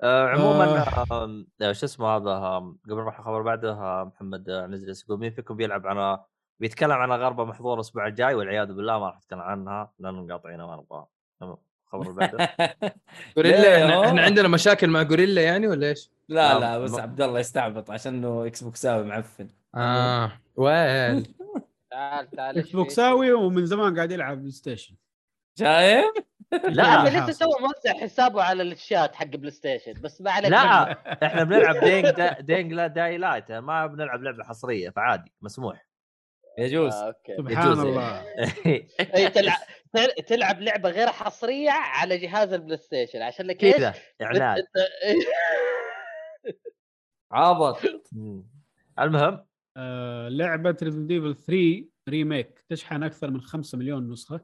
آه عموما آه. آه. آه شو اسمه هذا آه قبل ما نروح الخبر بعده آه محمد آه نزل يقول مين فيكم بيلعب على بيتكلم عن غربة محظور الأسبوع الجاي والعياذ بالله ما راح أتكلم عنها لأنه مقاطعينها ما نبغاها تمام الخبر اللي بعده غوريلا؟ إحنا, عندنا مشاكل مع غوريلا يعني ولا إيش؟ لا لا، لا بس عبد الله يستعبط عشان إنه إكس بوكساوي معفن آه وين تعال تعال إكس بوكساوي ومن زمان قاعد يلعب بلاي ستيشن شايف؟ لا. لسه سوى موزع حسابه على الشات حق بلاي ستيشن بس ما عليك لا منه. إحنا بنلعب دينج دا دينج لا داي لايت ما بنلعب لعبة حصرية فعادي مسموح. يجوز. آه، أوكي. سبحان يجوز. الله. اي تلعب تل- تلعب لعبة غير حصرية على جهاز البلاي ستيشن عشان لك إيش؟ كذا اعلان عابط مم. المهم؟ آه، لعبة ريزنت ايفل 3 remake تشحن أكثر من 5 مليون نسخة.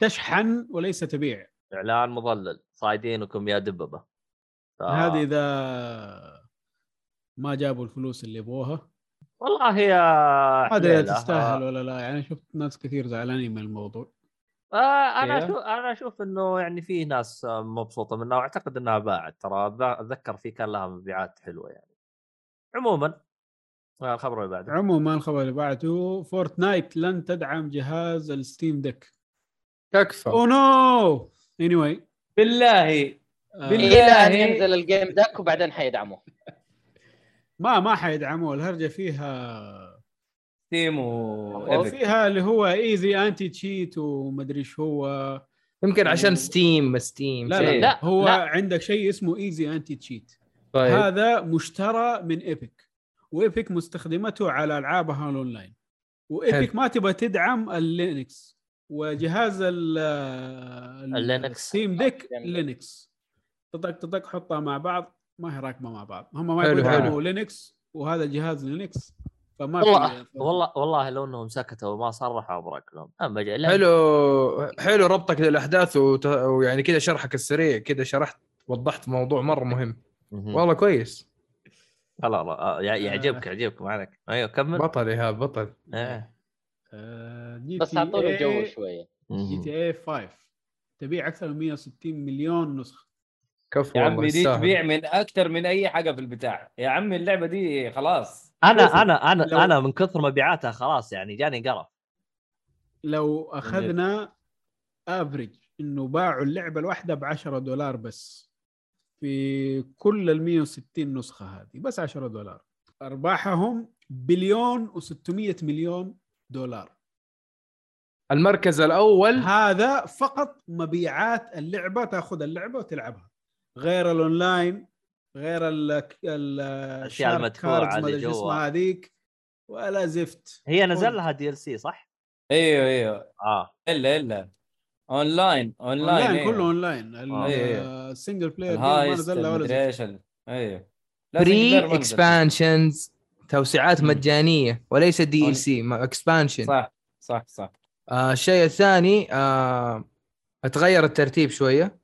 تشحن وليس تبيع. إعلان مضلل صايدينكم يا دببة. ف... هذه إذا ما جابوا الفلوس اللي يبغوها. والله هي ما أدري. تستاهل ولا لا. يعني شفت ناس كثير زعلانين من الموضوع. آه أنا. أشوف أنا أشوف إنه يعني في ناس آه، مبسوطة منها. وأعتقد إنها باعت. ترى أتذكر في كان لها مبيعات حلوة يعني. عموما آه، الخبر اللي بعده. عموما الخبر اللي بعده فورتنايت لن تدعم جهاز الستيم ديك. تكفى. أو no anyway بالله بالله. إلى أن ينزل ال game داك وبعدين حيدعموه. ما ما حيدعموا الهرجة فيها ستيم وايبك فيها اللي هو ايزي انتي تشيت ومدري إيش هو. يمكن عشان ستيم ستيم لا. لا. لا هو لا. عندك شيء اسمه ايزي انتي تشيت طيب. هذا مشترى من ايبك وايبك مستخدمته على العابها الاونلاين وايبك ما تبغى تدعم اللينكس وجهاز ال اللينكس. ستيم ديك آه، لينكس تطق تطق حطها مع بعض. ما هي راكبة مع بعض. هم ما. يدعموا لينكس وهذا جهاز لينكس فما والله في والله والله لو إنهم سكتوا وما صرحوا ابرك لهم أما جاي حلو حلو ربطك للأحداث وت... ويعني كذا شرحك السريع. كذا شرحت وضحت موضوع مرة مهم. والله كويس. لا لا آه، يع- يعجبك يعجبك ما عليك. أيوه كمل. بطل إيهاب بطل. إيه. آه، بس تي اعطونا جو إيه- شوية. جي. تي اي 5 تبيع أكثر من 160 مليون نسخة. كفو يا عمي دي. تبيع من أكثر من أي حاجة في البتاع. يا عمي اللعبة دي خلاص. أنا أنا أنا لو- أنا من كثر مبيعاتها خلاص يعني جاني قرف. لو أخذنا average إنه باعوا اللعبة الواحدة ب 10 دولار بس في كل ال 160 نسخة هذه بس 10 دولار. أرباحهم بليون و600 مليون دولار المركز الأول هذا فقط مبيعات اللعبة تأخذ اللعبة وتلعبها غير الأونلاين غير ال ال ال shark المدفوعة cards ما اللي جوا. اسمها هذيك ولا زفت هي نزل. لها DLC صح؟ أيوه أيوه آه إلا إلا online online online أيوه. كله أونلاين آه. أيوه. ال single player ما نزل له ولا زفت أيوه نزل. expansions توسيعات مم. مجانية وليس DLC expansion صح صح صح. آه الشيء الثاني آه تغير الترتيب شوية.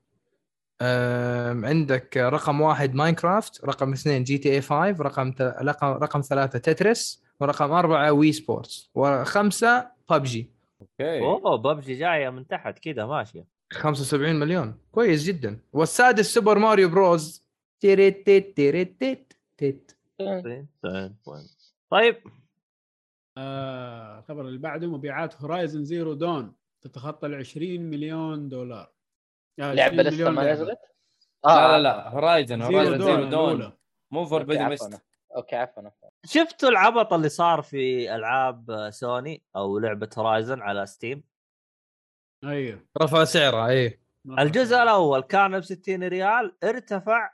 آه عندك رقم واحد ماينكرافت رقم اثنين جي تي اي 5 رقم ت... رقم رقم ثلاثة تترس ورقم أربعة وي سبورتس وخمسه ببجي أوكي. أوه ببجي جاية من تحت كذا ماشية. 75 مليون. كويس جدا. والسادس سوبر ماريو بروز تيريت تيت تيريت تيت تيت. طيب. آه، الخبر اللي بعده مبيعات هورايزن زيرو دون تتخطى ال 20 مليون دولار. آه، لعبه 20 لسه ما. نزلت؟ لا لا لا هورايزن زيرو هورايزن دون زيرو دون. مو عفواً. ميست أوكي عفوا شفتوا العبط اللي صار في ألعاب سوني أو لعبة هورايزن على ستيم أيوه. رفع سعرها إيه. الجزء الأول كان ب 60 ريال ارتفع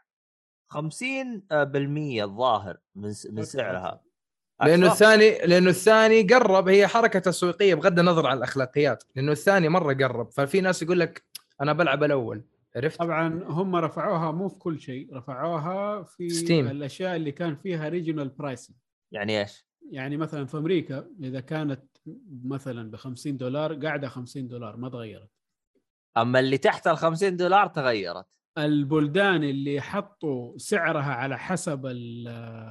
50% الظاهر من س- من. سعرها لأنه. الثاني لأنه الثاني قرب هي حركة تسويقية بغض النظر عن الأخلاقيات لأنه الثاني مرة قرب ففي ناس يقول لك أنا بلعب الأول عرفت؟ طبعا هم رفعوها مو في كل شيء رفعوها في ستيم. الأشياء اللي كان فيها regional pricing يعني إيش؟ يعني مثلا في أمريكا إذا كانت مثلا ب 50 دولار قاعدة 50 دولار ما تغيرت أما اللي تحت ال 50 دولار تغيرت البلدان اللي حطوا سعرها على حسب ال-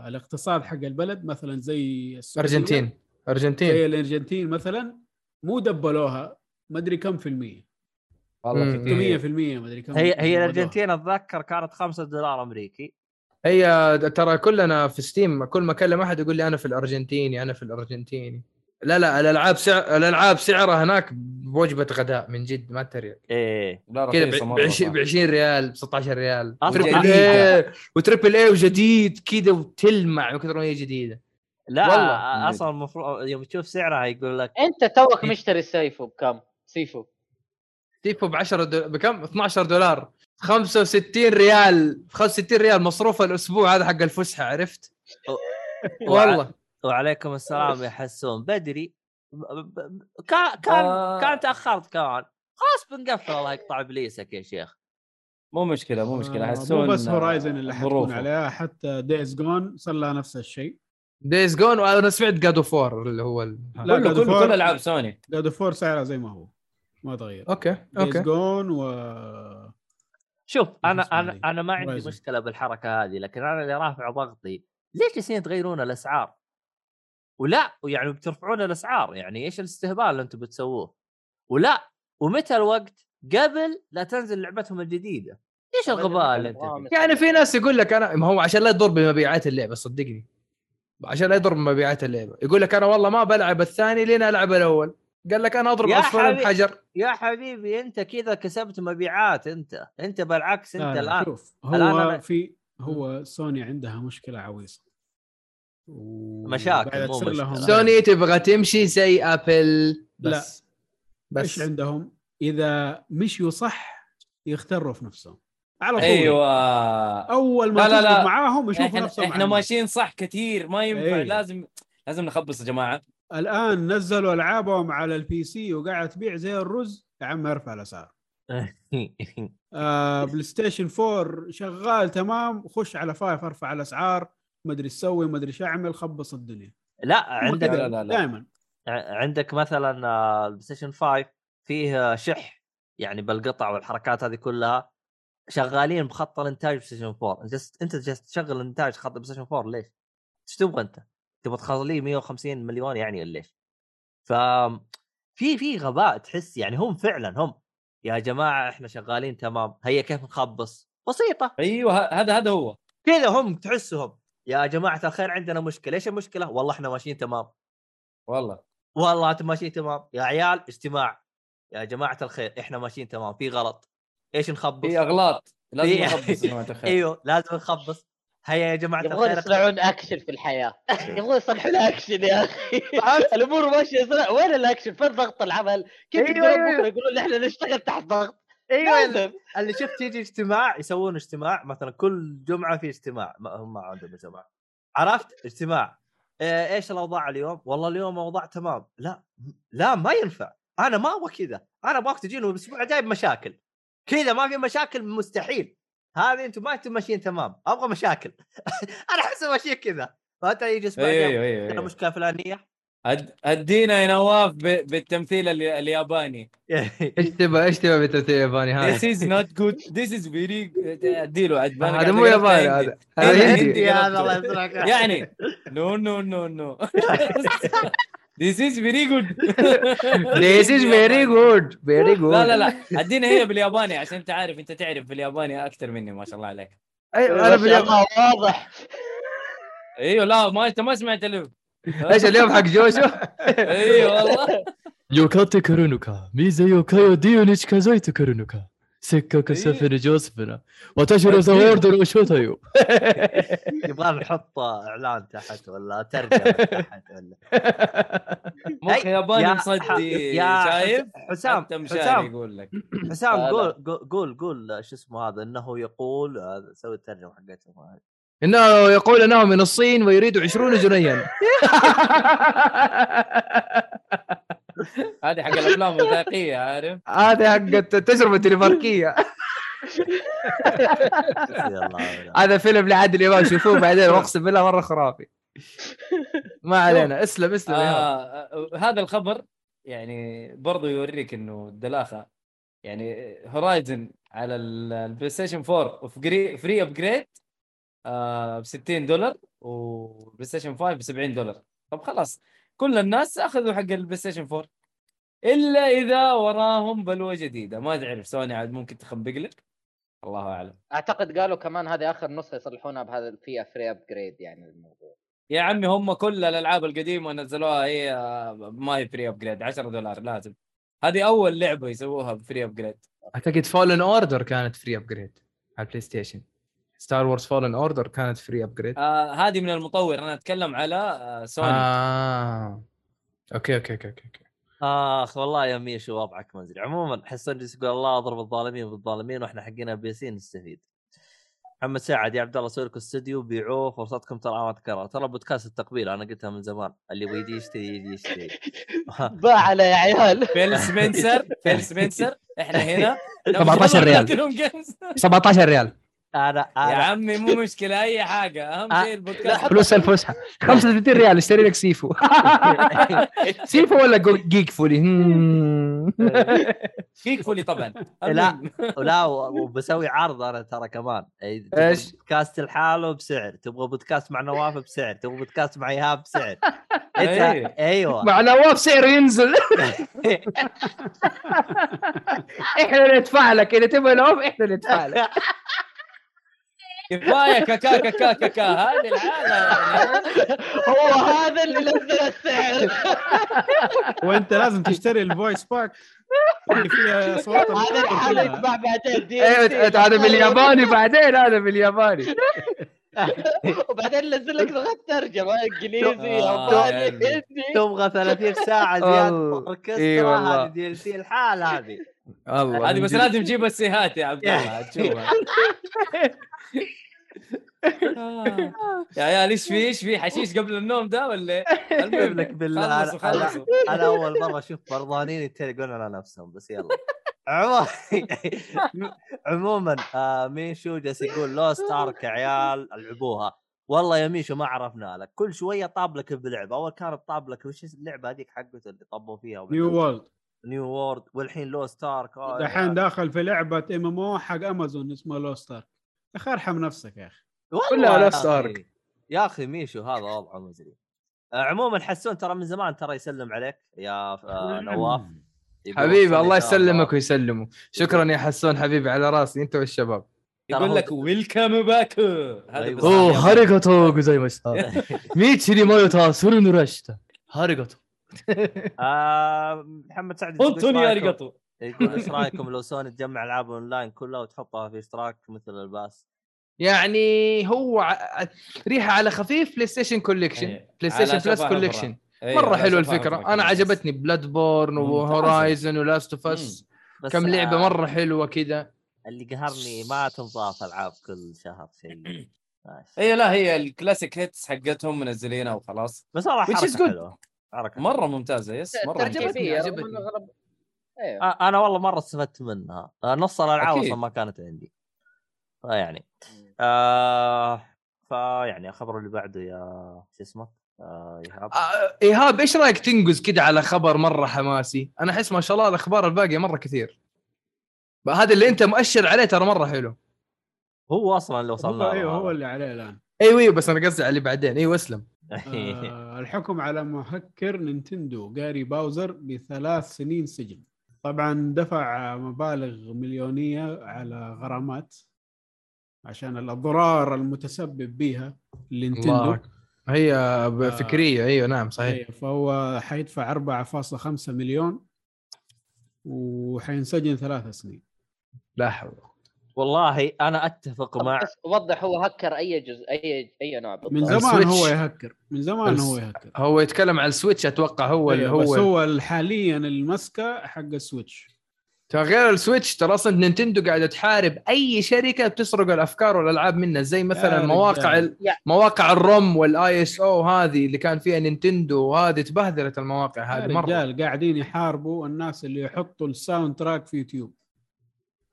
الاقتصاد حق البلد مثلا زي السعودية، أرجنتين. زي ارجنتين الأرجنتين مثلا مو دبلوها ما أدري كم في المية. والله مم. 600 كثير في المية ما أدري كم هي هي. الأرجنتين أتذكر كانت 5 دولار أمريكي. هي ترى كلنا في ستيم كل ما أكلم أحد يقول لي أنا في الأرجنتيني أنا في الأرجنتيني. لا لا الألعاب سعر الألعاب سعرها هناك بوجبة غداء من جد ما تريق إيه. كذا ب مرة 20 ب 20 ريال ب 16 ريال تربل جديدة. اي وتربل اي وجديد كذا وتلمع هي جديدة. لا والله. أصلا المفروض يوم تشوف سعرها يقول لك أنت توك مشتري Sifu بكم؟ Sifu. Sifu ب 10 دو... بكم؟ 12 دولار. 65 ريال. 65 ريال مصروف الأسبوع هذا حق الفسحة عرفت؟ والله. وعليكم السلام يا حسون بدري كان كان آه. كان تأخرت كمان خلاص بنقفل الله يقطع إبليسك يا شيخ مو مشكلة مو مشكلة آه، حسون مو بس Horizon اللي حتكون. عليها حتى Days Gone صار لها نفس الشيء Days Gone وأنا سمعت God of War اللي هو ال... لا، كله كل العاب Sony God of War سعرها زي ما هو ما تغير okay Days okay Gone و شوف أنا أنا؟ أنا ما عندي. مشكلة بالحركة هذه لكن أنا اللي رافع ضغطي ليش جالسين تغيرون الأسعار؟ ولا ويعني بترفعون الأسعار يعني إيش الاستهبال اللي أنتم بتسووه؟ ولا ومتى الوقت؟ قبل لا تنزل لعبتهم الجديدة إيش الغباء اللي أنت فيه؟ يعني في ناس يقول لك أنا ما هو عشان لا يضر بمبيعات اللعبة صدقني عشان لا يضر بمبيعات اللعبة يقول لك أنا والله ما بلعب الثاني لين ألعب الأول قال لك أنا أضرب حبيبي. بحجر يا حبيبي أنت كذا كسبت مبيعات أنت أنت بالعكس أنت لا لا الآن شوف هو الآن أنا- في هو سوني عندها مشكلة عويصة و- مشاكل، مو. لهم- سوني تبغى تمشي زي Apple؟ بس. إيش بس عندهم؟ إذا مشيوا صح يختروا في نفسهم. على طول. أيوه. أول ما لا، لا، لا. معاهم يشوفوا نفسهم إحنا. ماشيين صح كثير ما ينفع. إيه. لازم لازم نخبص يا جماعة. الآن نزلوا ألعابهم على ال PC وقاعد تبيع زي الرز. يا عم ارفع الأسعار. آه PlayStation 4 شغال تمام. خش على five ارفع الأسعار. ما أدري إيش أسوي ما أدري إيش أعمل خبص الدنيا لا عندك لا، لا، لا. دائما عندك مثلا آه، ال PlayStation 5 فيه شح يعني بالقطع والحركات هذه كلها شغالين بخط الإنتاج PlayStation 4 أنت جالس- انت جالس تشغل انتاج خط PlayStation 4 ليش؟ إيش تبغى أنت؟ تبغى تخليه 150 مليون يعني ولا ليش؟ ف في في غباء تحس يعني هم فعلا هم يا جماعة إحنا شغالين تمام هيا كيف نخبص؟ بسيطة أيوه هذا هذا هو كذا هم تحسهم يا جماعة الخير عندنا مشكلة إيش المشكلة؟ والله إحنا ماشيين تمام. والله. والله أنتم ماشيين تمام. يا عيال اجتماع. يا جماعة الخير إحنا ماشيين تمام. في غلط. إيش نخبص؟ في أغلاط. لازم في- نخبص يا جماعة الخير. أيوه لازم نخبص. هيا يا جماعة يبغون الخير. يصنعون اكشن في الحياة. يبغون يصلحون اكشن يا أخي. الأمور ماشية وين الاكشن فين ضغط العمل؟ كيف يقدرون أيوة. بكرة يقولون إحنا نشتغل تحت ضغط؟ إيوه اللي شفت يجي اجتماع يسوون اجتماع مثلا كل جمعة في اجتماع ما هم ما عندهم اجتماع. عرفت؟ اجتماع. إيه، إيش الأوضاع اليوم؟ والله اليوم أوضاع تمام. لا لا ما ينفع. أنا ما أبغى كذا. أنا أبغاك تجيني الأسبوع الجاي بمشاكل. كذا ما في مشاكل مستحيل. هذه أنتم ما أنتم ماشيين تمام. أبغى مشاكل. أنا أحس ماشيين كذا. فأنت يجي الأسبوع أيوه الجاي أيوه عندنا أيوه. مشكلة فلانية. أد- أدينا يا نواف ب- بالتمثيل ال- الياباني. إيش تبغى إيش تبغى بالتمثيل الياباني؟ هذا؟ This is not good. This is very good. أديله. عاد أنا هذا مو ياباني. هذا هندي. هذا. الله يسلمك يعني. no no no no This is very good. This is very good. Very good لا لا. لا أدينا هي بالياباني عشان أنت عارف. أنت تعرف بالياباني أكثر مني ما شاء الله عليك. ما أنا شاء باليابان الله واضح. أيوه لا ما أنت ما سمعت له إيش اليوم حق جوشو؟ إي والله. يوكاتي كرونوكا ميزا يوكايو ديونيش كازايت كرونوكا. سكة كسفن جوسفنا وتشرو ذا وورد وشوتايو يبغى نحط إعلان تحت ولا ترجمة تحت ولا؟ مخ ياباني مصدي شايف؟ حسام حسام يقول لك. حسام قول قول قول شو اسمه هذا إنه يقول سوي الترجمة حقتهم إنه يقول أنه من الصين ويريد 20 جنيا. هذه حق الأفلام الوثائقيه عارف؟ هذه حق التجربة الدنماركيه يلا هذا فيلم لعادل امام شوفوه بعدين اقسم بالله مرة خرافي. ما علينا اسلم اسلم آه هذا الخبر يعني برضو يوريك إنه الدلاخة. يعني Horizon على ال- ال PlayStation 4 free upgrade ب 60 دولار و PlayStation 5 ب 70 دولار. طب خلاص كل الناس أخذوا حق ال PlayStation 4 إلا إذا وراهم بلوه جديدة. ما تعرف سوني عاد ممكن تخبص لك؟ الله أعلم. أعتقد قالوا كمان هذه آخر نسخة يصلحونها بهذا فيها free upgrade يعني الموضوع يا عمي هم كل الألعاب القديمة نزلوها هي آه، ما هي free upgrade 10 دولار لازم. هذه أول لعبة يسووها ب free upgrade أعتقد Fallen Order كانت free upgrade على ال PlayStation Star Wars Fallen Order كانت free upgrade آه هذه من المطور. أنا أتكلم على آه سوني آه. آه okay okay okay okay. okay. آخ والله يا ميشو وضعك ما أدري. عموما حسن جالس يقول الله أضرب الظالمين بالظالمين وإحنا حقنا PC نستفيد. محمد سعد يا عبد الله سوي لكم استوديو بيعوه فرصتكم ترى ما تكرر ترى بودكاست التقبيل أنا قلتها من زمان. اللي يبغى يجي يشتري يجي يشتري. باع على يا عيال. Phil Spencer Phil Spencer إحنا هنا 17 ريال. Platinum Games. 17 ريال. أنا يا عمي مو مشكلة أي حاجة. أهم شيء البودكاست فلوس الفسحة. 35 ريال اشتري لك Sifu. Sifu ولا جيك فولي. فيك فولي طبعا. لا. ولا وبسوي عرض أنا ترى كمان. تبغى إيش؟ بودكاست لحاله بسعر. تبغى بودكاست مع نواف بسعر. تبغى بودكاست مع إيهاب بسعر. انت إيه. أيوه. مع نواف سعره ينزل. إحنا ندفع لك. إذا تبغى نواف إحنا ندفع لك. كفاية كاكا كاكا كاكا هذه الحاله يعني هو هذا اللي نزل السعر وانت لازم تشتري الفويس باك اللي فيها اصوات هذا كلها. يتباع بعدين دي أيوه هذا بالياباني بعدين هذا بالياباني وبعدين نزل لك لغة ترجمة إنجليزي آه، ياباني يعني. هندي تبغى 30 ساعة زيادة. اوركسترا. هذه دي ال سي الحال هذه الله هذه بس. لازم تجيب السيهات يا عبد الله تشوفها آه. يا عيال إيش في إيش في؟ حشيش قبل النوم ده ولا؟ المهم لك بالله أنا- أنا أول مرة أشوف برضانين يتريقون على نفسهم بس يلا. عموما عموما آه ميشو جالس يقول Lost Ark يا عيال ألعبوها. والله يا ميشو ما عرفنا لك كل شوية طاب لك بلعبة أول كانت طاب لك وش اللعبة هذيك حقته اللي طبوا فيها New World New World والحين Lost Ark الحين داخل في لعبة MMO حق امازون اسمها Lost Ark يا أخي ارحم نفسك يا أخي. كلها لو ستارك يا أخي ميشو هذا وضعه مزري آه، عموما حسون ترى من زمان ترى يسلم عليك يا آه، نعم. نواف. حبيبي الله يسلمك ويسلمه. شكرا يا حسون حبيبي على راسي. أنت والشباب. يقول لك ويلكم طيب. باك أوه هاريغاتو جوزايماس ميتشي مايو مايوتا سورو نوراشتا هاريغاتو. آه، محمد سعد قلت يا رقطو يقول إيش رأيكم لو سوني تجمع العاب أونلاين كلها وتحطها في إشتراك مثل الباس يعني هو ريحة على خفيف PlayStation collection PlayStation Plus collection مرة حلوة الفكرة. أنا عجبتني Bloodborne و Horizon و Last of Us كم لعبة مرة حلوة كذا اللي قهرني ما تنضاف ألعاب كل شهر شيء. اي لا هي ال classic hits حقتهم منزلينها وخلاص. بس والله حلوة. حركة. مرة ممتازة yes مرة عجبتني، عجبتني. آه، أنا والله مرة استفدت منها. نص الألعاب. أصلا ما كانت عندي. فيعني آه فيعني الخبر اللي بعده يا شو اسمه؟ آه إيهاب. آه، إيهاب إيش رأيك تنقز كذا على خبر مرة حماسي؟ أنا أحس ما شاء الله الأخبار الباقية مرة كثير. هذا اللي أنت مؤشر عليه ترى مرة حلو. هو أصلا اللي وصلنا هو له أيوه. هو اللي عليه الآن. أيوه أيوه بس أنا قصدي على اللي بعدين. أيوه اسلم آه الحكم على محكر نينتندو جاري باوزر بثلاث سنين سجن. طبعا دفع مبالغ مليونية على غرامات عشان الأضرار المتسبب بها لنينتندو. الله هي فكريه أيوه نعم صحيح. إيه، فهو حيدفع 4.5 مليون وحينسجن ثلاث سنين. لا حول. والله أنا أتفق مع بس وضح هو هكر أي جزء أي أي نوع بالضبط. من زمان ال Switch. هو يهكر. من زمان هو يهكر. هو يتكلم على ال Switch أتوقع هو اللي إيه، بس هو هو حاليا المسكه حق ال Switch. ترى غير ال Switch ترى أصلا نينتندو قاعدة تحارب أي شركة بتسرق الأفكار والألعاب منها زي مثلا مواقع. ال... مواقع ال ROM وال ISO هذه اللي كان فيها نينتندو وهذه تبهدلت المواقع هذه مرة. رجال قاعدين يحاربوا الناس اللي يحطوا ال soundtrack في يوتيوب.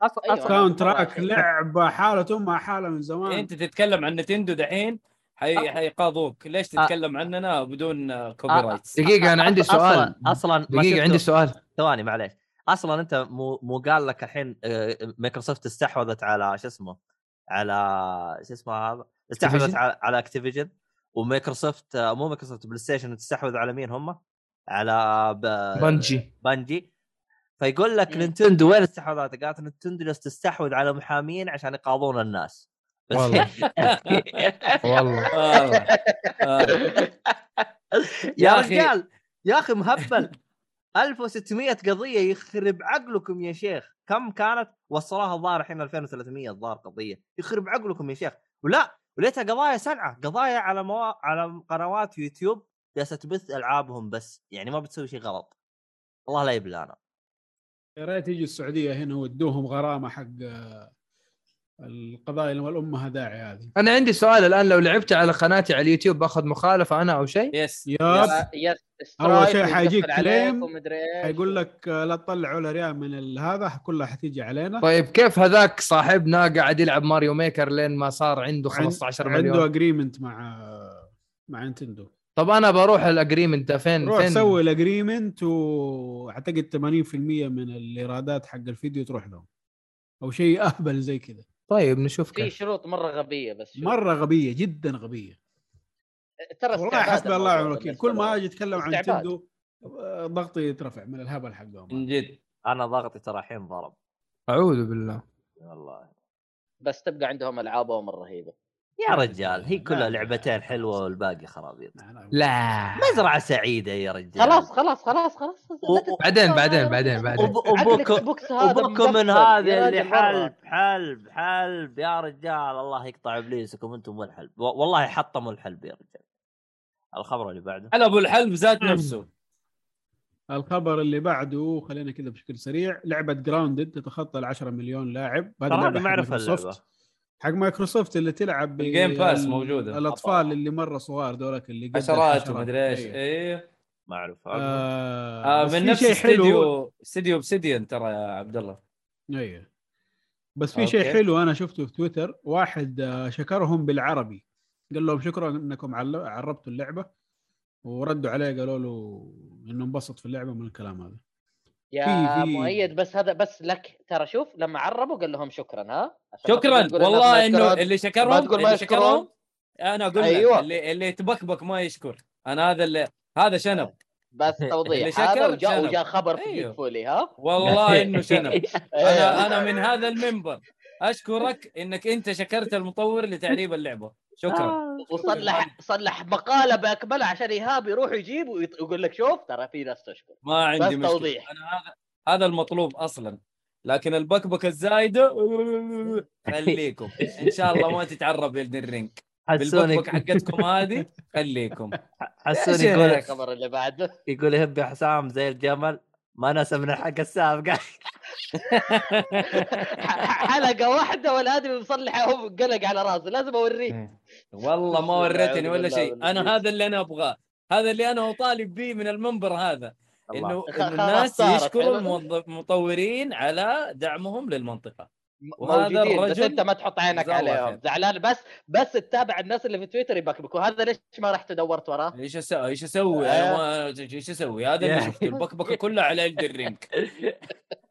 أصلا أيوة. أصلا sound مرة track. لعبة حالة امها حالة من زمان. أنت تتكلم عن نتندو دحين؟ حي... حيقاضوك ليش تتكلم عننا بدون كوبي. رايتس دقيقة أنا عندي سؤال. أصلا أصلا دقيقة عندي سؤال. ثواني معليش. أصلا أنت مو مو قال لك الحين آه، مايكروسوفت استحوذت على شو اسمه على شو اسمه هذا؟ استحوذت؟ على, على Activision ومايكروسوفت آه، مو مايكروسوفت بلاي ستيشن تستحوذ على مين هم؟ على ب... Bungie. Bungie. فيقول لك مم. نينتندو وين استحوذات؟ قالت نينتندو جالسة تستحوذ على محامين عشان يقاضون الناس. والله. والله. يا رجال يا أخي مهبل. 1600 قضية يخرب عقلكم يا شيخ. كم كانت؟ وصلوها الظاهر الحين 2300 الظاهر قضية. يخرب عقلكم يا شيخ. ولا وليتها قضايا سنعه قضايا على موا... على قنوات يوتيوب جالسة تبث ألعابهم بس. يعني ما بتسوي شيء غلط. الله لا يبلانا. يا ريت يجي السعودية هنا ويدوهم غرامة حق آه، القضايا اللي والامها داعي هذه. أنا عندي سؤال الآن لو لعبت على قناتي على اليوتيوب بأخذ مخالفة أنا أو شيء؟ يس ياب يس أول شيء حيجيك claim، حيقول لك آه، لا تطلع ولا ريال من هذا كلها حتيجي علينا. طيب كيف هذاك صاحبنا قاعد يلعب Mario Maker لين ما صار عنده 15 عنده مليون؟ agreement مع مع نينتندو طب أنا بروح ال agreement ده. فين روح فين؟ سوي ال agreement وأعتقد 80% من الإيرادات حق الفيديو تروح لهم. أو شيء أهبل زي كذا. طيب نشوف في شروط مرة غبية بس شوف. مرة غبية جدا غبية. ترى والله حسبي الله ونعم الوكيل. كل ما. أجي أتكلم عن آه، ضغطي يترفع من الهبل حقهم. من جد. أنا ضغطي ترى الحين ضرب. أعوذ بالله. والله. بس تبقى عندهم العابهم الرهيبه يا رجال هي كلها لعبتين. حلوة والباقي خرابيط. لا مزرعه سعيدة يا رجال. خلاص خلاص خلاص خلاص. و- بعدين بعدين بعدين بعدين. وبوكو هذا من. هذه اللي. حلب حلب حلب يا رجال الله يقطع إبليسكم أنتم والحلب و- والله حطموا الحلب يا رجال. الخبر اللي بعده. على أبو الحلب ذات نفسه. الخبر اللي بعده خلينا كذا بشكل سريع. لعبة Grounded تتخطى ال 10 مليون لاعب. هذه ترى لعبه هذه حق معرفة مايكروسوفت اللعبة. حق مايكروسوفت اللي تلعب ب- ال Game Pass موجودة. الأطفال اللي مرة صغار دولك اللي الحشرات. ومدري إيش. إيه. ما أعرف. آه آه من في نفس شيء حلو. استديو استديو أوبسيديان ترى يا عبد الله. أيوه بس في شيء. حلو أنا شفته في تويتر. واحد آه، شكرهم بالعربي. قال لهم شكرا إنكم عل- عربتوا اللعبة وردوا عليه قالوا له إنه انبسط في اللعبة من الكلام هذا. يا في- في- مؤيد بس هذا بس لك ترى شوف لما عربوا قال لهم شكرا ها شكرا ما والله ما إنه. اللي ما شكرهم تقول ما اللي. شكرهم أنا أقول لك أيوة. اللي اللي يتبكبك ما يشكر أنا هذا اللي هذا شنب بس اللي توضيح شكر هذا وجاء. وجاء خبر في أيوه. فولي ها والله إنه شنب. أنا أنا من هذا المنبر أشكرك إنك أنت شكرت المطور لتعريب اللعبة. شكرا. وصلح صلح مقالة باكملها عشان إيهاب يروح يجيب ويقول لك شوف ترى في ناس تشكر. ما عندي بس مشكلة. توضيح. أنا هذا هذا المطلوب أصلا. لكن البكبكه الزايدة خليكم. إن شاء الله ما تتعرب يلدن رينج حسوني حقتكم هذه خليكم. حسوني يقول؟ الخبر اللي بعده؟ يقول يهب يا حسام زي الجمل ما نسى من الحق السابقه حلقة واحدة والادمي مصلحه هو قلق على راسه لازم أوريك والله ما وريتني ولا شيء أنا. هذا اللي أنا أبغاه هذا اللي أنا أطالب به من المنبر هذا. إنه الناس. يشكروا. المطورين على دعمهم للمنطقة وهذا موجودين بس الرجل أنت ما تحط عينك عليهم. زعلان. بس بس تتابع الناس اللي في تويتر يبكبكوا. هذا ليش ما رحت دورت وراه؟ إيش أسوي إيش أسوي؟ آه. أنا ما إيش أسوي. هذا اللي شفته. البكبكة كلها على Elden Ring ال-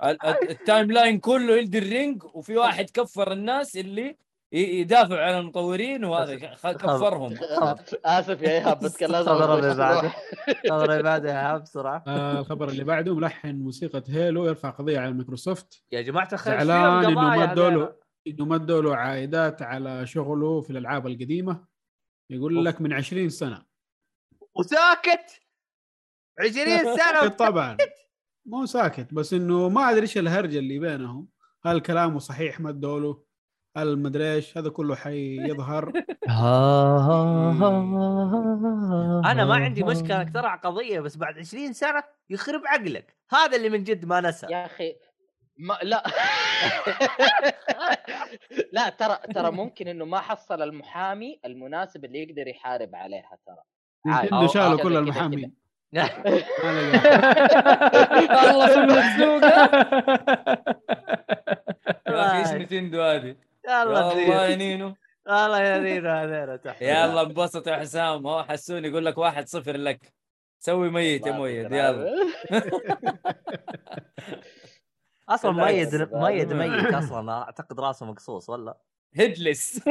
ال- التايم لاين كله الدر رينج وفي واحد كفر الناس اللي يدافع عن المطورين وهذا كفرهم. آسف يا إيهاب بس كان لازم خبر أقول اللي بعده. روح. خبر اللي بعده يا بسرعة. آه الخبر اللي بعده ملحن موسيقى هيلو يرفع قضية على مايكروسوفت. يا جماعة الخير زعلان إنه ما القضايا ادوا إنه ما ادوا له عائدات على شغله في الألعاب القديمة. يقول لك من 20 سنة. وساكت! 20 سنة طبعا. مو ساكت بس إنه ما أدري إيش الهرجة اللي بينهم. هل كلامه صحيح ما ادوا له هل مدري إيش هذا كله حيظهر أنا ما عندي مشكله ترى قضيه بس بعد 20 سنه يخرب عقلك هذا اللي من جد ما نسى يا أخي ما لا لا ترى ترى ممكن انه ما حصل المحامي المناسب اللي يقدر يحارب عليها ترى عادي. شالوا كل لقى. خلصوا من السوق نتندو هذه يلا والله يا. نينو. والله يا دينو هذول يلا انبسط يا حسام. هو حسون يقول لك واحد صفر لك. سوي ميت يا مؤيد يلا. أصلا. ميت ميت ميت أصلا. أعتقد راسه مقصوص ولا؟ هيدلس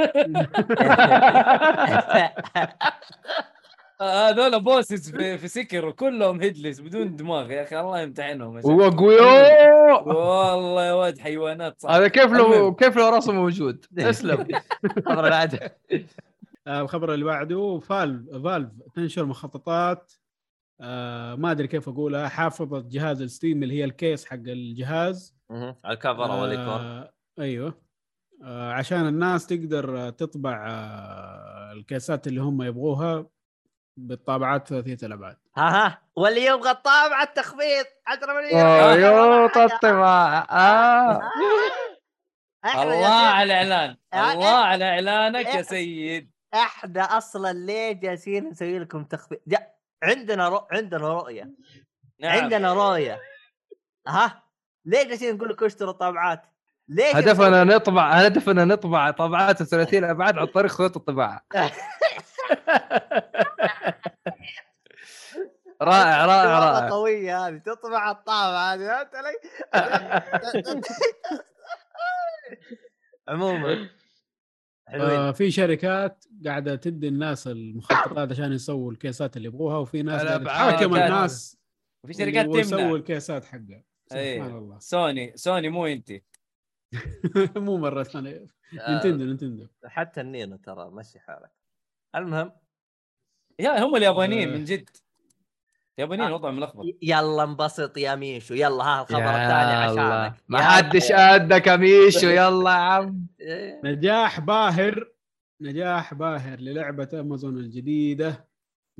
هذول بوسز في, في سكر كلهم headless بدون دماغ يا أخي الله يمتحنهم يا شيخ. واقوياء والله يا ولد حيوانات صح. هذا كيف لو. كيف لو راسه موجود؟ اسلم خبر بعد آه، الخبر اللي بعده Valve Valve تنشر مخططات. آه ما أدري كيف أقولها. حافظه جهاز ال Steam اللي هي ال case حق الجهاز. ال cover اول يكون آه أيوه. آه عشان الناس تقدر آه، تطبع آه ال case ات اللي هم يبغوها. بالطابعات ثلاثية الأبعاد. ها ها. واللي يبغى الطابعة التخفيض. 10 مليون يوط الطباعة آه. الله على الإعلان. آه، الله على إعلانك يا سيد. إحنا أصلا ليه جالسين نسوي لكم تخفيض. عندنا رؤ... عندنا رؤية. نعم. عندنا رؤية. ها؟ ليه جالسين نقول لكم اشتروا طابعات؟ ليش هدفنا نطبع هدفنا نطبع طابعات ثلاثين ابعاد عن طريق خيوط الطباعة. رائع رائع رائع. قويه هذه تطبع الطابعه هذه فهمت علي؟ عموما. حلوين. آه في شركات قاعدة تدي الناس المخططات عشان يسووا ال case ات اللي يبغوها وفي ناس. تحاكم شركات. الناس وفي شركات اللي يسووا تمنع. ال case ات حقها. سبحان أيه. الله. سوني سوني مو انت. مو مرة ثانية. آه، نينتندو نينتندو. حتى النينو ترى مشي حالك. المهم. يا هم اليابانيين آه. من جد. اليابانيين آه. وضعهم ملخبط يلا انبسط يا ميشو يلا ها الخبر الثاني يا عشانك ما. حدش قدك يا ميشو يلا يا عم إيه. نجاح باهر نجاح باهر للعبة أمازون الجديدة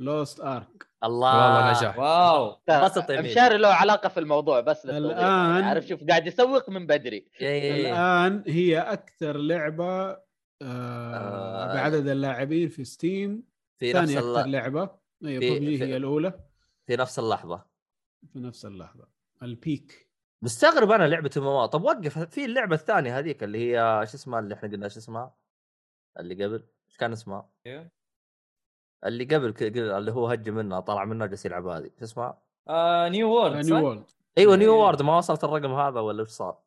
Lost Ark الله والله نجاح واو انبسط يا ميشو. مشاري له علاقة في الموضوع بس للتوضيح. الآن- عارف شوف قاعد يسوق من بدري إيه. الآن هي أكثر لعبة آه آه. بعدد اللاعبين في Steam في نفس ثاني أكثر. لعبة اي في- ببجي في- هي الأولى في نفس اللحظة. في نفس اللحظة. ال peak. مستغرب أنا لعبه ام طب وقف. في اللعبة الثانية هذيك اللي هي شو اسمها اللي إحنا قلنا شو اسمها؟ اللي قبل. إيش كان اسمها؟ إيه. اللي قبل اللي هو هج منها طلع منها جالس يلعب هذه. شو اسمها؟ آه New World New صح؟ World أيوه New إيه. World ما وصلت الرقم هذا ولا إيش صار؟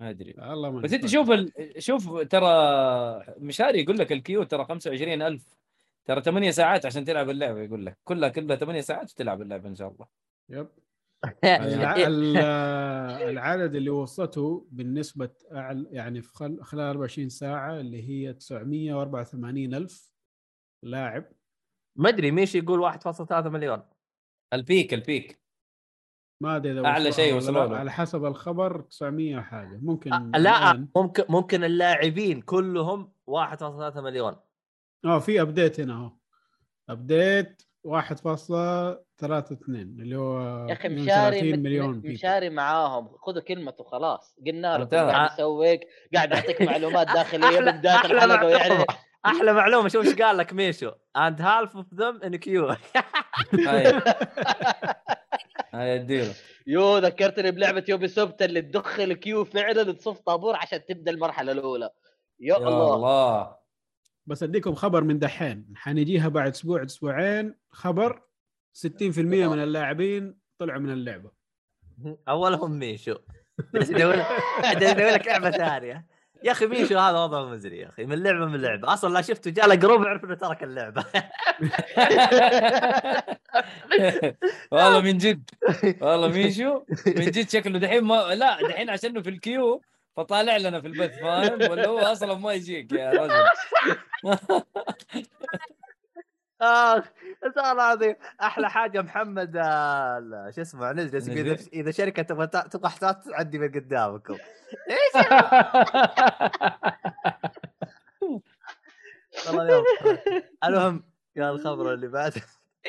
ما أدري. الله ما بس أنت. شوف ال... شوف ترى مشاري يقول لك ال queue ترى 25000 ترى 8 ساعات عشان تلعب اللعبة يقول لك. كلها كلها 8 ساعات وتلعب اللعبة إن شاء الله. yep. الع... ال- العدد اللي وصلته بالنسبة أعل... يعني في خل... خلال 24 ساعة اللي هي 984 ألف لاعب. ما أدري ميشي يقول 1.3 مليون. ال peak ال peak. ما أدري إذا أعلى وصلوا شيء وصلوا. له. على حسب الخبر 900 حاجة ممكن لا ممكن ممكن اللاعبين كلهم 1.3 مليون. آه في update هنا أهو. update 1.32 اللي هو يا أخي 32 مشاري مليون. مشاري معاهم. خذوا كلمته خلاص. قلنا له. قاعد يسوق قاعد يعطيك معلومات داخلية أحلى- من بدايه أحلى الحلقة معلومة. أحلى معلومة. شوف إيش قال لك ميشو؟ and half of them in queue هاي اديله يو ذكرتني بلعبة Ubisoft اللي تدخل queue فعلا تصف طابور عشان تبدأ المرحلة الأولى. يا يا الله. الله. بس اديكم خبر من دحين. حنجيها بعد أسبوع أسبوعين. خبر 60% من اللاعبين طلعوا من اللعبة. أولهم ميشو. جالس يدور لك لعبة ثانية. يا أخي ميشو هذا وضعه مزري يا أخي. من لعبة من لعبة. أصلا لا شفته جاء له group يعرف إنه ترك اللعبة. والله من جد. والله ميشو من جد شكله دحين ما لا دحين عشانه في ال queue فطالع لنا في البث فاهم؟ ولا هو أصلا ما يجيك يا رجل. اخ والله العظيم. أحلى حاجة محمد آه، شو اسمه نزل إذا- إذا شركة تبغى تبغى حساب تعدي من قدامكم. إيش المهم يا الخبر اللي بعد.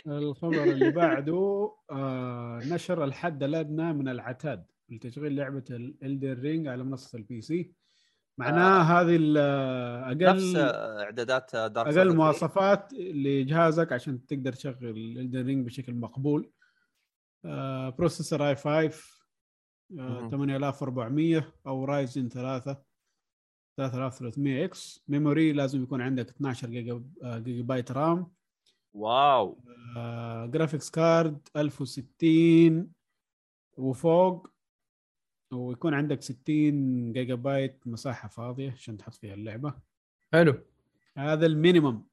الخبر اللي بعده آه نشر الحد الأدنى من العتاد. لتشغيل لعبة ال Elden Ring على منصة ال PC معناه هذه ال- نفس أقل اعدادات Dark أقل مواصفات لجهازك عشان تقدر تشغل Elden Ring بشكل مقبول. آه processor i 5 آه مهم. 8400 أو Ryzen 3 3300 X. memory لازم يكون عندك 12 جيجا آه، جيجا بايت RAM wow. آه، graphics card 1060 وفوق ويكون عندك 60 جيجا بايت مساحة فاضية عشان تحط فيها اللعبة. حلو. هذا ال minimum.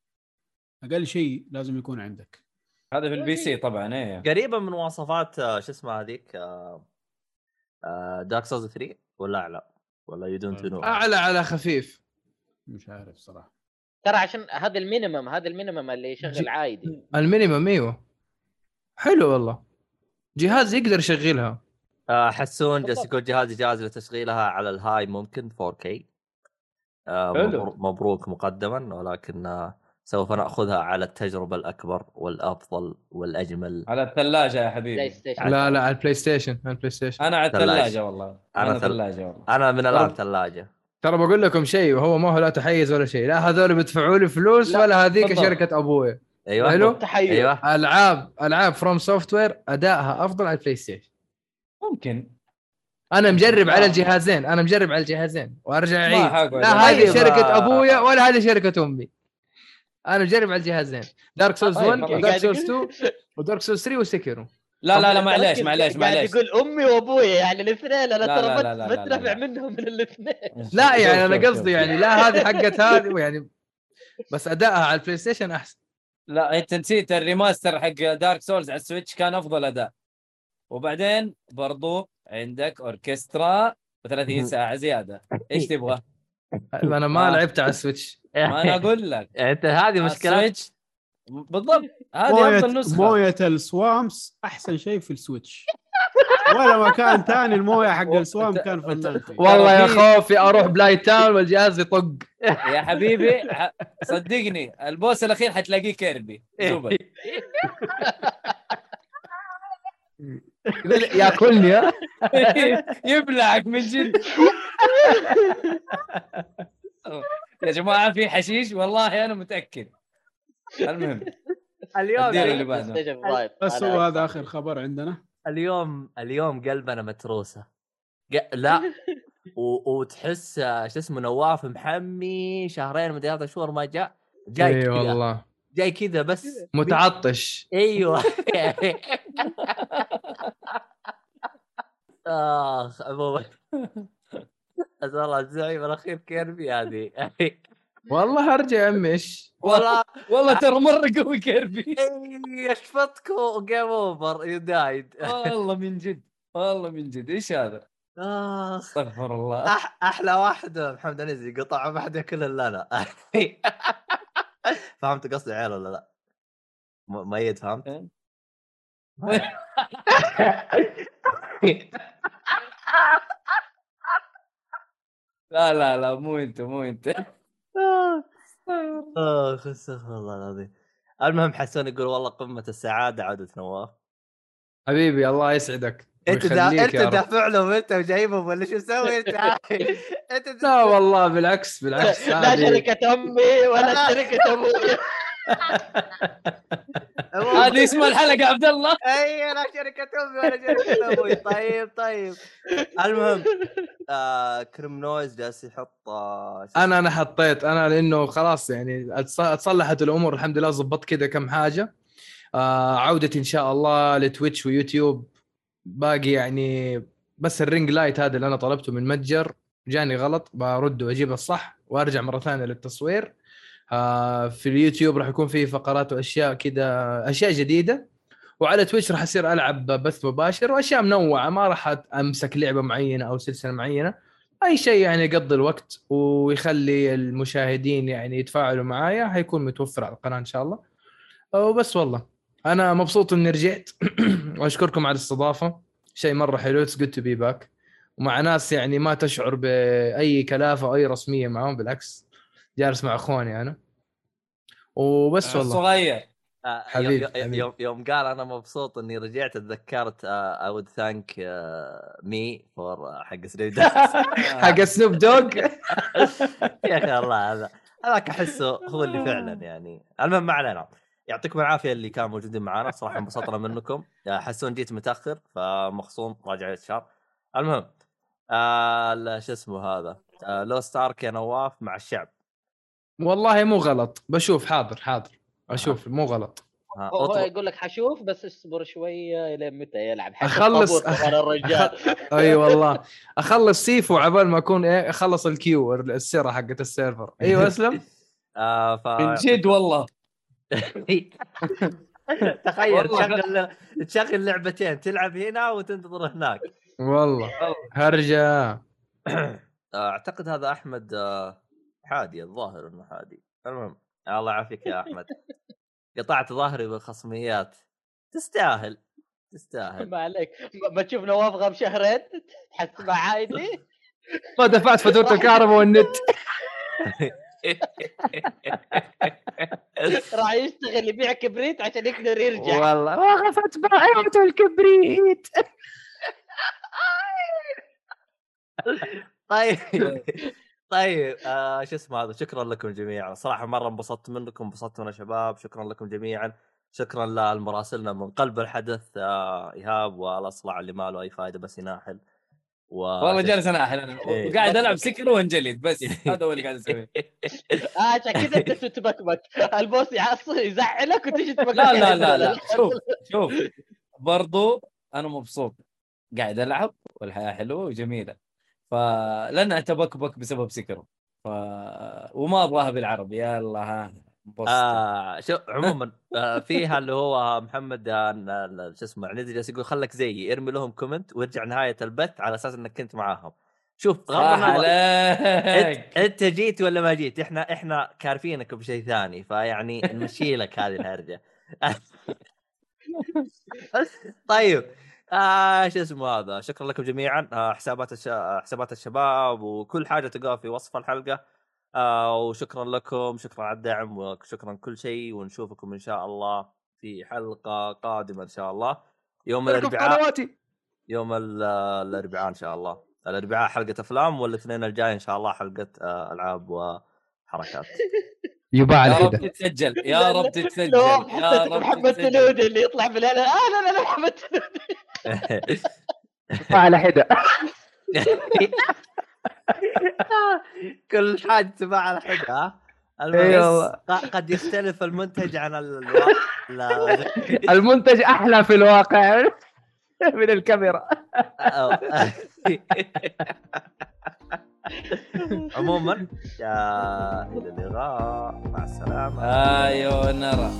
أقل شيء لازم يكون عندك. هذا في ال PC طبعا إيه. قريبة من مواصفات آه، شو اسمها هذيك Dark Souls 3 ولا أعلى؟ ولا you don't know أعلى على خفيف. مش عارف صراحة. ترى عشان هذا ال minimum هذا ال minimum اللي يشغل عادي. ال minimum إيوه. حلو والله. جهاز يقدر يشغلها. حسون جالس. يقول جهازي جاهز لتشغيلها على ال high ممكن 4K آه، مبروك مقدما ولكن آه، سوف نأخذها على التجربة الأكبر والأفضل والأجمل. على الثلاجة يا حبيبي. لا لا على ال PlayStation على ال PlayStation أنا على. الثلاجة والله. أنا أنا ثل- ثلاجه والله. أنا من الآن طب- ثلاجة. ترى بقول لكم شيء وهو ما هو لا تحيز ولا شيء. لا هذول بيدفعوا لي فلوس لا، ولا هذيك بالضبط. شركة أبوي. أيوه. حلو. تحيز. أيوه. ألعاب ألعاب FromSoftware أدائها أفضل على ال PlayStation ممكن أنا مجرب على آه. الجهازين أنا مجرب على الجهازين وأرجع ما أعيد لا. هذه طيب، شركة. أبويا ولا هذه شركة أمي أنا مجرب على الجهازين Dark Souls طيب، 1 خلاص. و Dark Souls يقول- 2 و Dark Souls 3 و Sekiro لا لا لا معليش معليش قاعد معليش يقول أمي وابوي يعني الاثنين أنا لا، ترى بتنفع لا. منهم من الاثنين لا يعني أنا قصدي. يعني لا هذه حقت هذه يعني بس أدائها على ال PlayStation أحسن لا أنت نسيت ال remaster حق Dark Souls على ال Switch كان أفضل أداء وبعدين برضو عندك أوركسترا و30 ساعة زيادة. إيش تبغى؟ أنا ما آه. لعبت على ال Switch. ما أنا أقول لك. أنت هذه مشكلة؟ ال Switch؟ بالضبط. هذه افضل نسخة. موية ال swamps أحسن شيء في ال Switch. ولا مكان ثاني الموية حق ال swamp كان فنان. والله يا في- خوفي أروح Blighttown والجهاز يطق. يا حبيبي صدقني ال boss الأخير حتلاقيه Kirby. زبل ياكلني ها؟ يبلعك من جد. يا جماعة في حشيش؟ والله أنا متأكد. المهم اليوم اللي يعني بعده. بس هو هذا. آخر خبر عندنا. اليوم اليوم قلبنا متروسة. لا. و... وتحس شو اسمه نواف محمي شهرين مدري ثلاث شهور ما جاء جاي اي كذا. والله. جاي كذا بس متعطش. أيوه. آخ عموما أسأل الله الزعيم الاخير Kirby هذه. والله أرجع يا عمي إيش؟ والله والله ترى مرة قوي Kirby إي، اشفطكم game over you died. والله من جد والله من جد. إيش هذا؟ آخ. استغفر الله. أح أحلى واحد محمد عنزي قطع ما حد ياكل الا أنا فهمت قصدي عيال ولا لا؟ ميت فهمت؟ لا لا لا مو أنت مو أنت. اخ استغفر الله العظيم. المهم حسون يقول والله قمة السعادة عوده نواف. حبيبي الله يسعدك أنت دا... أنت. دافع لهم أنت وجايبهم ولا شو مسوي أنت؟ أنت لا والله بالعكس بالعكس لا شركة أمي ولا شركة أبوي. هذه اسم الحلقة عبد الله. أي لا شركة امي ولا شركة أبوي. طيب طيب. المهم آه كريم نويز جالس يحط آه أنا أنا حطيت. أنا لأنه خلاص يعني أتص- أتصلحت الأمور الحمد لله ظبطت كذا كم حاجة. آه عودتي إن شاء الله ل Twitch و YouTube. باقي يعني بس ال ring light هذا اللي أنا طلبته من متجر. جاني غلط برده واجيبه الصح وأرجع مرة ثانية للتصوير. في اليوتيوب راح يكون في فقرات وأشياء كذا أشياء جديدة. وعلى Twitch راح أصير ألعب بث مباشر وأشياء منوعة ما راح أمسك لعبة معينة أو سلسلة معينة. أي شيء يعني يقضي الوقت ويخلي المشاهدين يعني يتفاعلوا معايا حيكون متوفر على القناة إن شاء الله. وبس والله. أنا مبسوط إني رجعت. وأشكركم على الاستضافة. شيء مرة حلو it's good to be back ومع ناس يعني ما تشعر بأي كلافة أو أي رسمية معهم بالعكس. جالس مع اخواني أنا. وبس والله. صغير. آه، حبيبي، يوم, يوم, قال أنا مبسوط اني رجعت تذكرت I would thank me for حق Snoop حق Snoop Dogg يا أخي الله هذا هذاك أحسه هو اللي فعلا يعني. المهم ما علينا. يعطيكم العافية اللي كانوا موجودين معنا. صراحة انبسطنا منكم. آه، حسون جيت متأخر فمخصوم راجع الشهر. المهم آه شو اسمه هذا؟ آه لو ستارك يا نواف مع الشعب. والله مو غلط. بشوف حاضر حاضر. أشوف مو غلط. ها، هو اطلب يقول لك حشوف بس اصبر شوية الين متى يلعب. كمان الرجال. أي والله. أخلص سيفو عبال ما أكون إيه أخلص ال queue السيرة حقت ال server. أيوه أسلم. آه ف من جد والله. تخيل. تشغل تشغل لعبتين تلعب هنا وتنتظر هناك. والله. هرجة. آه، أعتقد هذا أحمد آه، حادي الظاهر انه حادي المهم الله يعافيك يا أحمد. قطعت ظهري بالخصميات. تستاهل تستاهل. ما عليك. ما- تشوف نواف غاب شهرين؟ تحس مع عادي؟ ما دفعت فاتورة الكهرباء والنت. راح يشتغل يبيع كبريت عشان يقدر يرجع. والله. وقفت بائعة الكبريت. طيب. طيب آه شو اسمه هذا؟ شكرا لكم جميعا. صراحة مرة انبسطت منكم انبسطت من الشباب. شكرا لكم جميعا. شكرا للمراسلنا من قلب الحدث آه إيهاب والأصلع اللي ما له أي فائده بس يناحل. و... والله جالس أناحل أنا. إيه. وقاعد ألعب سكر وانجلد بس. هذا هو اللي قاعد أسويه. آه، عشان كذا أنت تتبكبك البوس يعصب يزعلك وتجي تبكبك. لا لا لا لا. شوف شوف. برضو أنا مبسوط. قاعد ألعب والحياة حلوة وجميلة. فلن أتبكبك بسبب سكر ف... وما أبغاها بالعربي. يلا ها. آه شو عموما آه فيها اللي هو محمد آه شو اسمه ندري جالس يقول خلك زيي ارمي لهم comment وارجع نهاية البث على أساس إنك كنت معاهم. شوف غض النظر أنت, أنت جيت ولا ما جيت؟ إحنا إحنا كارفينك بشيء ثاني فيعني نمشي لك هذه الهرجة. طيب آه شو اسمه هذا؟ شكرا لكم جميعا. آه حسابات الش... آه، حسابات الشباب وكل حاجة تلقاها في وصف الحلقة. آه وشكرا لكم شكرا على الدعم وشكرا كل شيء. ونشوفكم إن شاء الله في حلقة قادمة إن شاء الله. يوم الأربعاء قنواتي. يوم ال- الأربعاء إن شاء الله. الأربعاء حلقة أفلام والاثنين الجاي إن شاء الله حلقة آه، ألعاب وحركات. يباع يا رب تتسجل يا رب تتسجل يا رب محمد. تلودي اللي يطلع بالاعلان آه لا لا لا محمد تلودي يباع الحدة كل حاجة تباع على حدة ها؟ إي المهم والله. ق- قد يختلف المنتج عن الوا... لا المنتج أحلى في الواقع من الكاميرا. عموما إلى اللقاء. مع السلامة. أيوه نرى.